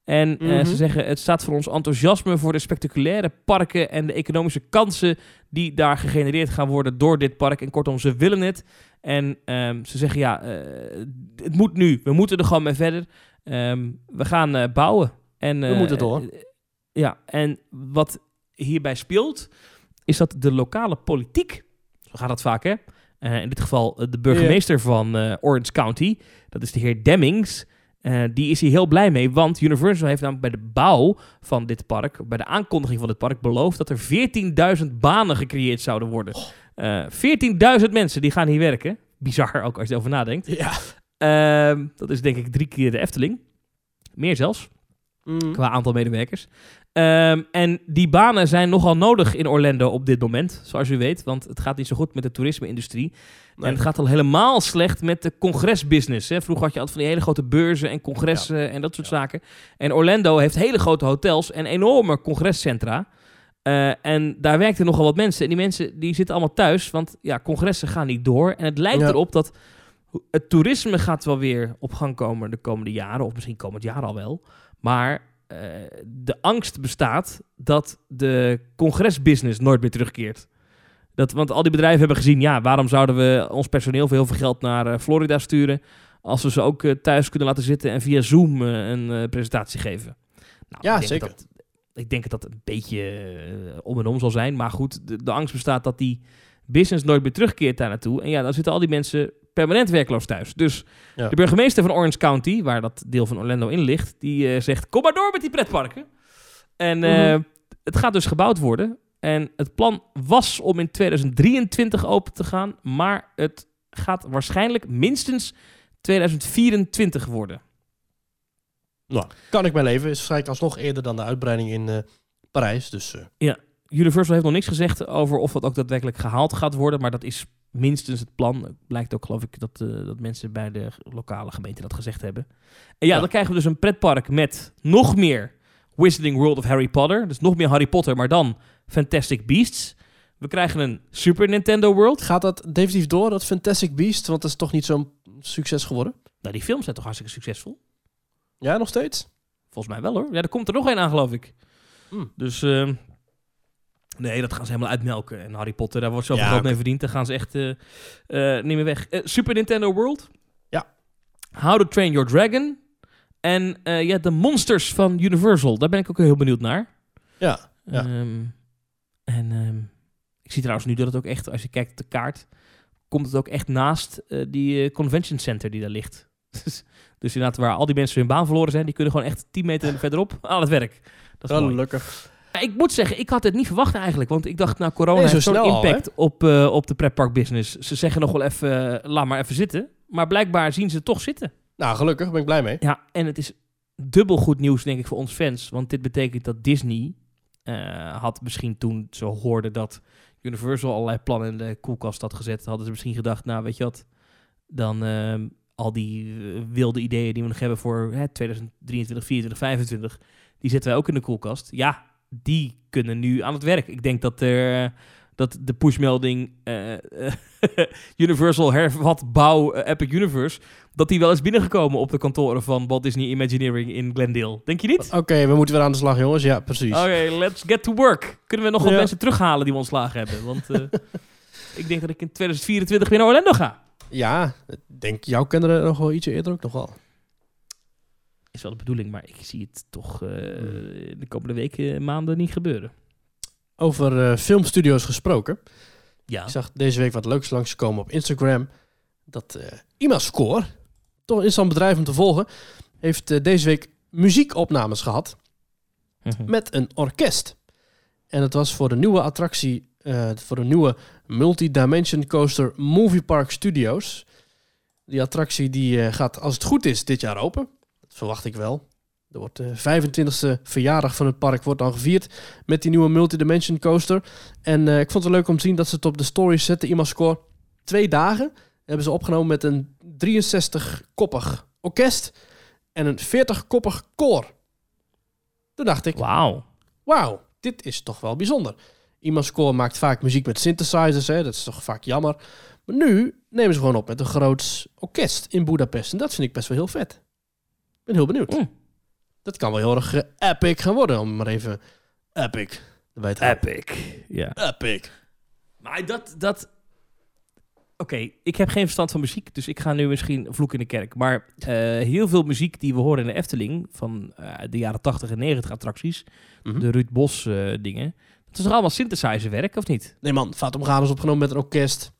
En eh, Mhm. ze zeggen: Het staat voor ons enthousiasme voor de spectaculaire parken en de economische kansen die daar gegenereerd gaan worden door dit park. En kortom, ze willen het. En ehm, ze zeggen: Ja, eh, het moet nu. We moeten er gewoon mee verder. Ehm, we gaan eh, bouwen. En, We moeten door. ja, en wat hierbij speelt, is dat de lokale politiek, zo gaat dat vaak hè, in dit geval de burgemeester van Orange County, dat is de heer Demmings, eh, die is hier heel blij mee, want Universal heeft namelijk bij de bouw van dit park, bij de aankondiging van dit park, beloofd dat er 14.000 banen gecreëerd zouden worden. Eh 14.000 mensen die gaan hier werken. Bizar ook als je erover nadenkt. Ja. Ehm, dat is denk ik drie keer de Efteling. Meer zelfs Mm. qua aantal medewerkers. Ehm, en die banen zijn nogal nodig in Orlando op dit moment, zoals u weet. Want het gaat niet zo goed met de toerisme-industrie. Nee. En het gaat al helemaal slecht met de congresbusiness. Hè. Vroeger had je altijd van die hele grote beurzen en congressen en dat soort Ja. zaken. En Orlando heeft hele grote hotels en enorme congrescentra. Eh, en daar werkten nogal wat mensen. En die mensen die zitten allemaal thuis, want ja, congressen gaan niet door. En het lijkt Ja. erop dat het toerisme gaat wel weer op gang komen de komende jaren. Of misschien komend jaar al wel. Maar eh, de angst bestaat dat de congresbusiness nooit meer terugkeert. Dat, want al die bedrijven hebben gezien, ja, waarom zouden we ons personeel voor heel veel geld naar eh, Florida sturen... als we ze ook eh, thuis kunnen laten zitten en via Zoom eh, een presentatie geven? Nou, Ja, ik zeker. Dat, ik denk dat dat een beetje om en om zal zijn. Maar goed, de, de angst bestaat dat die business nooit meer terugkeert daar naartoe. En ja, dan zitten al die mensen permanent werkloos thuis. Dus Ja. de burgemeester van Orange County, waar dat deel van Orlando in ligt, die zegt: Kom maar door met die pretparken. En Mhm. het gaat dus gebouwd worden. En het plan was om in 2023 open te gaan, maar het gaat waarschijnlijk minstens 2024 worden. Nou, kan ik mijn leven. Is waarschijnlijk alsnog eerder dan de uitbreiding in eh, Parijs. Dus eh, Universal heeft nog niks gezegd over of dat ook daadwerkelijk gehaald gaat worden, maar dat is minstens het plan. Het blijkt ook, geloof ik, dat, eh, dat mensen bij de lokale gemeente dat gezegd hebben. En ja, Ja. dan krijgen we dus een pretpark met nog meer Wizarding World of Harry Potter. Dus nog meer Harry Potter, maar dan Fantastic Beasts. We krijgen een Super Nintendo World. gaat dat definitief door, dat Fantastic Beast? Want dat is toch niet zo'n succes geworden? Nou, die films zijn toch hartstikke succesvol? Ja, nog steeds? Volgens mij wel hoor. Ja, er komt er nog één aan, geloof ik. Hmm. Dus ehm, nee, dat gaan ze helemaal uitmelken. En Harry Potter, daar wordt zoveel Ja, geld mee verdiend. Daar gaan ze echt eh, eh, niet meer weg. Eh, Super Nintendo World. Ja. How to Train Your Dragon. En eh, ja, de monsters van Universal. Daar ben ik ook heel benieuwd naar. Ja. Ja. Ehm, en ehm, ik zie trouwens nu dat het ook echt, als je kijkt op de kaart, komt het ook echt naast eh, die eh, convention center die daar ligt. dus, dus inderdaad, waar al die mensen hun baan verloren zijn, die kunnen gewoon echt 10 meter verderop aan het werk. Dat is mooi. Gelukkig. Ik moet zeggen, ik had het niet verwacht eigenlijk. Want ik dacht, nou, corona Nee, zo heeft zo'n al, impact op, eh, op de pretpark business. Ze zeggen nog wel even, laat maar even zitten. Maar blijkbaar zien ze het toch zitten. Nou, gelukkig. Ben ik blij mee. Ja, en het is dubbel goed nieuws, denk ik, voor ons fans. Want dit betekent dat Disney eh, had misschien toen ze hoorden dat Universal allerlei plannen in de koelkast had gezet, hadden ze misschien gedacht, nou, weet je wat, dan ehm, al die eh, wilde ideeën die we nog hebben voor hè, 2023, 2024, 2025, die zetten wij ook in de koelkast. Ja, die kunnen nu aan het werk. Ik denk dat er, dat de pushmelding eh, Universal hervat bouw eh, Epic Universe, dat die wel is binnengekomen op de kantoren van Walt Disney Imagineering in Glendale. Denk je niet? Oké, we moeten weer aan de slag, jongens. Ja, precies. Oké, let's get to work. Kunnen we nog wat Ja. mensen terughalen die we ontslagen hebben? Want ik denk dat ik in 2024 weer naar Orlando ga. Ja, denk jouw kinderen nog wel ietsje eerder ook nog wel. Is wel de bedoeling, maar ik zie het toch eh, de komende weken, maanden niet gebeuren. Over eh, filmstudio's gesproken. Ja. Ik zag deze week wat leuks langskomen op Instagram. Dat eh IMAScore, toch een interessant bedrijf om te volgen, heeft eh, deze week muziekopnames gehad Mhm. met een orkest. En het was voor de nieuwe attractie, voor de nieuwe Multi-Dimension Coaster Movie Park Studios. Die attractie die gaat, als het goed is, dit jaar open. Dat verwacht ik wel. Er wordt de 25e verjaardag van het park wordt dan gevierd met die nieuwe Multi-Dimension Coaster. En eh, ik vond het leuk om te zien dat ze het op de story zetten. IMAScore twee dagen hebben ze opgenomen met een 63-koppig orkest en een 40-koppig koor. Toen dacht ik, Wauw. wauw, dit is toch wel bijzonder. IMAScore maakt vaak muziek met synthesizers, hè, dat is toch vaak jammer. Maar nu nemen ze gewoon op met een groot orkest in Budapest. En dat vind ik best wel heel vet. Ik ben heel benieuwd. Mm. Dat kan wel heel erg eh, epic gaan worden, om maar even epic erbij te houden. Epic. Ja. Epic. Maar dat... dat... Oké, ik heb geen verstand van muziek, dus ik ga nu misschien vloek in de kerk. Maar eh, heel veel muziek die we horen in de Efteling, van eh, de jaren 80 en 90 attracties, Mhm. de Ruud Bos eh, dingen, dat is toch allemaal synthesizerwerk, of niet? Nee man, Fatum Gaan is opgenomen met een orkest.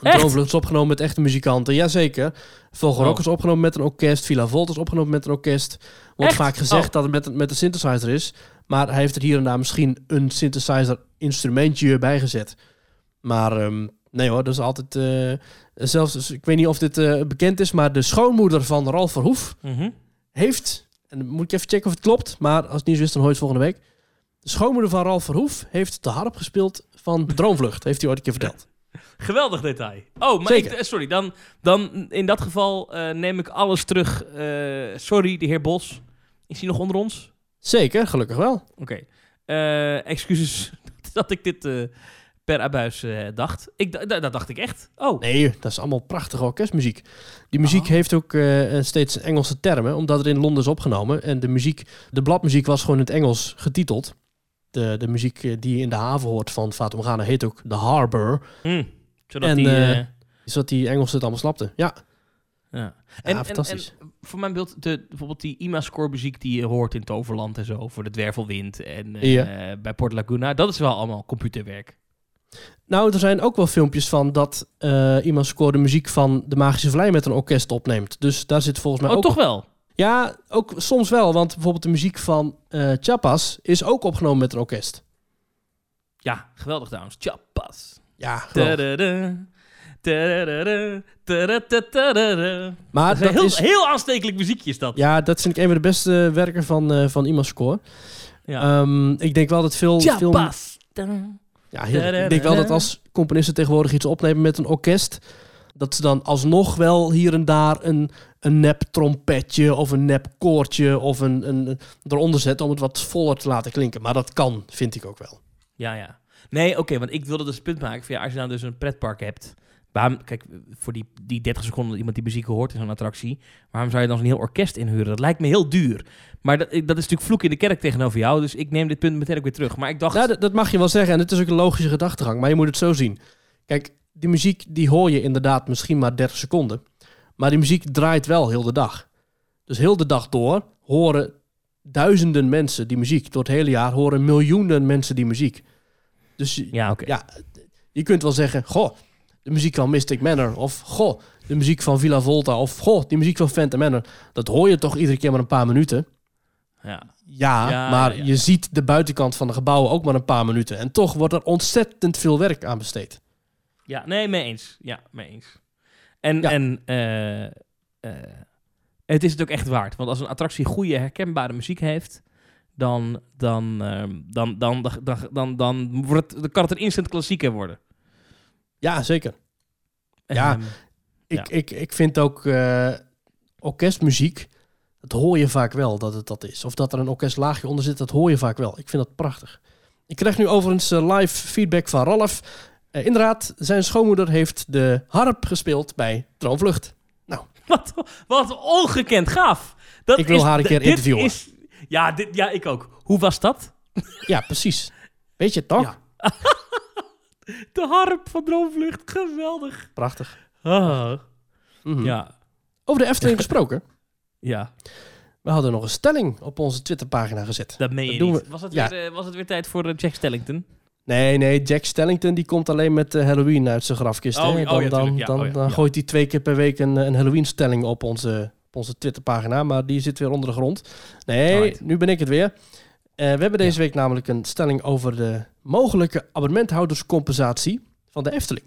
Droomvlucht is opgenomen met echte muzikanten. Jazeker. Vogelrok Oh. is opgenomen met een orkest. Villa Volt is opgenomen met een orkest. Wordt Echt? vaak gezegd Oh. dat het met, met een synthesizer is. Maar hij heeft er hier en daar misschien een synthesizer instrumentje bij gezet. Maar ehm, nee hoor, dat is altijd... eh, zelfs, dus ik weet niet of dit eh, bekend is, maar de schoonmoeder van Ralf Verhoef heeft... En dan moet ik even checken of het klopt. Maar als het niet zo is, dan hoor je het volgende week. De schoonmoeder van Ralf Verhoef heeft de harp gespeeld van Droomvlucht. Heeft hij ooit een keer verteld. Geweldig detail. Oh, maar ik, eh, sorry, dan, dan in dat geval eh, neem ik alles terug. Eh, sorry, de heer Bos. Is hij nog onder ons? Zeker, gelukkig wel. Oké. Excuses dat ik dit per abuis dacht. Ik, da- da- dat dacht ik echt. Oh, Nee, dat is allemaal prachtige orkestmuziek. Die muziek Oh. heeft ook steeds Engelse termen, omdat het in Londen is opgenomen. En de muziek, de bladmuziek was gewoon in het Engels getiteld. De, de muziek eh, die je in de haven hoort van Fatum Ghana heet ook The Harbour. Hm. Zodat En, die... Zodat die Engelsen het allemaal snapten. Ja, ja. ja fantastisch. En, voor mijn beeld, de, bijvoorbeeld die IMA-score muziek die je hoort in Toverland en zo, voor de Dwervelwind en bij Port Laguna, dat is wel allemaal computerwerk. nou, er zijn ook wel filmpjes van dat eh, iemand scoorde muziek van de Magische Vlei met een orkest opneemt. Dus daar zit volgens mij oh, ook... toch wel? Ja, ook soms wel. Want bijvoorbeeld de muziek van eh Chapas is ook opgenomen met een orkest. Ja, geweldig trouwens. Chapas. Ja. Maar Dat is heel, is... heel aanstekelijk muziekje is dat. Ja, dat vind ik een van de beste werken van, eh van Imascore. Ja. Ehm, ik denk wel dat veel... veel Chapas. ja, heel, ik denk wel dat als componisten tegenwoordig iets opnemen met een orkest... dat ze dan alsnog wel hier en daar een, een nep trompetje... of een nep koortje of een, een, eronder zetten... om het wat voller te laten klinken. Maar dat kan, vind ik ook wel. Ja, ja. Nee, oké, want ik wilde dus het punt maken. Van, ja, als je nou dus een pretpark hebt. Waarom, kijk, voor die, die 30 seconden dat iemand die muziek hoort in zo'n attractie. Waarom zou je dan zo'n heel orkest inhuren? Dat lijkt me heel duur. Maar dat, dat is natuurlijk vloek in de kerk tegenover jou. Dus ik neem dit punt meteen ook weer terug. Maar ik dacht. Nou, dat, dat mag je wel zeggen. En het is ook een logische gedachtegang. Maar je moet het zo zien. Kijk, die muziek die hoor je inderdaad misschien maar 30 seconden. Maar die muziek draait wel heel de dag. Dus heel de dag door horen duizenden mensen die muziek. Door het hele jaar horen miljoenen mensen die muziek. Dus je- ja, oké. ja, je kunt wel zeggen... Goh, de muziek van Mystic Manor. Of goh, de muziek van Villa Volta. Of goh, die muziek van Phantom Manor. Dat hoor je toch iedere keer maar een paar minuten. Ja. Ja, Ja, maar ja, ja. je ziet de buitenkant van de gebouwen ook maar een paar minuten. En toch wordt er ontzettend veel werk aan besteed. Ja, nee, mee eens. Ja, mee eens. En, Ja. en eh, eh, het is het ook echt waard. Want als een attractie goede, herkenbare muziek heeft, dan, dan, ehm, dan, dan, dan, dan, dan, dan, wordt het, dan kan het een instant klassieker worden. Ja, zeker. Ja. Ehm, Ik, ik, ik vind ook eh, orkestmuziek, dat hoor je vaak wel dat het dat is. Of dat er een orkestlaagje onder zit, dat hoor je vaak wel. Ik vind dat prachtig. Ik krijg nu overigens live feedback van Ralf. Eh, inderdaad, zijn schoonmoeder heeft de harp gespeeld bij Droomvlucht. Wat, wat ongekend gaaf. Dat Ik wil is- haar een keer dit interviewen. is- ja, dit, ja, ik ook. Hoe was dat? Ja, precies. Weet je het toch? Ja. De harp van Droomvlucht, geweldig. Prachtig. Ah. Mhm. Ja, Over de Efteling gesproken. ja, We hadden nog een stelling op onze Twitterpagina gezet. dat meen je Dat niet. we- Was, het ja. weer, eh, was het weer tijd voor eh, Jack Stellington? Nee, nee, Jack Stellington die komt alleen met eh, Halloween uit zijn grafkist. Oh, hè? ja, oh Dan, ja, dan. Ja, dan, oh ja, dan gooit hij twee keer per week een, een Halloween-stelling op onze, op onze Twitterpagina. Maar die zit weer onder de grond. Nee, Alright. nu ben ik het weer. Eh, we hebben deze week namelijk een stelling over de mogelijke abonnementhouderscompensatie van de Efteling.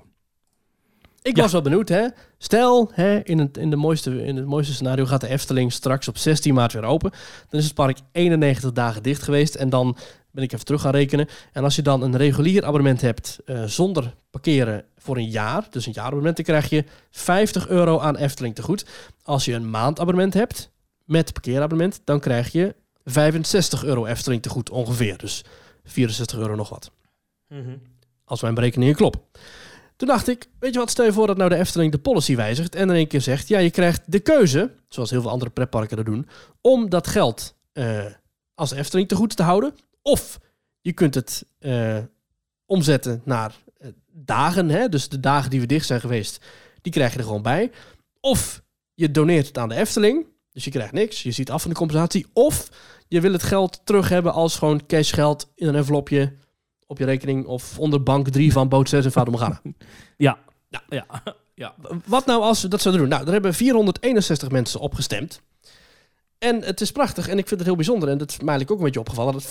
Ik was wel benieuwd, hè. Stel, hè, in, het, in, de mooiste, in het mooiste scenario gaat de Efteling straks op 16 maart weer open. Dan is het park 91 dagen dicht geweest. En dan ben ik even terug gaan rekenen. En als je dan een regulier abonnement hebt eh, zonder parkeren voor een jaar, dus een jaarabonnement, dan krijg je 50 euro aan Efteling te goed. Als je een maandabonnement hebt met parkeerabonnement, dan krijg je 65 euro Efteling te goed ongeveer. Dus 64 euro nog wat. Als mijn berekeningen kloppen. Toen dacht ik, weet je wat, stel je voor dat nou de Efteling de policy wijzigt en in één keer zegt, ja, je krijgt de keuze, zoals heel veel andere pretparken dat doen, om dat geld eh, als Efteling te goed te houden. Of je kunt het eh, omzetten naar eh, dagen, hè? dus de dagen die we dicht zijn geweest, die krijg je er gewoon bij. Of je doneert het aan de Efteling, dus je krijgt niks, je ziet af van de compensatie. Of je wil het geld terug hebben als gewoon cashgeld in een envelopje op je rekening of onder bank 3 van boot 6 en Vader. Ja. Ja. Ja. ja. Wat nou als we dat zouden doen? Nou, daar hebben 461 mensen op gestemd. En het is prachtig en ik vind het heel bijzonder. En dat is mij ook een beetje opgevallen. Dat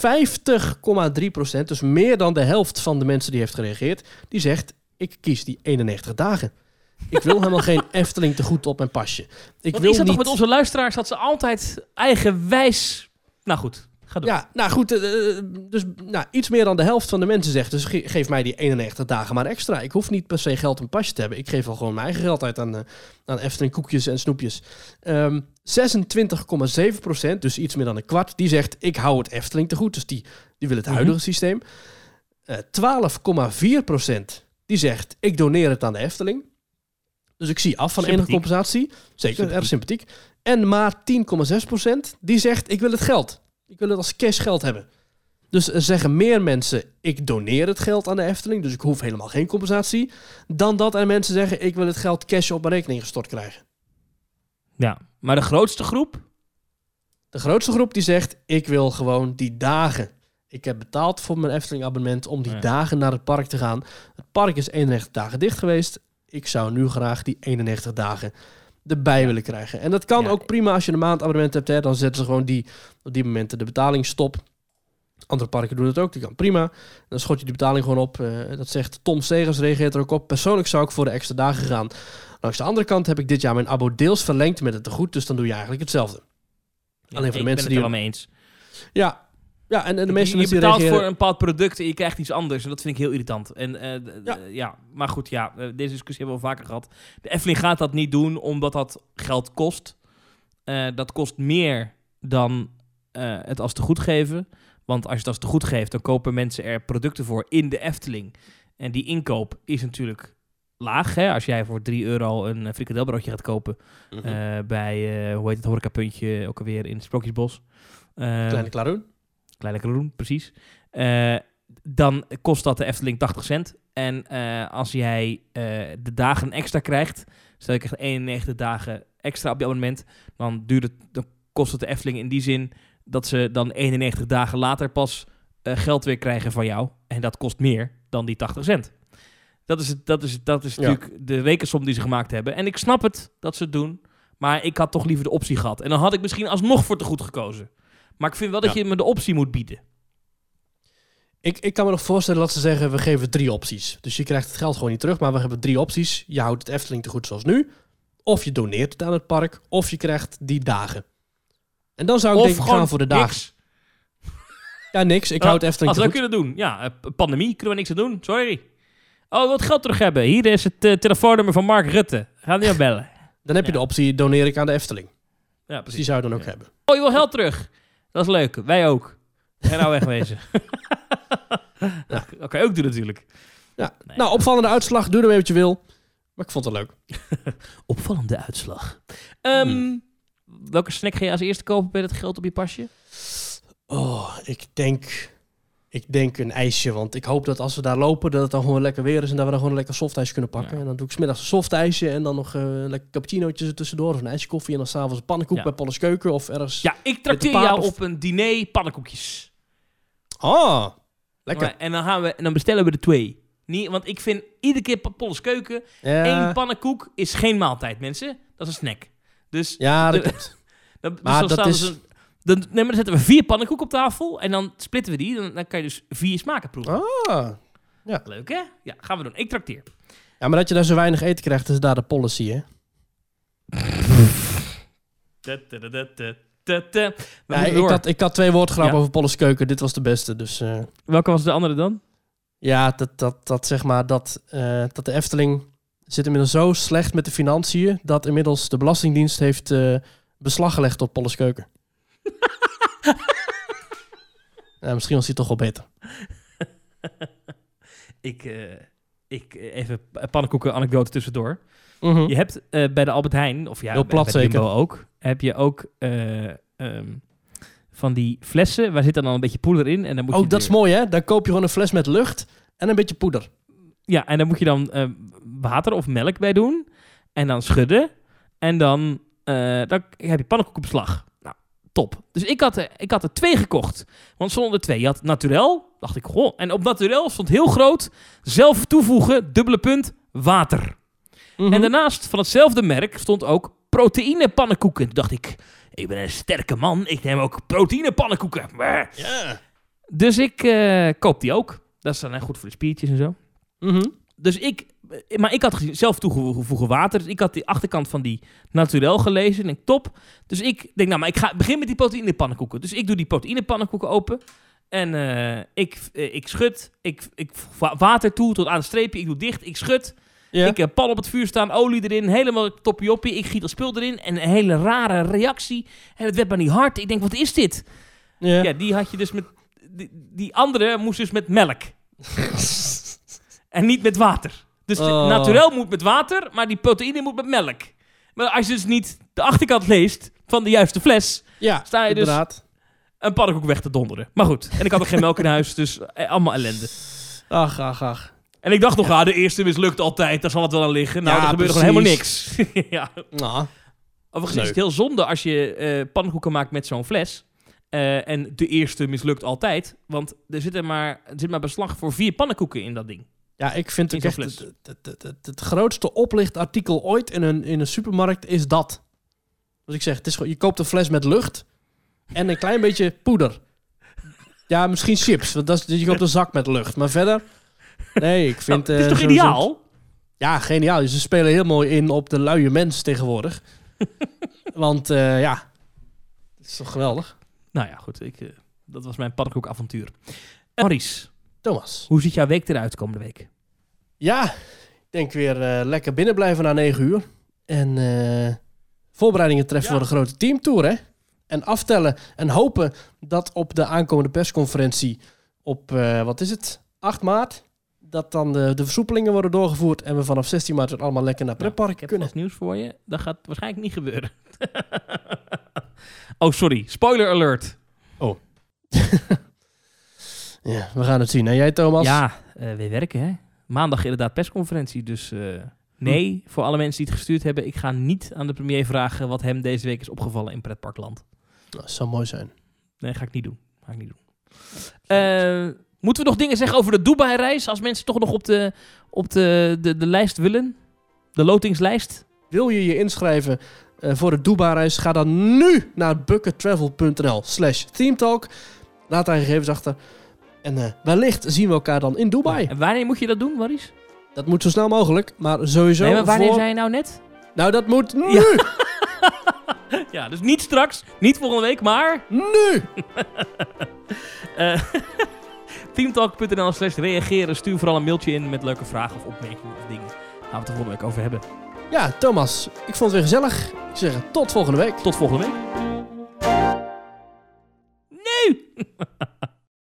50,3%, dus meer dan de helft van de mensen die heeft gereageerd, die zegt, ik kies die 91 dagen. Ik wil helemaal geen Efteling te goed op mijn pasje. Ik Wat wil is dat niet... toch met onze luisteraars dat ze altijd eigenwijs... Nou goed, ga door. Ja, nou goed, eh, eh, dus nou, iets meer dan de helft van de mensen zegt, dus ge- geef mij die 91 dagen maar extra. Ik hoef niet per se geld een pasje te hebben. Ik geef wel gewoon mijn eigen geld uit aan, eh, aan Efteling koekjes en snoepjes. Ehm 26,7 procent, dus iets meer dan een kwart, die zegt, ik hou het Efteling te goed. Dus die, die wil het Mhm. huidige systeem. Eh 12,4 procent, die zegt, ik doneer het aan de Efteling. Dus ik zie af van enige compensatie. Zeker, Sympathiek. erg sympathiek. En maar 10,6 procent, die zegt, ik wil het geld. Ik wil het als cashgeld hebben. Dus er zeggen meer mensen, ik doneer het geld aan de Efteling, dus ik hoef helemaal geen compensatie, dan dat er mensen zeggen, ik wil het geld cash op mijn rekening gestort krijgen. Ja. Maar de grootste groep? De grootste groep die zegt, ik wil gewoon die dagen. Ik heb betaald voor mijn Efteling abonnement om die Ja. dagen naar het park te gaan. Het park is 91 dagen dicht geweest. Ik zou nu graag die 91 dagen erbij willen krijgen. En dat kan Ja. ook prima als je een maandabonnement hebt. Hè, dan zetten ze gewoon die, op die momenten de betaling stop. Andere parken doen het ook, die kan prima. Dan schot je die betaling gewoon op. Eh, dat zegt Tom Segers, reageert er ook op. Persoonlijk zou ik voor de extra dagen gaan. Langs de andere kant heb ik dit jaar mijn abo deels verlengd met het tegoed. Dus dan doe je eigenlijk hetzelfde. Ja, Alleen voor de ik mensen ben die- het er wel mee eens. Ja, ja en, en de meeste je, betaalt reageren... voor een bepaald product en je krijgt iets anders. En dat vind ik heel irritant. En, eh, Ja. maar goed, ja, eh, deze discussie hebben we al vaker gehad. De Efteling gaat dat niet doen, omdat dat geld kost. Eh, dat kost meer dan eh, het als te goed geven. Want als je het als te goed geeft, dan kopen mensen er producten voor in de Efteling. En die inkoop is natuurlijk laag. Hè? Als jij voor 3 euro een frikandelbroodje gaat kopen Mhm. eh, bij, eh, hoe heet het, horecapuntje, ook alweer in Sprookjesbos. Eh, Kleine Klaroen. Kleine Kroen, precies. Eh, dan kost dat de Efteling 80 cent. En eh, als jij eh, de dagen extra krijgt, stel je krijgt 91 dagen extra op je abonnement, dan, duurt het, dan kost het de Efteling in die zin dat ze dan 91 dagen later pas geld weer krijgen van jou. En dat kost meer dan die 80 cent. Dat is, het- dat is, dat is Ja. natuurlijk de rekensom die ze gemaakt hebben. En ik snap het dat ze het doen, maar ik had toch liever de optie gehad. En dan had ik misschien alsnog voor te goed gekozen. Maar ik vind wel dat Ja. je me de optie moet bieden. Ik, ik kan me nog voorstellen dat ze zeggen, we geven drie opties. Dus je krijgt het geld gewoon niet terug, maar we hebben drie opties. Je houdt het Efteling te goed zoals nu. Of je doneert het aan het park. Of je krijgt die dagen. En dan zou ik of denk ik gewoon gaan voor de dagen. niks. Ja, niks. Ik houd het Efteling Als te we goed. dat kunnen doen. Ja, eh, pandemie kunnen we niks aan doen. Sorry. Oh, wat geld terug hebben. Hier is het eh, telefoonnummer van Mark Rutte. Ga niet aan bellen. Dan heb je Ja. de optie, doneer ik aan de Efteling. Ja, Dus die precies. zou je dan ook Ja. hebben. Oh, je wil geld terug. Dat is leuk. Wij ook. En nou wegwezen. Dat kan je ook doen natuurlijk. Ja. Nee. Nou, opvallende uitslag. Doe ermee wat je wil. Maar ik vond het leuk. Opvallende uitslag. Ehm, Hmm. Welke snack ga je als eerste kopen bij dat geld op je pasje? Oh, ik denk, ik denk een ijsje. Want ik hoop dat als we daar lopen, dat het dan gewoon lekker weer is. En dat we dan gewoon een lekker softijsje kunnen pakken. Ja. En dan doe ik smiddags een softijsje. En dan nog eh, een lekker cappuccinootje tussendoor. Of een ijsje koffie. En dan s'avonds een pannenkoek Ja. bij Polles Keuken. Of ergens. Ja, ik trakteer jou of- op een diner pannenkoekjes. Oh, lekker. Maar- en, dan gaan we, en dan bestellen we er twee. Niet, want ik vind iedere keer Polles Keuken... Ja, één pannenkoek is geen maaltijd, mensen. Dat is een snack. Dus, ja dat de- klopt. dus Maar dat is- ze- dan, nee, maar dan zetten we vier pannenkoeken op tafel. En dan splitten we die. Dan, dan kan je dus vier smaken proeven. Ah. Leuk, hè? Ja, gaan we doen. Ik trakteer. Ja, maar dat je daar zo weinig eten krijgt, is daar de policy, hè? Ja, ik, had, ik had twee woordgrappen Ja. over Polles Keuken. Dit was de beste. Dus eh, Welke was de andere dan? ja, dat, dat, dat zeg maar dat, eh, dat de Efteling zit inmiddels zo slecht met de financiën dat inmiddels de Belastingdienst heeft eh, beslag gelegd op Polles Keuken. ja, misschien was hij toch wel beter. Ik, eh, ik eh, even pannenkoeken anekdote tussendoor. Mhm. Je hebt eh, bij de Albert Heijn, of ja, Heel bij- plat bij ook, heb je ook eh, ehm, van die flessen, waar zit dan al een beetje poeder in. En dan moet je Oh, dat is mooi hè? Daar koop je gewoon een fles met lucht en een beetje poeder. Ja, en dan moet je dan water of melk bij doen. En dan schudden. En dan, dan heb je pannenkoek op beslag. Top. Dus ik had, er, ik had er twee gekocht. Want zonder de twee. Je had naturel. Dacht ik, goh. En op naturel stond heel groot. Zelf toevoegen, dubbele punt, water. Mhm. En daarnaast van hetzelfde merk stond ook proteïne pannenkoeken. Toen dacht ik, ik ben een sterke man. Ik neem ook proteïne pannenkoeken. Brr. Ja. Dus ik eh, koop die ook. Dat is dan goed voor de spiertjes en zo. Mhm. Dus ik, eh, maar ik had zelf toegevoegen water. Dus ik had die achterkant van die naturel gelezen. En ik top. Dus ik denk, nou, maar ik ga begin met die proteïne pannenkoeken. Dus ik doe die proteïne pannenkoeken open. En eh, ik, eh, ik schud. Ik, ik water toe tot aan het streepje. Ik doe dicht. Ik schud. Ja. Ik heb pan op het vuur staan. Olie erin. Helemaal toppie Ik giet dat spul erin. En een hele rare reactie. En het werd maar niet hard. Ik denk, wat is dit? ja. Ja, die had je dus met... Die, die andere moest dus met melk. En niet met water. Dus Oh. naturel moet met water, maar die proteïne moet met melk. Maar als je dus niet de achterkant leest van de juiste fles, Ja, sta je dus- inderdaad. een pannenkoek weg te donderen. Maar goed, en ik had ook geen melk in huis, dus eh, allemaal ellende. Ach, ach, ach. En ik dacht nog, ah, de eerste mislukt altijd, daar zal het wel aan liggen. Nou, Ja, er gebeurde gewoon helemaal niks. ja. Nou, Overigens is het heel zonde als je eh, pannenkoeken maakt met zo'n fles. Eh, en de eerste mislukt altijd. Want er zit, er maar, er zit maar beslag voor vier pannenkoeken in dat ding. Ja, ik vind zo'n echt het, het, het, het, het grootste oplichtartikel ooit in een, in een supermarkt is dat. Dus ik zeg, het is je koopt een fles met lucht en een klein beetje poeder. Ja, misschien chips, want dat is, je koopt een zak met lucht. Maar verder, nee, ik vind... Nou, het is eh, toch ideaal? Ja, geniaal. Ze spelen heel mooi in op de luie mens tegenwoordig. Want eh, ja, het is toch geweldig. Nou ja, goed. Ik, eh, dat was mijn pannenkoekavontuur. Uh, Maurice, Thomas. hoe ziet jouw week eruit komende week? Ja, ik denk weer eh, lekker binnen blijven na 9 uur. En eh, voorbereidingen treffen Ja. voor de grote teamtour, hè? En aftellen en hopen dat op de aankomende persconferentie op, eh, wat is het, 8 maart... dat dan de, de versoepelingen worden doorgevoerd... en we vanaf 16 maart weer allemaal lekker naar Nou, pretpark ik heb kunnen. nieuws voor je. Dat gaat waarschijnlijk niet gebeuren. oh, sorry. Spoiler alert. Ja, we gaan het zien. En jij, Thomas? Ja, eh weer werken, hè? Maandag inderdaad persconferentie. Dus eh, nee, voor alle mensen die het gestuurd hebben... ik ga niet aan de premier vragen... wat hem deze week is opgevallen in pretparkland. Dat zou mooi zijn. Nee, ga ik niet doen. Ga ik niet doen. Eh, moeten we nog dingen zeggen over de Dubai-reis? Als mensen toch nog op de, op de, de, de lijst willen? De lotingslijst? Wil je je inschrijven voor de Dubai-reis? Ga dan nu naar buckettravel.nl slash themetalk. Laat daar gegevens achter. En eh, wellicht zien we elkaar dan in Dubai. En wanneer moet je dat doen, Maurice? Dat moet zo snel mogelijk, maar sowieso nee, maar wanneer voor... zei je nou net? Nou, dat moet nu! Ja. ja, dus niet straks, niet volgende week, maar... Nu! eh teamtalk.nl slash reageren. Stuur vooral een mailtje in met leuke vragen of opmerkingen of dingen. Gaan we het er volgende week over hebben. Ja, Thomas, ik vond het weer gezellig. Ik zeg tot volgende week. Tot volgende week. Nu!